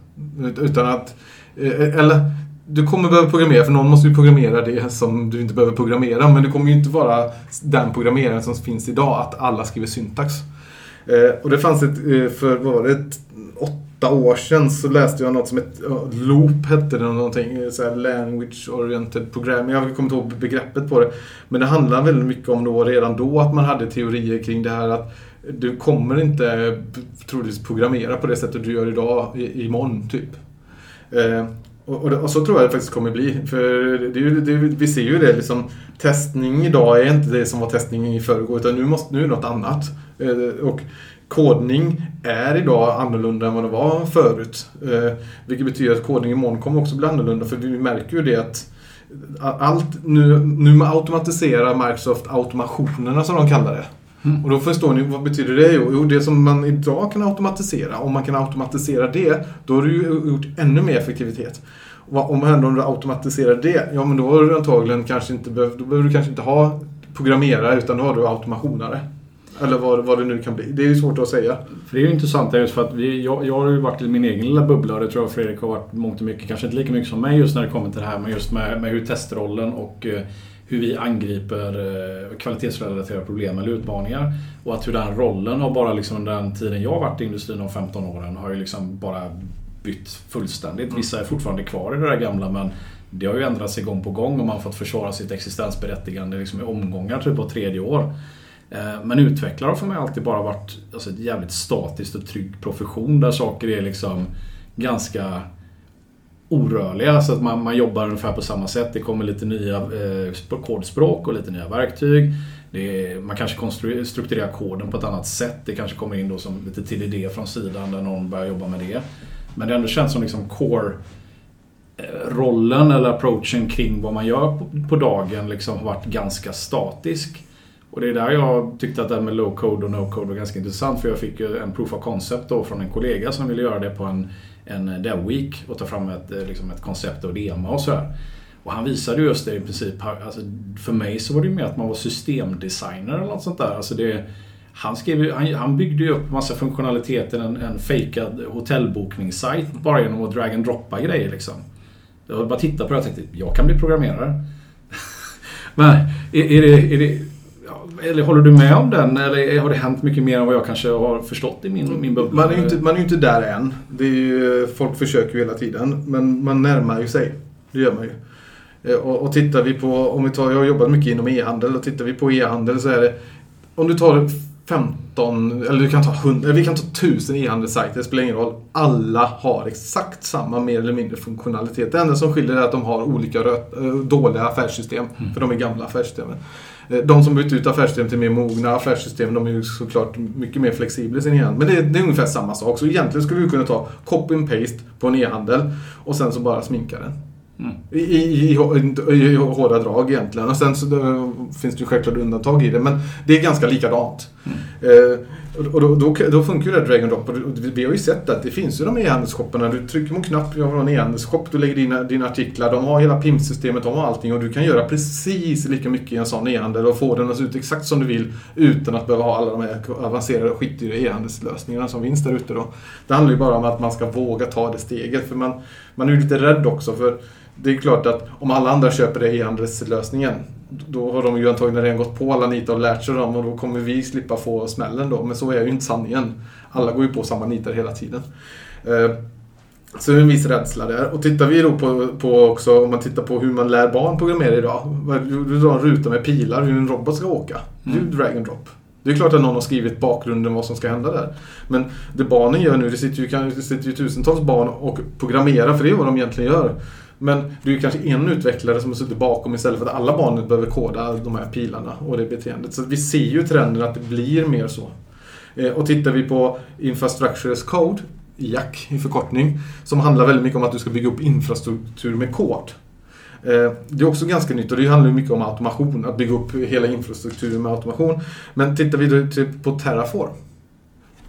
Ut- Utan att, Eh, eh, eller du kommer behöva programmera för någon måste ju programmera det som du inte behöver programmera. Men det kommer ju inte vara den programmeraren som finns idag att alla skriver syntax. Eh, och det fanns ett, för vad var det, ett, åtta år sedan så läste jag något som ett Loop hette det någonting. Så här language oriented programming. Jag kommer inte ihåg begreppet på det. Men det handlar väldigt mycket om då redan då att man hade teorier kring det här att du kommer inte troligtvis programmera på det sättet du gör idag i, imorgon typ. Eh, och, och, och så tror jag det faktiskt kommer bli. För det är det, vi ser ju det liksom. Testning idag är inte det som var testning i förrgår utan nu, måste, nu är det något annat. Eh, och kodning är idag annorlunda än vad det var förut. Eh, vilket betyder att kodning imorgon kommer också bli annorlunda för vi märker ju det att allt, nu, nu automatiserar Microsoft automationerna som de kallar det. Mm. Och då förstår ni, vad betyder det? Jo, det som man idag kan automatisera, om man kan automatisera det, då har du ju gjort ännu mer effektivitet. Och vad- Om ändå du automatiserar det, ja men då har du antagligen kanske inte behöv, då behöver du kanske inte ha programmerare utan då har du automationare. Eller vad, vad det nu kan bli. Det är ju svårt att säga. För det är ju intressant just för att vi, jag, jag har ju varit i min egen lilla bubbla och det tror jag Fredrik har varit mångt och mycket. Kanske inte lika mycket som mig just när det kommer till det här men just med, med hur testrollen och eh, hur vi angriper eh, kvalitetsrelaterade problem eller utmaningar. Och att hur den rollen har bara liksom under den tiden jag har varit i industrin, de 15 åren, har ju liksom bara bytt fullständigt. Vissa är fortfarande kvar i det där gamla men det har ju ändrats sig gång på gång och man har fått försvara sitt existensberättigande liksom i omgångar, typ på tredje år. Eh, men utvecklare har för mig alltid bara varit alltså, ett jävligt statiskt och trygg profession där saker är liksom ganska orörliga. Så att man, man jobbar ungefär på samma sätt. Det kommer lite nya eh, kodspråk och lite nya verktyg. Det är, man kanske strukturerar koden på ett annat sätt. Det kanske kommer in då som lite TDD från sidan där någon börjar jobba med det. Men det ändå känns som liksom core-rollen eh, eller approachen kring vad man gör på, på dagen liksom har varit ganska statisk. Och det är där jag tyckte att det här med low code och no code var ganska intressant för jag fick ju en proof of concept då från en kollega som ville göra det på en, en eh, dev week och ta fram ett, eh, liksom ett koncept och demo och sådär. Och han visade just det i princip. Alltså, för mig så var det ju mer att man var systemdesigner eller något sånt där. Alltså det, han, skrev, han, han byggde ju upp massa funktionaliteter, en, en fejkad hotellbokningssajt bara genom att drag and droppa grejer liksom. Jag bara tittade på det och tänkte, jag kan bli programmerare. [laughs] Men är, är det... Är det eller håller du med om den? Eller har det hänt mycket mer än vad jag kanske har förstått i min, min bubbla? Man är ju inte, man är inte där än. Det är ju, folk försöker ju hela tiden. Men man närmar ju sig. Det gör man ju. Eh, Och, och tittar vi på, om vi tar, jag har jobbat mycket inom e-handel och tittar vi på e-handel så är det om du tar 15, eller du kan ta 100, eller vi kan ta 1000 e-handelssajter, det spelar ingen roll. Alla har exakt samma mer eller mindre funktionalitet. Det enda som skiljer är att de har olika rö- eh, dåliga affärssystem, för de är gamla affärssystemen. Eh, De som bytt ut affärssystem till mer mogna affärssystem, de är ju såklart mycket mer flexibla i sin e-handel. Men det är, det är ungefär samma sak. Så egentligen skulle vi kunna ta copy and paste på en e-handel och sen så bara sminka den. Mm. I, i, i, i, hårda drag egentligen. Och sen så då, finns det ju självklart undantag i det. Men det är ganska likadant. Eh, och då, då, då funkar ju det här drag and drop. Och vi har ju sett att det finns ju de e-handelsshopparna. Du trycker på en knapp, jag har en e-handelsshop. Du lägger dina, dina artiklar. De har hela PIM-systemet, de har allting. Och du kan göra precis lika mycket i en sån e-handel och få den att se ut exakt som du vill. Utan att behöva ha alla de här avancerade skitdyra e-handelslösningarna som finns där ute då. Det handlar ju bara om att man ska våga ta det steget. För man, man är ju lite rädd också. för det är klart att om alla andra köper det e-handelslösningen då har de ju antagligen redan gått på alla nitar och lärt sig dem och då kommer vi slippa få smällen då. Men så är ju inte sanningen. Alla går ju på samma nitar hela tiden. Eh, Så det är en viss rädsla där. Och tittar vi då på, på också, om man tittar på hur man lär barn programmera idag. Du, du drar en ruta med pilar, hur en robot ska åka. Är ju drag and drop. Det är klart att någon har skrivit bakgrunden vad som ska hända där. Men det barnen gör nu, det sitter ju, det sitter ju tusentals barn och programmerar, för det är vad de egentligen gör. Men du är kanske en utvecklare som har suttit bakom istället för att alla barnen behöver koda de här pilarna och det beteendet. Så vi ser ju trenden att det blir mer så. Eh, och tittar vi på Infrastructure as Code, IAC i förkortning, som handlar väldigt mycket om att du ska bygga upp infrastruktur med kod. Eh, det är också ganska nytt och det handlar mycket om automation, att bygga upp hela infrastrukturen med automation. Men tittar vi då på Terraform.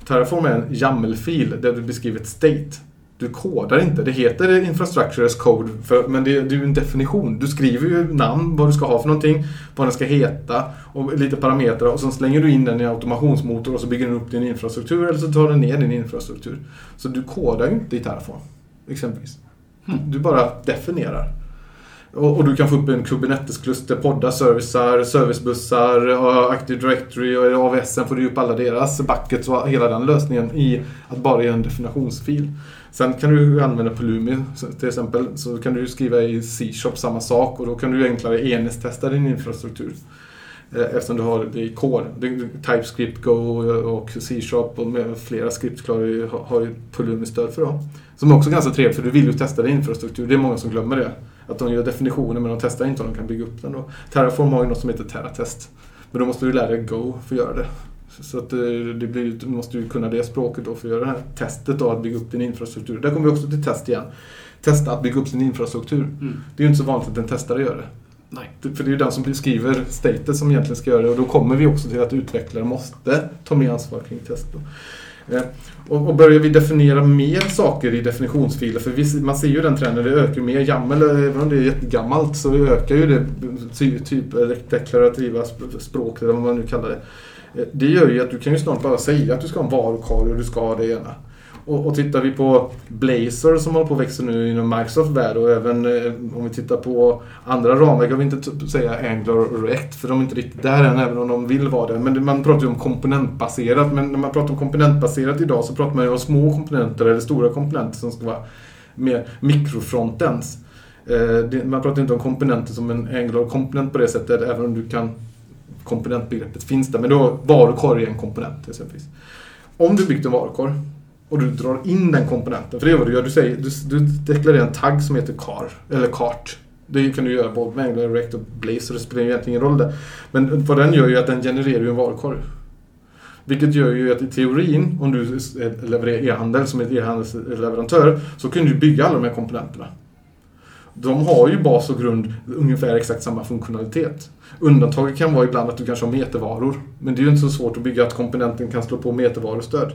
Terraform är en YAML-fil där du beskriver ett state. Du kodar inte. Det heter Infrastructure as Code, för, men det, det är ju en definition. Du skriver ju namn, vad du ska ha för någonting, vad den ska heta och lite parametrar och sen slänger du in den i automationsmotor och så bygger den upp din infrastruktur eller så tar den ner din infrastruktur. Så du kodar ju inte i Terraform, exempelvis. Du bara definierar. Och, och du kan få upp en Kubernetes-kluster, poddar, servicar, servicebussar, Active Directory och i AWS får du upp alla deras buckets och hela den lösningen i att bara göra en definitionsfil. Sen kan du använda Pulumi till exempel. Så kan du skriva i C-shop samma sak och då kan du enklare enhetstesta din infrastruktur. Eh, eftersom du har det i core. TypeScript, Go och C-sharp och med flera skript klarar ju, har ju Pulumi-stöd för dem. Som är ganska trevligt för du vill ju testa din infrastruktur. Det är många som glömmer det. Att de gör definitioner men de testar inte om de kan bygga upp den. Då. Terraform har ju något som heter Terratest. Men då måste du lära dig Go för att göra det. Så att eh, det blir, du måste ju kunna det språket då för att göra det här testet då, att bygga upp din infrastruktur. Där kommer vi också till test igen. Testa att bygga upp sin infrastruktur. Mm. Det är ju inte så vanligt att en testare gör det. Nej. För det är ju den som skriver statet som egentligen ska göra det och då kommer vi också till att utvecklare måste ta mer ansvar kring test. Då. Eh, Och, och börjar vi definiera mer saker i definitionsfiler, för vi, man ser ju den trenden, det ökar mer. YAML, även om det är jättegammalt, så ökar ju det ty, typ deklarativa sp- språk, eller vad man nu kallar det. Eh, det gör ju att du kan ju snart bara säga att du ska ha en varukorg och du ska ha det ena. Och, och tittar vi på Blazor som håller på att växa nu inom Microsoft värld och även eh, om vi tittar på andra ramverk, jag vill inte säga Angular och React för de är inte riktigt där än även om de vill vara det. Men det- man pratar ju om komponentbaserat men när man pratar om komponentbaserat idag så pratar man ju om små komponenter eller stora komponenter som ska vara mer mikrofrontends. Eh, Man pratar inte om komponenter som en Angular-komponent på det sättet även om du kan komponentbegreppet finns där. Men då varukorg är en komponent exempelvis. Om du byggt en varukorg och du drar in den komponenten, för det är vad du gör. Du, säger, du, du deklarerar en tagg som heter car, eller cart. Det kan du göra både med Angular, React och Blazor, det spelar egentligen ingen roll där. Men vad den gör ju att den genererar ju en varukorg. Vilket gör ju att i teorin, om du eh, levererar e-handel som ett e-handelsleverantör, så kan du bygga alla de här komponenterna. De har ju bas och grund ungefär exakt samma funktionalitet. Undantaget kan vara ibland att du kanske har metervaror. Men det är ju inte så svårt att bygga att komponenten kan slå på metervarustöd.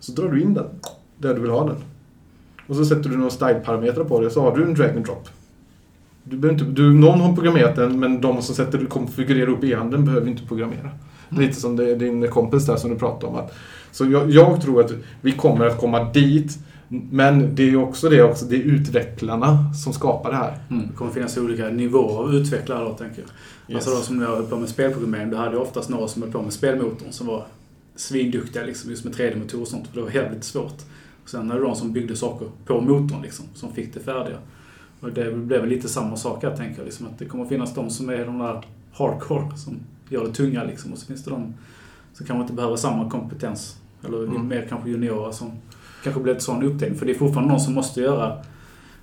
Så drar du in den där du vill ha den. Och så sätter du några style-parametrar på det så har du en drag and drop. Du behöver inte, du, någon har programmerat den men de som sätter, konfigurerar upp e-handeln behöver inte programmera. Lite som det, din kompis där som du pratade om. Att, så jag, jag tror att vi kommer att komma dit. Men det är ju också det, också, det är utvecklarna som skapar det här. Mm. Det kommer finnas olika nivåer av utvecklare då, tänker jag. Alltså då som jag höll på med spelprogrammering, då hade jag oftast några som höll på med spelmotorn som var svinduktiga liksom, just med 3D-motorer och sånt, för det var jävligt svårt. Och sen hade du de som byggde saker på motorn liksom, som fick det färdiga. Och det blev väl lite samma sak här, tänker jag. Liksom, att det kommer finnas de som är de där hardcore, som gör det tunga liksom. Och så finns det de som kanske inte behöver samma kompetens. Eller Mm. mer kanske juniorer som kanske blir ett sån uppdelning. För det är fortfarande någon som måste göra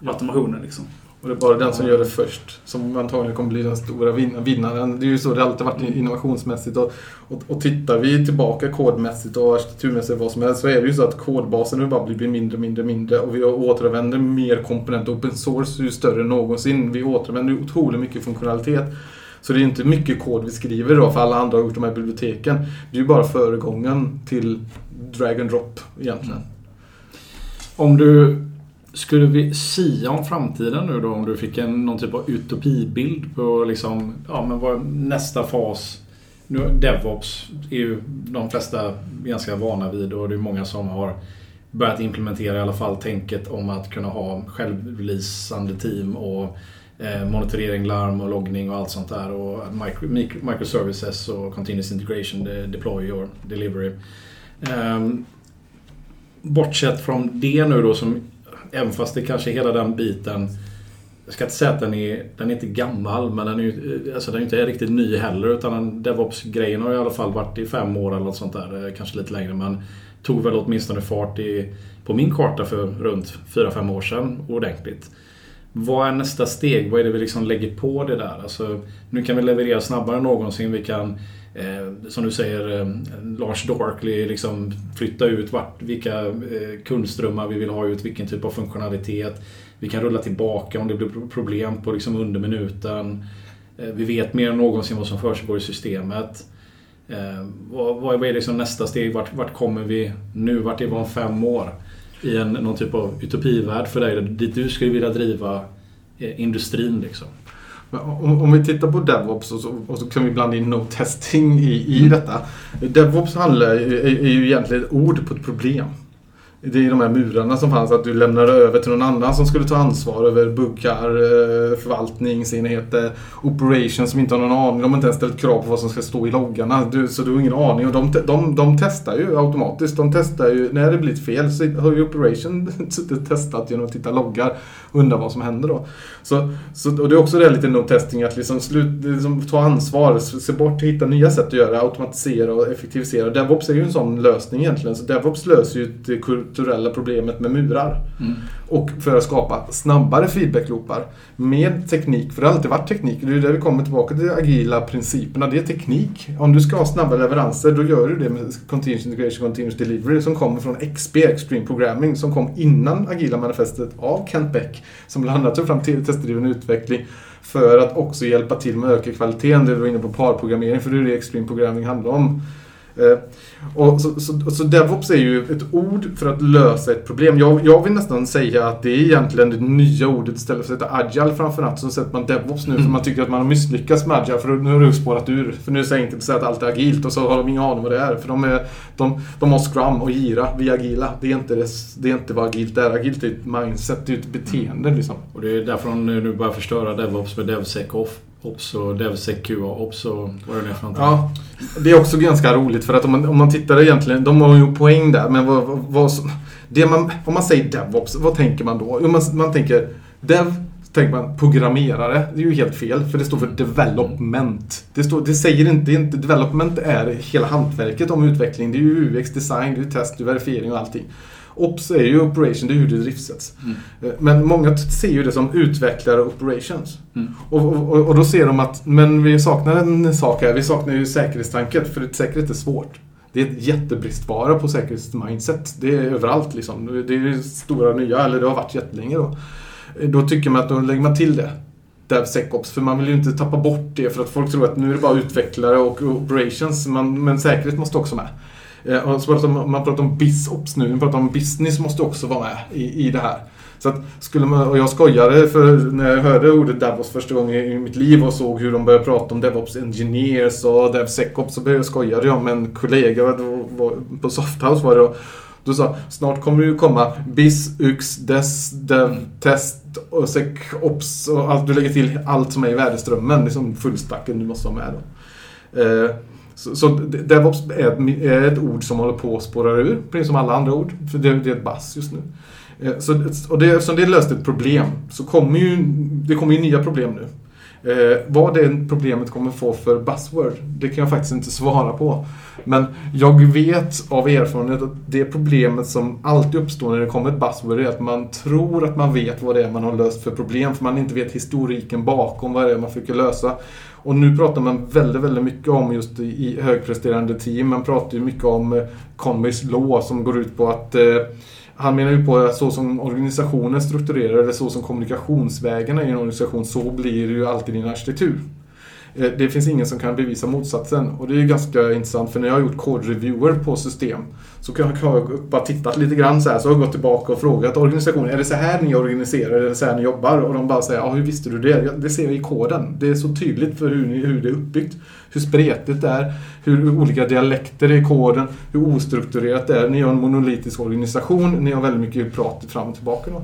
automationen liksom. Och det är bara den som gör det först som antagligen kommer bli den stora vin- vinnaren. Det är ju så det alltid varit innovationsmässigt. Och, och, och tittar vi tillbaka kodmässigt och arkitekturmässigt vad som helst så är det ju så att kodbasen nu bara blir mindre, mindre, mindre och vi återanvänder mer komponenter. Open source är ju större än någonsin. Vi återanvänder otroligt mycket funktionalitet. Så det är inte mycket kod vi skriver då för alla andra har gjort de här biblioteken. Det är ju bara föregången till drag and drop egentligen. Om du skulle vi sia om framtiden nu då? Om du fick en, någon typ av utopibild på liksom, ja, men vad nästa fas? Nu, DevOps är ju de flesta ganska vana vid och det är många som har börjat implementera i alla fall tänket om att kunna ha självreleasande team och eh, monitorering, larm och loggning och allt sånt där. Och micro, microservices och continuous integration, de, deploy och delivery. Um, bortsett från det nu då som Även fast det kanske är hela den biten jag ska inte säga att den är, den är inte gammal men den är ju eh, alltså den är inte riktigt ny heller utan DevOps-grejen har i alla fall varit i fem år eller något sånt där. Eh, kanske lite längre men tog väl åtminstone fart i, på min karta för runt 4-5 år sedan ordentligt. Vad är nästa steg? Vad är det vi liksom lägger på det där? Alltså, nu kan vi leverera snabbare än någonsin. Vi kan eh, som du säger, eh, Lars Darkley liksom flytta ut vart, vilka eh, kundströmmar vi vill ha ut, vilken typ av funktionalitet. Vi kan rulla tillbaka om det blir problem på liksom under minuten. Eh, vi vet mer än någonsin vad som försiggår i systemet. Eh, vad, vad är liksom nästa steg? Vart, vart kommer vi nu? Vart är vi om fem år? I en, någon typ av utopivärld för dig, dit du skulle vilja driva eh, industrin liksom. Om, om, vi tittar på DevOps och så, och så kan vi blanda in no-testing i, i mm. detta. DevOps handlar, är, är ju egentligen ett ord på ett problem. Det är de här murarna som fanns, att du lämnade över till någon annan som skulle ta ansvar över buggar, eh, förvaltningsenheter, operations som inte har någon aning. De har inte ens ställt krav på vad som ska stå i loggarna. Du, så du har ingen aning. Och de, de, de testar ju automatiskt. De testar ju, när det blir ett fel så har ju operation [laughs] testat genom att titta loggar och undra vad som händer då. Så, så, och det är också det lite no-testing, att liksom, slut, liksom ta ansvar, se bort, hitta nya sätt att göra automatisera och effektivisera. DevOps är ju en sån lösning egentligen. Så DevOps löser ju det strukturella problemet med murar. Mm. Och för att skapa snabbare feedbackloopar med teknik. För det har alltid varit teknik. Det är där vi kommer tillbaka till de agila principerna. Det är teknik. Om du ska ha snabba leveranser då gör du det med Continuous Integration, Continuous Delivery som kommer från XP, Extreme Programming, som kom innan agila manifestet av Kent Beck. Som bland annat tog fram testdriven utveckling för att också hjälpa till med att öka kvaliteten. Det du var inne på parprogrammering, för det är det Extreme Programming handlar om. Eh, och så, så, så, DevOps är ju ett ord för att lösa ett problem. Jag, jag vill nästan säga att det är egentligen det nya ordet istället för att sätta Agile framförallt så sätter man DevOps nu mm. för man tycker att man har misslyckats med Agile för nu har det spårat ur. För nu säger inte att allt är agilt och så har de ingen aning vad det är. För de, är, de, de har Scrum och Gira, vi är agila. Det är inte, det, det är inte vad agilt är. Agilt är ett mindset, det är ett beteende liksom. Och det är därför de nu börjar förstöra DevOps med DevSecOff Ops och DevSec och vad det är för någonting. Ja, det är också ganska roligt för att om man, om man tittar egentligen, de har ju poäng där, men vad, vad, det man, om man säger DevOps, vad tänker man då? Man, man tänker Dev, så tänker man programmerare. Det är ju helt fel, för det står för development. Det, står, det säger inte, det inte, development är hela hantverket om utveckling. Det är ju UX, design, det är test, det är verifiering och allting. Ops är ju operation, det är hur det driftsätts. Mm. Eh, men många ser ju det som utvecklare operations. Mm. Och, och, och, då ser de att, men vi saknar en sak här, vi saknar ju säkerhetstanket, för säkerhet är svårt. Det är ett jättebristvara på säkerhetsmindset. Det är överallt liksom. Det är stora nya, eller det har varit jättelänge då. Eh, då tycker man att då lägger man till det. DevSecOps, för man vill ju inte tappa bort det för att folk tror att nu är det bara utvecklare och operations, man, men säkerhet måste också med. Eh, så pratar man, man pratar om bisops nu, man pratar om business måste också vara med i, i det här. Så att skulle man, och jag skojade för när jag hörde ordet DevOps första gången i mitt liv och såg hur de började prata om DevOps Engineers och DevSecOps så började jag skojade jag med en kollega på Softhouse var det då. Du sa snart kommer det ju komma BIS, UX, DES, Dev, Test och SecOps och allt. Du lägger till allt som är i värdeströmmen. Liksom fullstacken du måste vara med då. Eh, så, så DevOps är ett, är ett, ord som håller på att spåra ur, precis som alla andra ord. För det, det är ett bass just nu. Eh, så, och det, eftersom det löste ett problem så kommer ju det kommer ju nya problem nu. Eh, vad det problemet kommer få för buzzword, det kan jag faktiskt inte [laughs] svara på. Men jag vet av erfarenhet att det problemet som alltid uppstår när det kommer ett buzzword är att man tror att man vet vad det är man har löst för problem för man inte vet historiken bakom vad det är man försöker lösa. Och nu pratar man väldigt, väldigt mycket om just i högpresterande team. Man pratar ju mycket om eh, Conways law som går ut på att eh, han menar ju på att så som organisationen strukturerar eller så som kommunikationsvägarna i en organisation så blir det ju alltid din arkitektur. Eh, det finns ingen som kan bevisa motsatsen. Och det är ju ganska intressant för när jag har gjort kodreviewer på system så kan jag bara tittat lite grann så här så har jag gått tillbaka och frågat organisationen är det så här ni organiserar, eller så här ni jobbar? Och de bara säger ja hur visste du det? Det ser jag i koden. Det är så tydligt för hur, ni, hur det är uppbyggt. Hur spretigt det är, hur olika dialekter är i koden, hur ostrukturerat det är. Ni har en monolitisk organisation, ni har väldigt mycket prat fram och tillbaka. Då.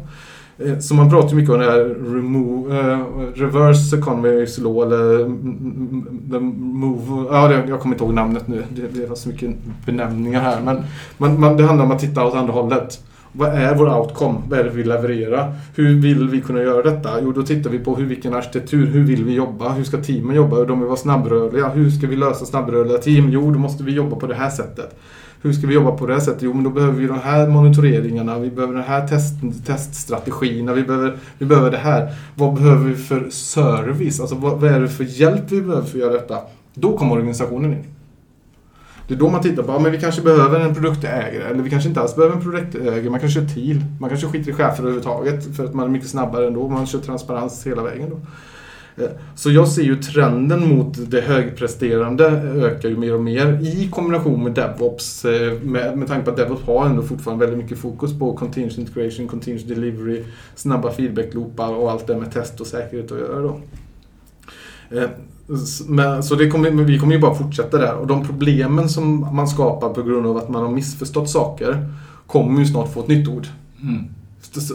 Eh, så man pratar mycket om det här remove, uh, reverse economy's law eller the move. Ja, det, jag kommer inte ihåg namnet nu. Det, det var så mycket benämningar här. Men man, man, det handlar om att titta åt andra hållet. Vad är vår outcome? Vad är det vi levererar? Hur vill vi kunna göra detta? Jo, då tittar vi på hur, vilken arkitektur, hur vill vi jobba? Hur ska teamen jobba? De vill vara snabbrörliga. Hur ska vi lösa snabbrörliga team? Jo, då måste vi jobba på det här sättet. Hur ska vi jobba på det här sättet? Jo, men då behöver vi de här monitoreringarna, vi behöver den här test, teststrategierna, vi behöver, vi behöver det här. Vad behöver vi för service? Alltså vad, vad är det för hjälp vi behöver för att göra detta? Då kommer organisationen in. Det är då man tittar på, ja, men vi kanske behöver en produktägare eller vi kanske inte alls behöver en produktägare. Man kanske kör TIL. Man kanske skiter i chefer överhuvudtaget för att man är mycket snabbare ändå. Man kör transparens hela vägen då. Så jag ser ju trenden mot det högpresterande ökar ju mer och mer i kombination med DevOps. Eh, med, med tanke på att DevOps har ändå fortfarande väldigt mycket fokus på continuous integration, continuous delivery, snabba feedback-loopar och allt det med test och säkerhet att göra då. Eh, men, så det kommer, vi kommer ju bara fortsätta där och de problemen som man skapar på grund av att man har missförstått saker kommer ju snart få ett nytt ord. Mm.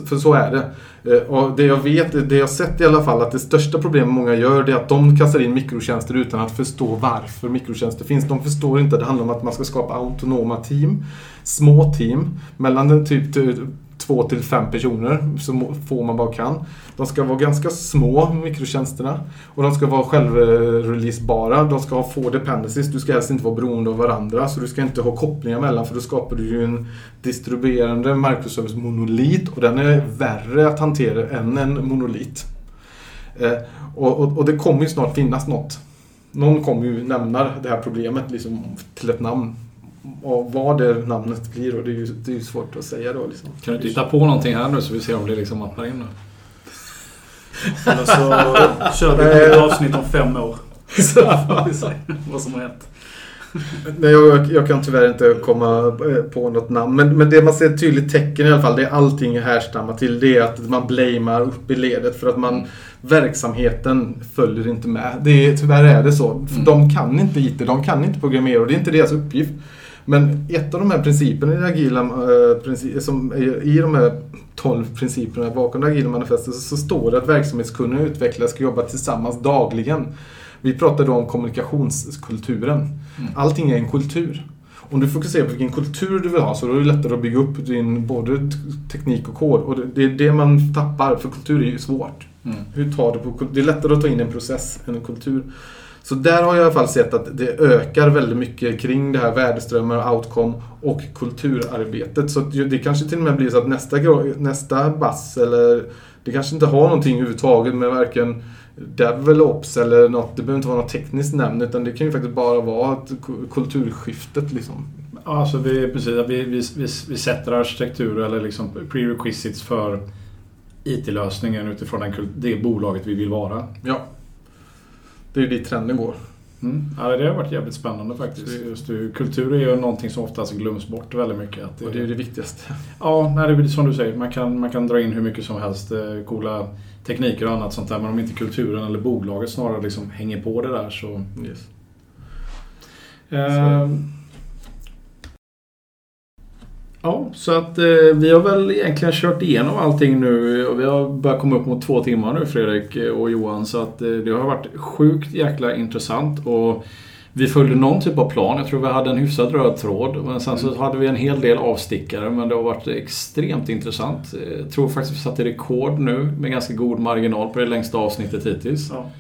För så är det. Eh, och det jag vet, det jag sett i alla fall, att det största problemet många gör det är att de kastar in mikrotjänster utan att förstå varför mikrotjänster finns. De förstår inte att det handlar om att man ska skapa autonoma team, små team, mellan den typ två till fem personer, så få man bara kan. De ska vara ganska små, mikrotjänsterna. Och de ska vara självreleasebara. De ska ha få dependencies. Du ska helst inte vara beroende av varandra. Så du ska inte ha kopplingar mellan för då skapar du ju en distribuerande microservice-monolit. Och den är värre att hantera än en monolit. Eh, och, och, och det kommer ju snart finnas något. Någon kommer ju nämna det här problemet liksom, till ett namn. Och vad det namnet blir då, det är ju, det är ju svårt att säga då. Liksom. Kan du inte hitta på någonting här nu så vi ser om det liksom mappar in? Då? [laughs] Eller så kör vi ett avsnitt om fem år. [laughs] Så får vi se vad som har hänt. Nej, jag, jag, kan tyvärr inte komma eh, på något namn. Men, men det man ser ett tydligt tecken i alla fall, det är allting härstammar till, det är att man blamear upp i ledet för att man verksamheten följer inte med. Det är, tyvärr är det så. Mm. De kan inte IT, de kan inte programmera och det är inte deras uppgift. Men ett av de här principerna i det agila, äh, som i de här 12 principerna bakom det agila manifestet så står det att verksamhetskunniga och utvecklare ska jobba tillsammans dagligen. Vi pratade om kommunikationskulturen. Mm. Allting är en kultur. Om du fokuserar på vilken kultur du vill ha så är det lättare att bygga upp din både teknik och kod. Och det är det man tappar, för kultur är ju svårt. Mm. Hur tar du på, det är lättare att ta in en process än en kultur. Så där har jag i alla fall sett att det ökar väldigt mycket kring det här värdeströmmar, outcome och kulturarbetet. Så det kanske till och med blir så att nästa, nästa bass eller det kanske inte har någonting överhuvudtaget med varken DevOps eller något. Det behöver inte vara något tekniskt namn utan det kan ju faktiskt bara vara kulturskiftet liksom. Alltså vi, precis, vi, vi, vi, vi sätter arkitektur eller liksom prerequisites för IT-lösningen utifrån den, det bolaget vi vill vara. Ja. Det är dit trenden går. Mm. Ja, det har varit jävligt spännande faktiskt. Just det, kultur är ju någonting som oftast glöms bort väldigt mycket. Att det, och det är det viktigaste. Ja, nej, det är som du säger. Man kan, man kan dra in hur mycket som helst. Eh, coola tekniker och annat sånt där. Men om inte kulturen eller bolaget snarare liksom hänger på det där så... Yes. Eh, Ja, så att eh, vi har väl egentligen kört igenom allting nu och vi har börjat komma upp mot två timmar nu Fredrik och Johan. Så att eh, det har varit sjukt jäkla intressant. Och vi följde någon typ av plan. Jag tror vi hade en hyfsad röd tråd. Men sen så mm. hade vi en hel del avstickare. Men det har varit extremt intressant. Jag tror faktiskt vi satte rekord nu med ganska god marginal på det längsta avsnittet hittills. Ja.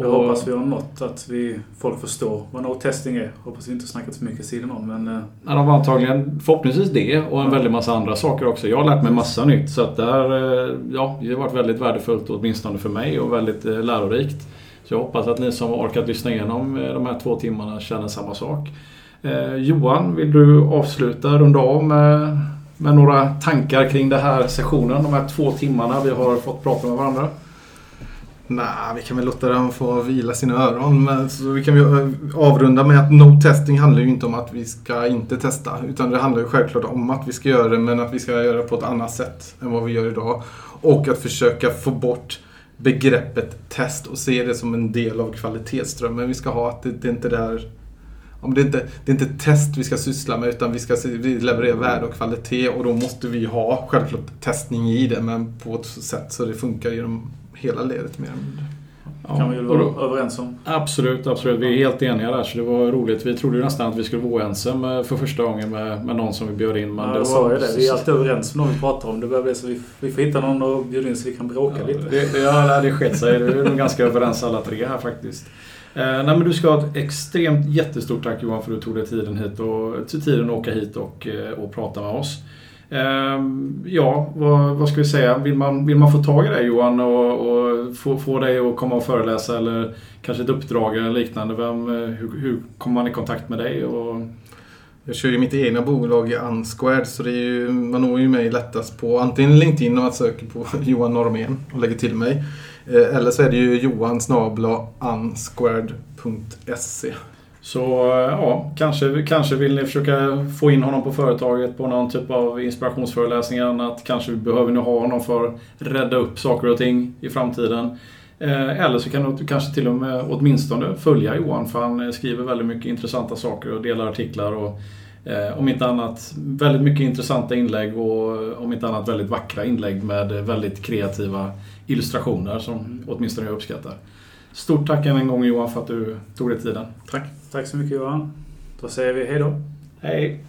Jag hoppas vi har nått att vi, folk förstår vad no-testing är. Hoppas vi inte snackat för mycket sidan om men... eh, Ja, de var antagligen förhoppningsvis det och en väldig massa andra saker också. Jag har lärt mig massa nytt så att det, här, eh, ja, det har varit väldigt värdefullt åtminstone för mig och väldigt eh, lärorikt. Så jag hoppas att ni som har orkat lyssna igenom de här två timmarna känner samma sak. Eh, Johan, vill du avsluta, runda av med, med några tankar kring den här sessionen? De här två timmarna vi har fått prata med varandra. Nej, vi kan väl låta dem få vila sina öron. Men så vi kan ju eh, avrunda med att no testing handlar ju inte om att vi ska inte testa. Utan det handlar ju självklart om att vi ska göra det men att vi ska göra det på ett annat sätt än vad vi gör idag. Och att försöka få bort begreppet test och se det som en del av kvalitetsströmmen vi ska ha. Att det, det är inte där om det, är inte, det är inte test vi ska syssla med utan vi ska vi leverera värde och kvalitet och då måste vi ha självklart testning i det men på ett sätt så det funkar genom hela ledet mer eller mindre. kan vi väl vara överens om. Absolut, absolut. Vi är helt eniga där så det var roligt. Vi trodde ju nästan att vi skulle vara oense med, för första gången med, med någon som vi bjöd in. Men Ja, det jag var, sa ju det. Vi är alltid överens med någon vi pratar om. Det börjar bli så vi, vi får hitta någon att bjuda in så vi kan bråka Ja, lite. det, det, ja, det skett sig. Vi är nog ganska överens alla tre här faktiskt. Eh, nej, men du ska ha ett extremt jättestort tack Johan för att du tog dig tiden hit och till tiden att åka hit och, eh, och prata med oss. Ehm, ja, vad, vad ska vi säga? Vill man, vill man få tag i dig Johan och, och få, få dig att komma och föreläsa eller kanske ett uppdrag eller liknande. Vem, eh, hur, hur kommer man i kontakt med dig? Och, Jag kör ju mitt egna bolag i Unsquared så det är ju, man når ju mig lättast på antingen LinkedIn om man söker på [laughs] Johan Normén och lägger till mig. Eh, eller så är det ju johan unsquared.se. Så eh, ja, kanske, kanske vill ni försöka få in honom på företaget på någon typ av inspirationsföreläsning eller annat. Kanske behöver ni ha honom för att rädda upp saker och ting i framtiden. Eh, Eller så kan du kanske till och med åtminstone följa Johan för han eh, skriver väldigt mycket intressanta saker och delar artiklar och om inte annat väldigt mycket intressanta inlägg och om inte annat väldigt vackra inlägg med väldigt kreativa illustrationer som åtminstone jag uppskattar. Stort tack än en gång Johan för att du tog dig tiden. Tack! Tack så mycket Johan. Då säger vi hej då. Hej!